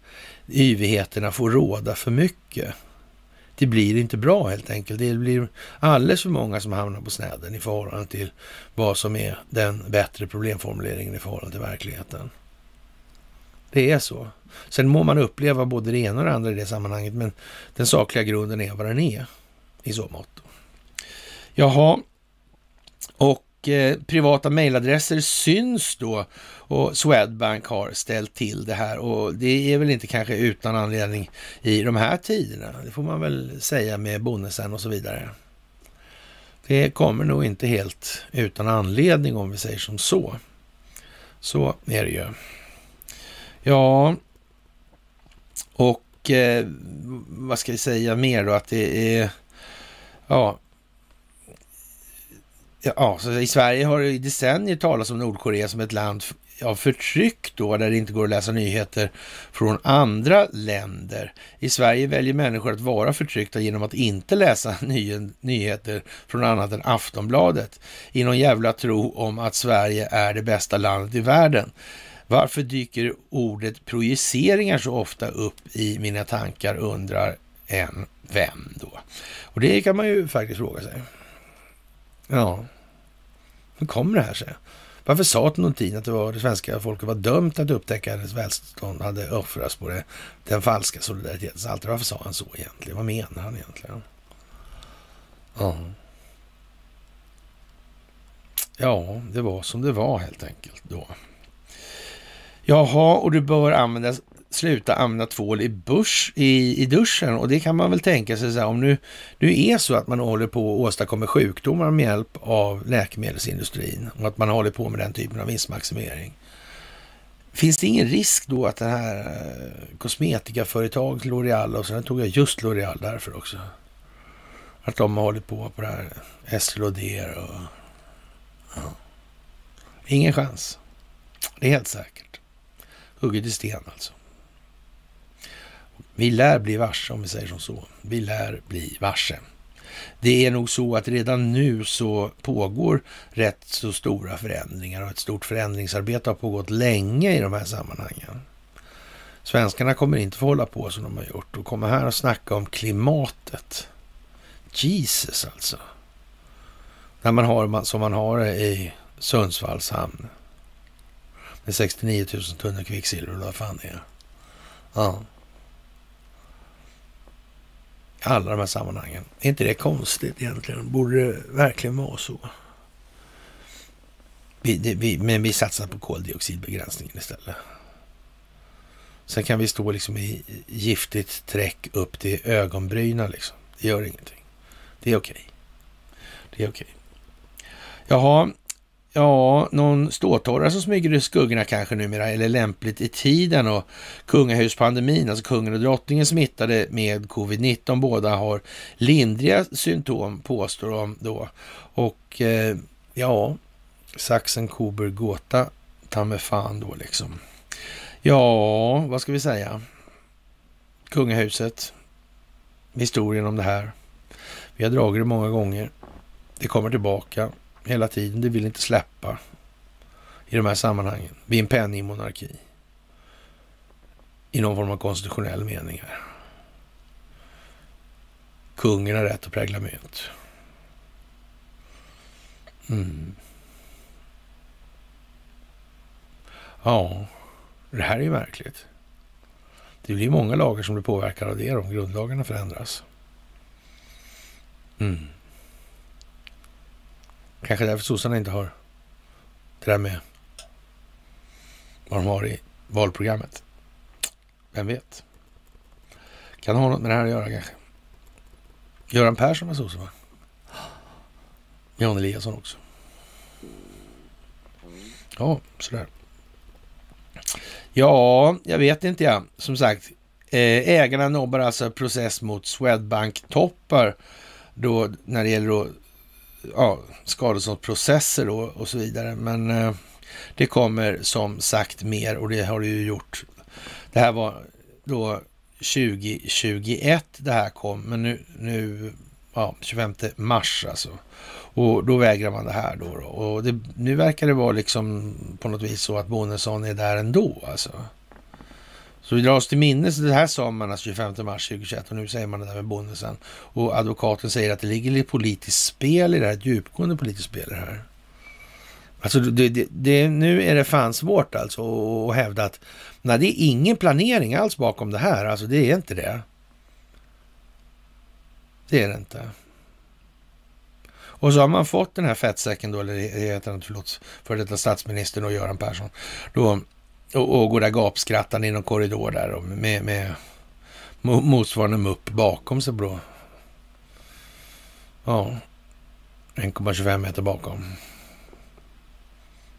yvigheterna får råda för mycket. Det blir inte bra helt enkelt. Det blir alldeles för många som hamnar på snedden i förhållande till vad som är den bättre problemformuleringen i förhållande till verkligheten. Det är så. Sen må man uppleva både det ena och det andra i det sammanhanget, men den sakliga grunden är vad den är i så mått. Jaha, och eh, privata mejladresser syns då och Swedbank har ställt till det här och det är väl inte kanske utan anledning i de här tiderna. Det får man väl säga med bonusen och så vidare. Det kommer nog inte helt utan anledning om vi säger som så. Så är det ju. Ja, och eh, vad ska vi säga mer då? Att det är, ja, ja så i Sverige har det i decennier talats om Nordkorea som ett land av förtryck då, där det inte går att läsa nyheter från andra länder. I Sverige väljer människor att vara förtryckta genom att inte läsa ny nyheter från annat än Aftonbladet i någon jävla tro om att Sverige är det bästa landet i världen. Varför dyker ordet projiceringar så ofta upp i mina tankar undrar en vem då? Och det kan man ju faktiskt fråga sig. Ja, hur kommer det här sig? Varför sa Tontin att det, var, det svenska folket var dömt att upptäcka att välstånd hade offrats på det, den falska solidaritetens altare? Varför sa han så egentligen? Vad menar han egentligen? Ja. ja, det var som det var helt enkelt då. Jaha, och du bör använda, sluta använda tvål i, busch, i, i duschen. Och det kan man väl tänka sig, så här, om nu, nu är så att man håller på att åstadkomma sjukdomar med hjälp av läkemedelsindustrin och att man håller på med den typen av vinstmaximering. Finns det ingen risk då att det här eh, kosmetikaföretaget L'Oreal, och sen tog jag just L'Oreal därför också, att de har hållit på på det här Estée och... Ja. Ingen chans. Det är helt säkert. Hugget i sten alltså. Vi lär bli varse om vi säger som så. Vi lär bli varse. Det är nog så att redan nu så pågår rätt så stora förändringar och ett stort förändringsarbete har pågått länge i de här sammanhangen. Svenskarna kommer inte få hålla på som de har gjort och komma här och snacka om klimatet. Jesus alltså. När man har som man har i Sundsvalls hamn. Med 69 000 tunnor kvicksilver eller vad fan det är. Ja. Alla de här sammanhangen. Är inte det konstigt egentligen? Borde det verkligen vara så? Vi, det, vi, men vi satsar på koldioxidbegränsningen istället. Sen kan vi stå liksom i giftigt träck upp till ögonbrynen liksom. Det gör ingenting. Det är okej. Okay. Det är okej. Okay. Jaha, Ja, någon ståtorra som smyger i skuggorna kanske numera, eller lämpligt i tiden och kungahuspandemin, alltså kungen och drottningen smittade med covid-19. Båda har lindriga symptom påstår de då. Och eh, ja, saxen coburg gåta ta med fan då liksom. Ja, vad ska vi säga? Kungahuset, historien om det här. Vi har dragit det många gånger. Det kommer tillbaka hela tiden. Det vill inte släppa i de här sammanhangen. Vi är en penningmonarki. I någon form av konstitutionell mening här. Kungen har rätt att prägla mynt. Mm. Ja, det här är ju märkligt. Det blir många lagar som blir påverkade av det om grundlagarna förändras. Mm. Kanske därför sossarna inte har det där med vad de har i valprogrammet. Vem vet? Kan ha något med det här att göra kanske. Göran Persson var sosse va? Jan Eliasson också. Ja, sådär. Ja, jag vet inte jag. Som sagt, eh, ägarna nobbar alltså process mot Swedbank-toppar då när det gäller då ja, skadeståndsprocesser och, och så vidare. Men eh, det kommer som sagt mer och det har det ju gjort. Det här var då 2021 det här kom, men nu, nu ja, 25 mars alltså. Och då vägrar man det här då. då. Och det, nu verkar det vara liksom på något vis så att Bonesson är där ändå alltså. Så vi drar oss till minnes, det här sa man alltså 25 mars 2021 och nu säger man det där med bonusen. Och advokaten säger att det ligger lite politiskt spel i det här, ett djupgående politiskt spel i det här. Alltså det, det, det, nu är det fan svårt alltså att hävda att nej, det är ingen planering alls bakom det här. Alltså det är inte det. Det är det inte. Och så har man fått den här fettsäcken då, eller heter han, förlåt, för detta statsministern och Göran Persson, då, och, och går där gapskrattande i någon korridor där och med, med motsvarande mupp bakom sig då. Ja, 1,25 meter bakom.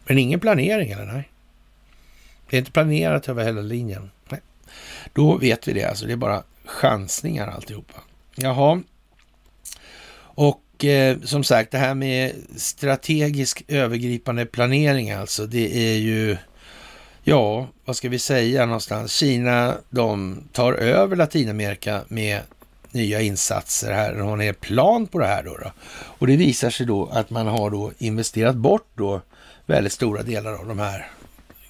Men ingen planering eller nej? Det är inte planerat över hela linjen. Nej. Då vet vi det alltså. Det är bara chansningar alltihopa. Jaha. Och eh, som sagt, det här med strategisk övergripande planering alltså, det är ju, ja, vad ska vi säga någonstans? Kina, de tar över Latinamerika med nya insatser här. De har en plan på det här då, då. Och det visar sig då att man har då investerat bort då väldigt stora delar av de här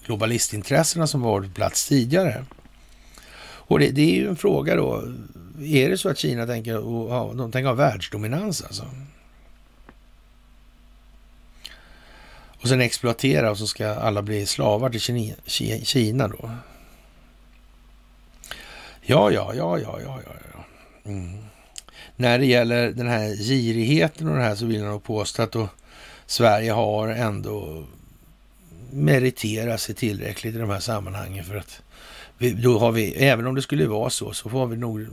globalistintressena som varit på plats tidigare. Och det, det, är ju en fråga då. Är det så att Kina tänker, ha, de tänker ha världsdominans alltså? Och sen exploatera och så ska alla bli slavar till Kina då? Ja, ja, ja, ja, ja, ja. Mm. När det gäller den här girigheten och det här så vill jag nog påstå att då Sverige har ändå meriterat sig tillräckligt i de här sammanhangen för att vi, då har vi, även om det skulle vara så, så får vi nog,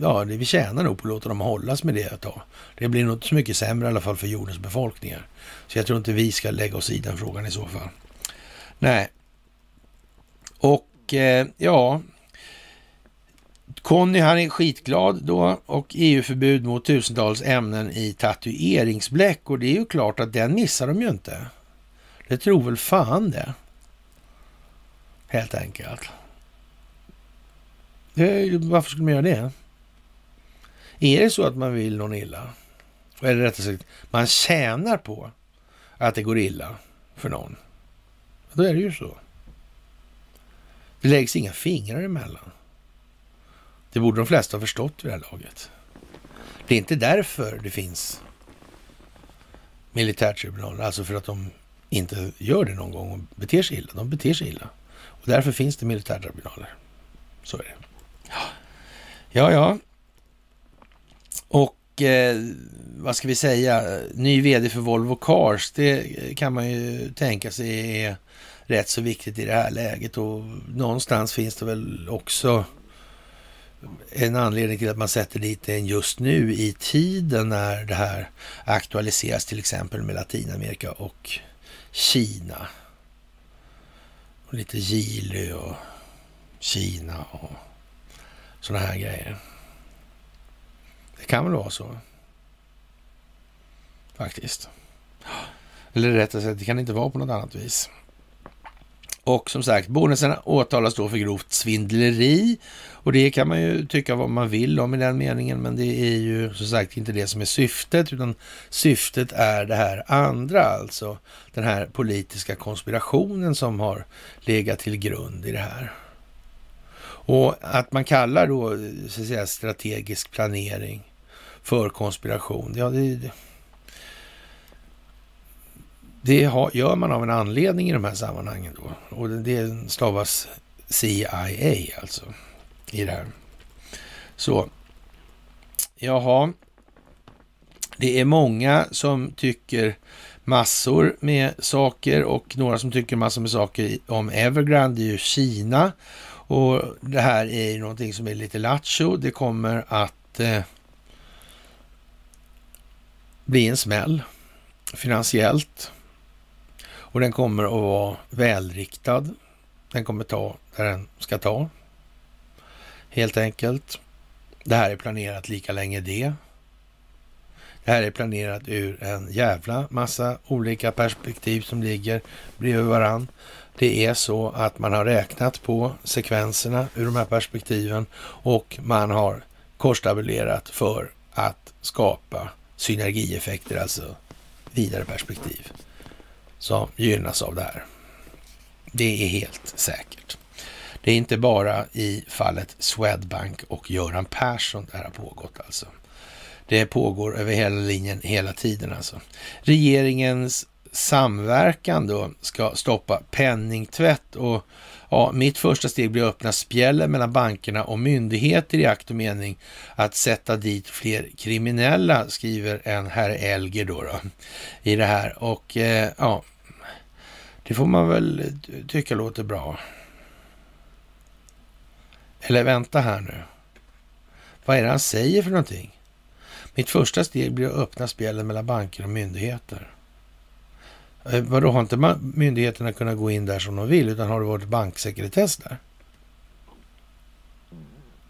ja, vi tjänar nog på att låta dem hållas med det ett tag. Det blir nog inte så mycket sämre i alla fall för jordens befolkningar. Så jag tror inte vi ska lägga oss i den frågan i så fall. Nej. Och eh, ja, Conny han är skitglad då och EU-förbud mot tusentals ämnen i tatueringsbläck och det är ju klart att den missar de ju inte. Det tror väl fan det. Helt enkelt. Det, varför skulle man göra det? Är det så att man vill någon illa? Eller rättare sagt, man tjänar på att det går illa för någon. Då är det ju så. Det läggs inga fingrar emellan. Det borde de flesta ha förstått vid det här laget. Det är inte därför det finns militärtribunaler, alltså för att de inte gör det någon gång och beter sig illa. De beter sig illa. Och därför finns det militärtribunaler. Så är det. Ja, ja. Och eh, vad ska vi säga? Ny vd för Volvo Cars, det kan man ju tänka sig är rätt så viktigt i det här läget och någonstans finns det väl också en anledning till att man sätter dit den just nu i tiden när det här aktualiseras till exempel med Latinamerika och Kina. Och lite Gili och Kina och sådana här grejer. Det kan väl vara så. Faktiskt. Eller rättare sagt, det kan inte vara på något annat vis. Och som sagt, Bonesen åtalas då för grovt svindleri och det kan man ju tycka vad man vill om i den meningen, men det är ju som sagt inte det som är syftet, utan syftet är det här andra, alltså den här politiska konspirationen som har legat till grund i det här. Och att man kallar då så att säga, strategisk planering för konspiration, ja det, det har, gör man av en anledning i de här sammanhangen då. Och det stavas CIA alltså i det här. Så, jaha. Det är många som tycker massor med saker och några som tycker massor med saker om Evergrande, det är ju Kina. Och det här är ju någonting som är lite lattjo. Det kommer att eh, bli en smäll finansiellt. Och den kommer att vara välriktad. Den kommer ta där den ska ta. Helt enkelt. Det här är planerat lika länge det. Det här är planerat ur en jävla massa olika perspektiv som ligger bredvid varann. Det är så att man har räknat på sekvenserna ur de här perspektiven och man har korstabulerat för att skapa synergieffekter, alltså vidare perspektiv som gynnas av det här. Det är helt säkert. Det är inte bara i fallet Swedbank och Göran Persson det här har pågått alltså. Det pågår över hela linjen hela tiden alltså. Regeringens samverkan då ska stoppa penningtvätt och ja, mitt första steg blir att öppna spjällen mellan bankerna och myndigheter i akt och mening att sätta dit fler kriminella, skriver en herr Elger då, då i det här. Och eh, ja, det får man väl tycka låter bra. Eller vänta här nu. Vad är det han säger för någonting? Mitt första steg blir att öppna spjällen mellan banker och myndigheter. Eh, vadå, har inte myndigheterna kunnat gå in där som de vill, utan har det varit banksekretess där?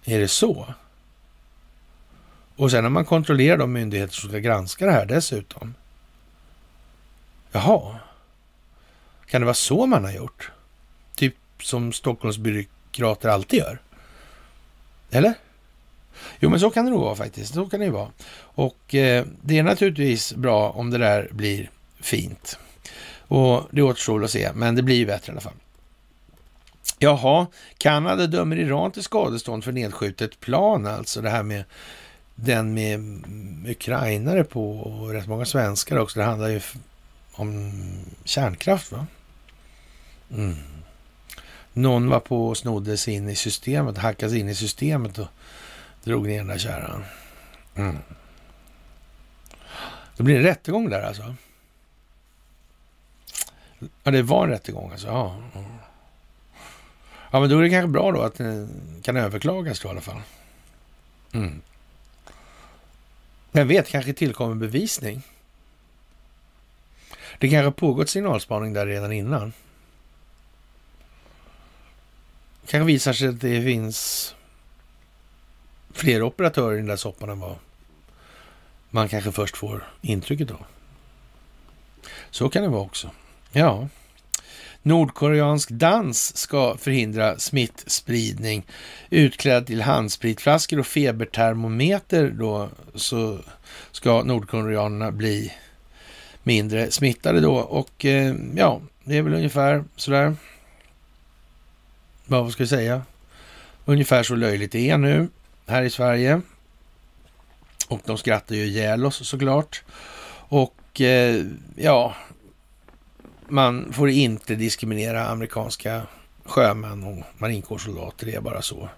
Är det så? Och sen har man kontrollerat de myndigheter som ska granska det här dessutom. Jaha. Kan det vara så man har gjort? Typ som Stockholmsbyråkrater alltid gör? Eller? Jo, men så kan det nog vara faktiskt. Så kan det ju vara. Och eh, det är naturligtvis bra om det där blir fint. Och det återstår att se, men det blir ju bättre i alla fall. Jaha, Kanada dömer Iran till skadestånd för nedskjutet plan, alltså det här med den med ukrainare på och rätt många svenskar också. Det handlar ju om kärnkraft, va? Mm. Någon var på och snodde sig in i systemet, hackade sig in i systemet och drog ner den där kärran. Mm. Det blir en rättegång där alltså? Ja, det var en rättegång alltså? Ja. Ja, men då är det kanske bra då att det kan överklagas då i alla fall. Mm. Vem vet, kanske tillkommer bevisning. Det kanske pågått signalspaning där redan innan. kanske visar sig att det finns fler operatörer i den där soppan än vad man kanske först får intrycket av. Så kan det vara också. Ja. Nordkoreansk dans ska förhindra smittspridning. Utklädd till handspritflaskor och febertermometer då så ska nordkoreanerna bli mindre smittade då. Och eh, ja, det är väl ungefär sådär. Vad ska vi säga? Ungefär så löjligt det är nu här i Sverige. Och de skrattar ju ihjäl oss såklart. Och eh, ja, man får inte diskriminera amerikanska sjömän och marinkårssoldater. Det är bara så.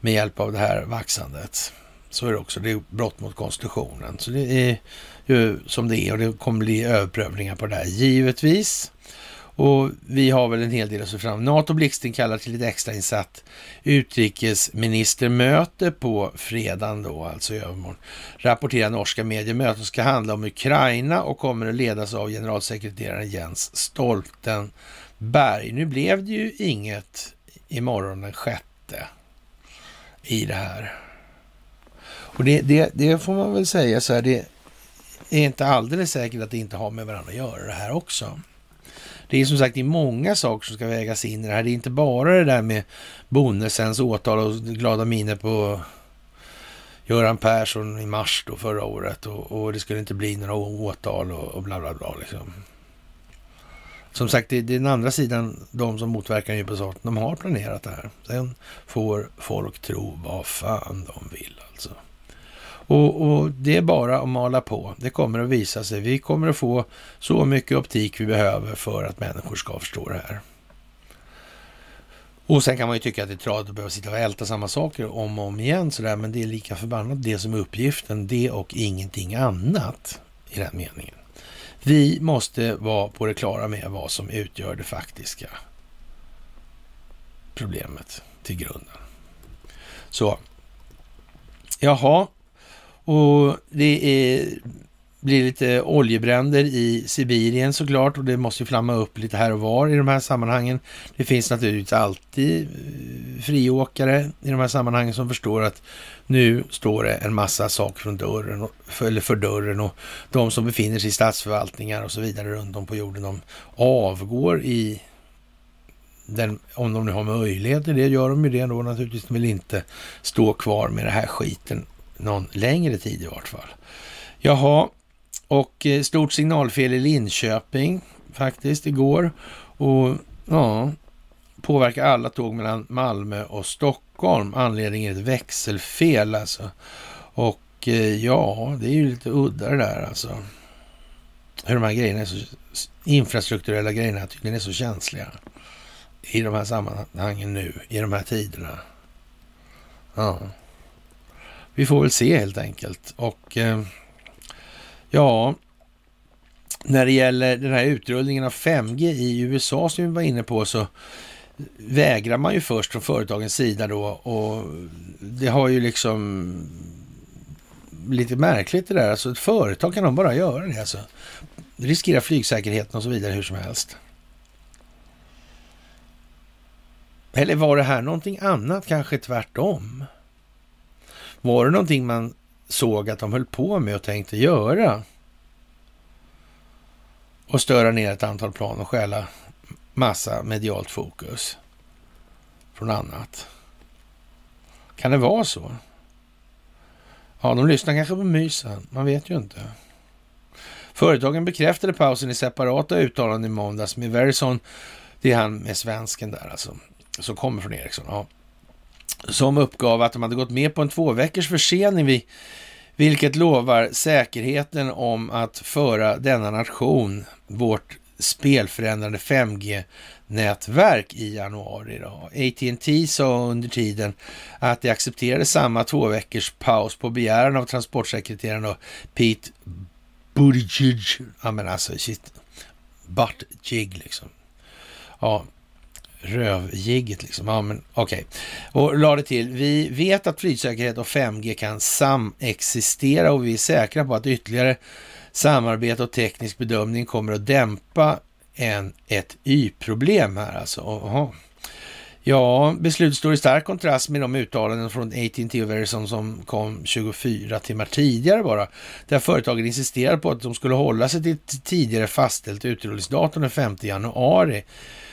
Med hjälp av det här vaxandet. Så är det också. Det är brott mot konstitutionen. Så det är ju som det är och det kommer bli överprövningar på det här givetvis. Och vi har väl en hel del att se fram NATO Blixten kallar till ett extrainsatt utrikesministermöte på fredagen då, alltså i övermorgon. Rapporterar norska medier. Mötet ska handla om Ukraina och kommer att ledas av generalsekreteraren Jens Stoltenberg. Nu blev det ju inget imorgon den sjätte i det här. Och det, det, det får man väl säga så här, det är inte alldeles säkert att det inte har med varandra att göra det här också. Det är som sagt det är många saker som ska vägas in i det här. Det är inte bara det där med Bonnesens åtal och glada miner på Göran Persson i mars då förra året och, och det skulle inte bli några åtal och, och bla bla bla. Liksom. Som sagt, det, det är den andra sidan, de som motverkar glyfosat, de har planerat det här. Sen får folk tro vad fan de vill alltså. Och, och, det är bara att mala på. Det kommer att visa sig. Vi kommer att få så mycket optik vi behöver för att människor ska förstå det här. Och sen kan man ju tycka att det är tradigt att behöva sitta och älta samma saker om och om igen sådär, men det är lika förbannat det som är uppgiften, det och ingenting annat i den meningen. Vi måste vara på det klara med vad som utgör det faktiska problemet till grunden. Så, jaha, och det är, blir lite oljebränder i Sibirien såklart och det måste ju flamma upp lite här och var i de här sammanhangen. Det finns naturligtvis alltid eh, friåkare i de här sammanhangen som förstår att nu står det en massa saker från dörren, eller för dörren och de som befinner sig i statsförvaltningar och så vidare runt om på jorden, de avgår i den, om de nu har möjlighet till det gör de ju det då naturligtvis, de vill inte stå kvar med den här skiten någon längre tid i vart fall. Jaha, och eh, stort signalfel i Linköping faktiskt igår. Och ja, påverkar alla tåg mellan Malmö och Stockholm. Anledningen är ett växelfel alltså. Och eh, ja, det är ju lite udda det där alltså. hur de här grejerna är så, infrastrukturella grejerna tydligen är så känsliga i de här sammanhangen nu, i de här tiderna. Ja. Vi får väl se helt enkelt. Och eh, ja, när det gäller den här utrullningen av 5G i USA som vi var inne på så vägrar man ju först från företagens sida då och det har ju liksom lite märkligt det där. Alltså ett företag kan de bara göra det alltså. Riskera flygsäkerheten och så vidare hur som helst. Eller var det här någonting annat, kanske tvärtom? Var det någonting man såg att de höll på med och tänkte göra? Och störa ner ett antal plan och stjäla massa medialt fokus från annat. Kan det vara så? Ja, de lyssnar kanske på mysen. Man vet ju inte. Företagen bekräftade pausen i separata uttalanden i måndags med Verizon. Det är han med svensken där alltså, som kommer från Ericsson. Ja. Som uppgav att de hade gått med på en två veckors försening vid vilket lovar säkerheten om att föra denna nation, vårt spelförändrande 5G-nätverk i januari. Då. AT&T sa under tiden att de accepterade samma två veckors paus på begäran av transportsekreteraren Pete Buttigieg. Ja men alltså, shit. Buttigieg liksom. Ja, rövjigget liksom. Ja, men okej. Okay. Och lade till, vi vet att flygsäkerhet och 5G kan samexistera och vi är säkra på att ytterligare samarbete och teknisk bedömning kommer att dämpa en, ett Y-problem här alltså. Aha. Ja, beslutet står i stark kontrast med de uttalanden från AT&T och Verizon som kom 24 timmar tidigare bara, där företagen insisterade på att de skulle hålla sig till tidigare fastställt utrullningsdatum den 5 januari.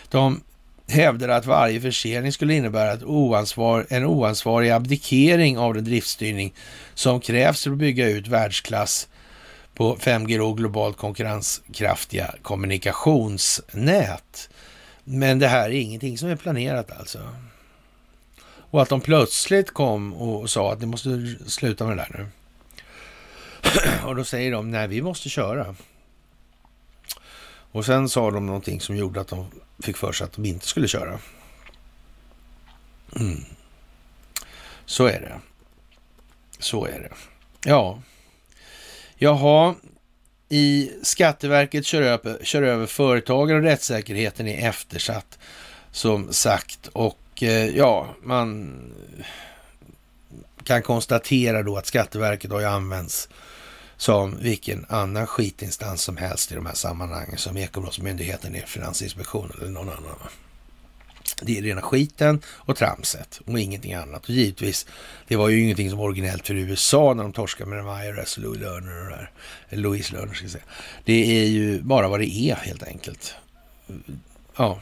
De hävdade att varje försening skulle innebära ett oansvar, en oansvarig abdikering av den driftstyrning som krävs för att bygga ut världsklass på 5G och globalt konkurrenskraftiga kommunikationsnät. Men det här är ingenting som är planerat alltså. Och att de plötsligt kom och sa att ni måste sluta med det där nu. och då säger de, nej vi måste köra. Och sen sa de någonting som gjorde att de fick för sig att de inte skulle köra. Mm. Så är det. Så är det. Ja. Jaha, i Skatteverket kör över, kör över företagare och rättssäkerheten är eftersatt som sagt. Och eh, ja, man kan konstatera då att Skatteverket har ju använts som vilken annan skitinstans som helst i de här sammanhangen som Ekobrottsmyndigheten, Finansinspektionen eller någon annan. Det är rena skiten och tramset och ingenting annat. Och givetvis, det var ju ingenting som var originellt för USA när de torskade med de IRS och Louis Lerner och det där. Louis Lerner ska jag säga. Det är ju bara vad det är helt enkelt. Ja,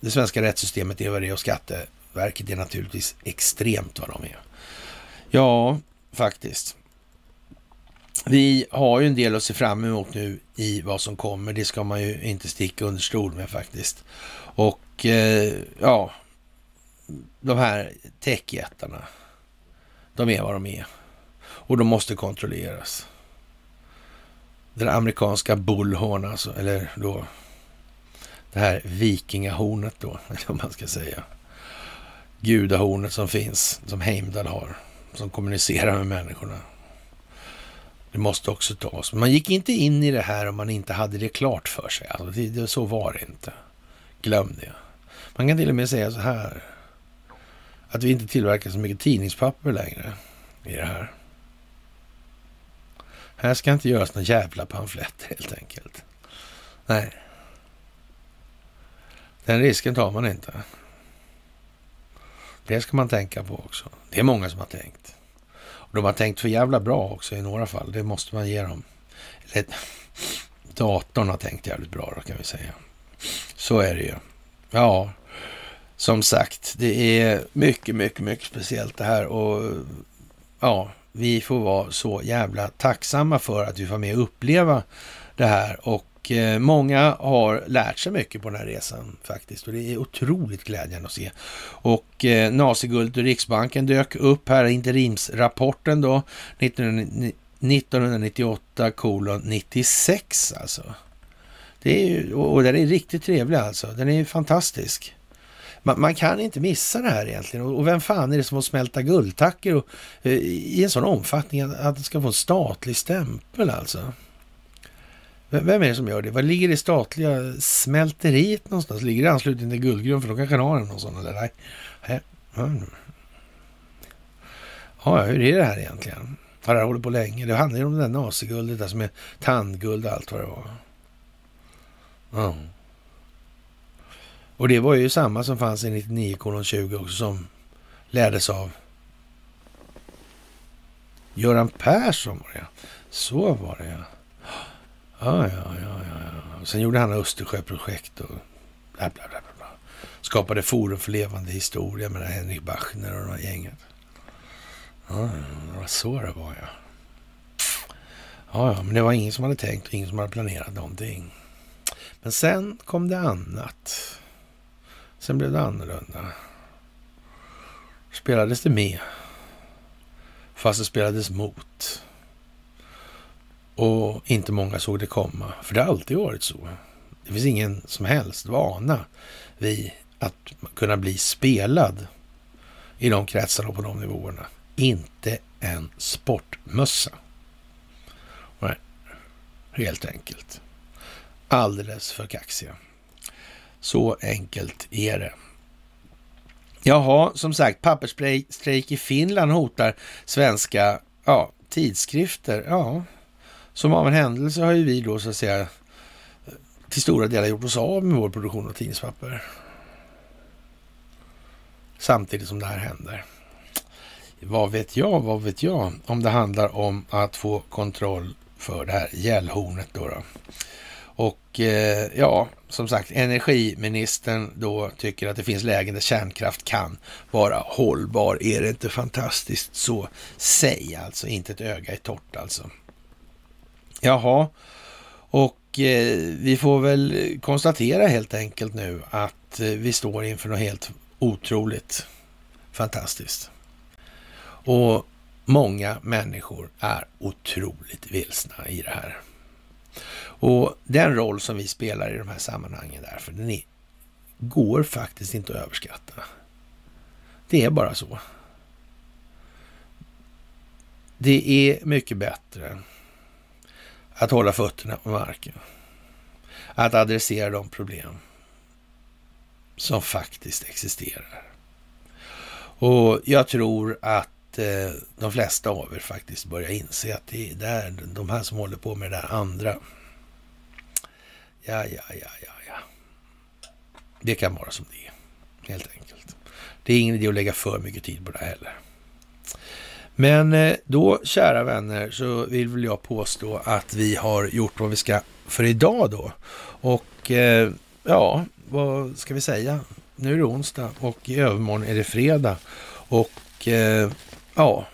det svenska rättssystemet är vad det är och Skatteverket är naturligtvis extremt vad de är. Ja, faktiskt. Vi har ju en del att se fram emot nu i vad som kommer. Det ska man ju inte sticka under stol med faktiskt. Och eh, ja, de här techjättarna, de är vad de är. Och de måste kontrolleras. Den amerikanska bullhorn alltså, eller då det här vikingahornet då, eller vad man ska säga. Gudahornet som finns, som Heimdall har, som kommunicerar med människorna. Det måste också tas. Man gick inte in i det här om man inte hade det klart för sig. Alltså, det, det, så var det inte. Glöm det. Man kan till och med säga så här. Att vi inte tillverkar så mycket tidningspapper längre i det här. Här ska inte göras några jävla pamfletter helt enkelt. Nej. Den risken tar man inte. Det ska man tänka på också. Det är många som har tänkt. Och de har tänkt för jävla bra också i några fall. Det måste man ge dem. Eller, datorn har tänkt jävligt bra då kan vi säga. Så är det ju. Ja, som sagt, det är mycket, mycket, mycket speciellt det här och ja, vi får vara så jävla tacksamma för att vi får med och uppleva det här och Eh, många har lärt sig mycket på den här resan faktiskt och det är otroligt glädjande att se. Och eh, Naziguldet och Riksbanken dök upp här, interimsrapporten då, 1998 kolon 96 alltså. Det är ju, och den är riktigt trevlig alltså. Den är ju fantastisk. Man, man, kan inte missa det här egentligen. Och, vem fan är det som får smälta guldtackor och, eh, i en sån omfattning att, att det ska få en statlig stämpel alltså? Vem är det som gör det? Var ligger det statliga smälteriet någonstans? Ligger det i anslutning till Guldgruvan? För de kanske har någon sån eller nej. Ja, hur är det här egentligen? Har det här hållit på länge? Det handlar ju om det där naziguldet där som är tandguld och allt vad det var. Ja. Och det var ju samma som fanns i 99 20 också som lärdes av Göran Persson var det Så var det ja. Ja, ja, ja, ja. Sen gjorde han Östersjöprojekt och bla, bla, bla, bla. Skapade Forum för levande historia med Henrik Bachner och det gänget. Ja, det var så det var ja. Ja, ja, men det var ingen som hade tänkt och ingen som hade planerat någonting. Men sen kom det annat. Sen blev det annorlunda. Spelades det med. Fast det spelades mot. Och inte många såg det komma. För det har alltid varit så. Det finns ingen som helst vana vid att kunna bli spelad i de kretsarna och på de nivåerna. Inte en sportmössa. Nej, helt enkelt. Alldeles för kaxiga. Så enkelt är det. Jaha, som sagt, pappersstrejk i Finland hotar svenska ja, tidskrifter. Ja, som av en händelse har ju vi då så att säga till stora delar gjort oss av med vår produktion av tidningspapper. Samtidigt som det här händer. Vad vet jag, vad vet jag, om det handlar om att få kontroll för det här gällhornet då. då. Och eh, ja, som sagt, energiministern då tycker att det finns lägen där kärnkraft kan vara hållbar. Är det inte fantastiskt? Så säg alltså, inte ett öga i torrt alltså. Jaha, och eh, vi får väl konstatera helt enkelt nu att eh, vi står inför något helt otroligt fantastiskt. Och många människor är otroligt vilsna i det här. Och den roll som vi spelar i de här sammanhangen därför, den är, går faktiskt inte att överskatta. Det är bara så. Det är mycket bättre att hålla fötterna på marken. Att adressera de problem som faktiskt existerar. Och jag tror att eh, de flesta av er faktiskt börjar inse att det är där, de här som håller på med det där andra. Ja, ja, ja, ja, ja. Det kan vara som det är, helt enkelt. Det är ingen idé att lägga för mycket tid på det heller. Men eh, då, kära vänner, så vill väl jag påstå att vi har gjort vad vi ska för idag då. Och eh, ja, vad ska vi säga? Nu är det onsdag och i övermorgon är det fredag. Och eh, ja,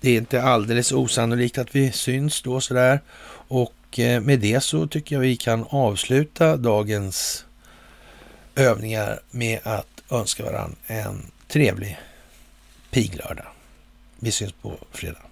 det är inte alldeles osannolikt att vi syns då sådär. Och med det så tycker jag vi kan avsluta dagens övningar med att önska varandra en trevlig piglördag. Vi syns på fredag.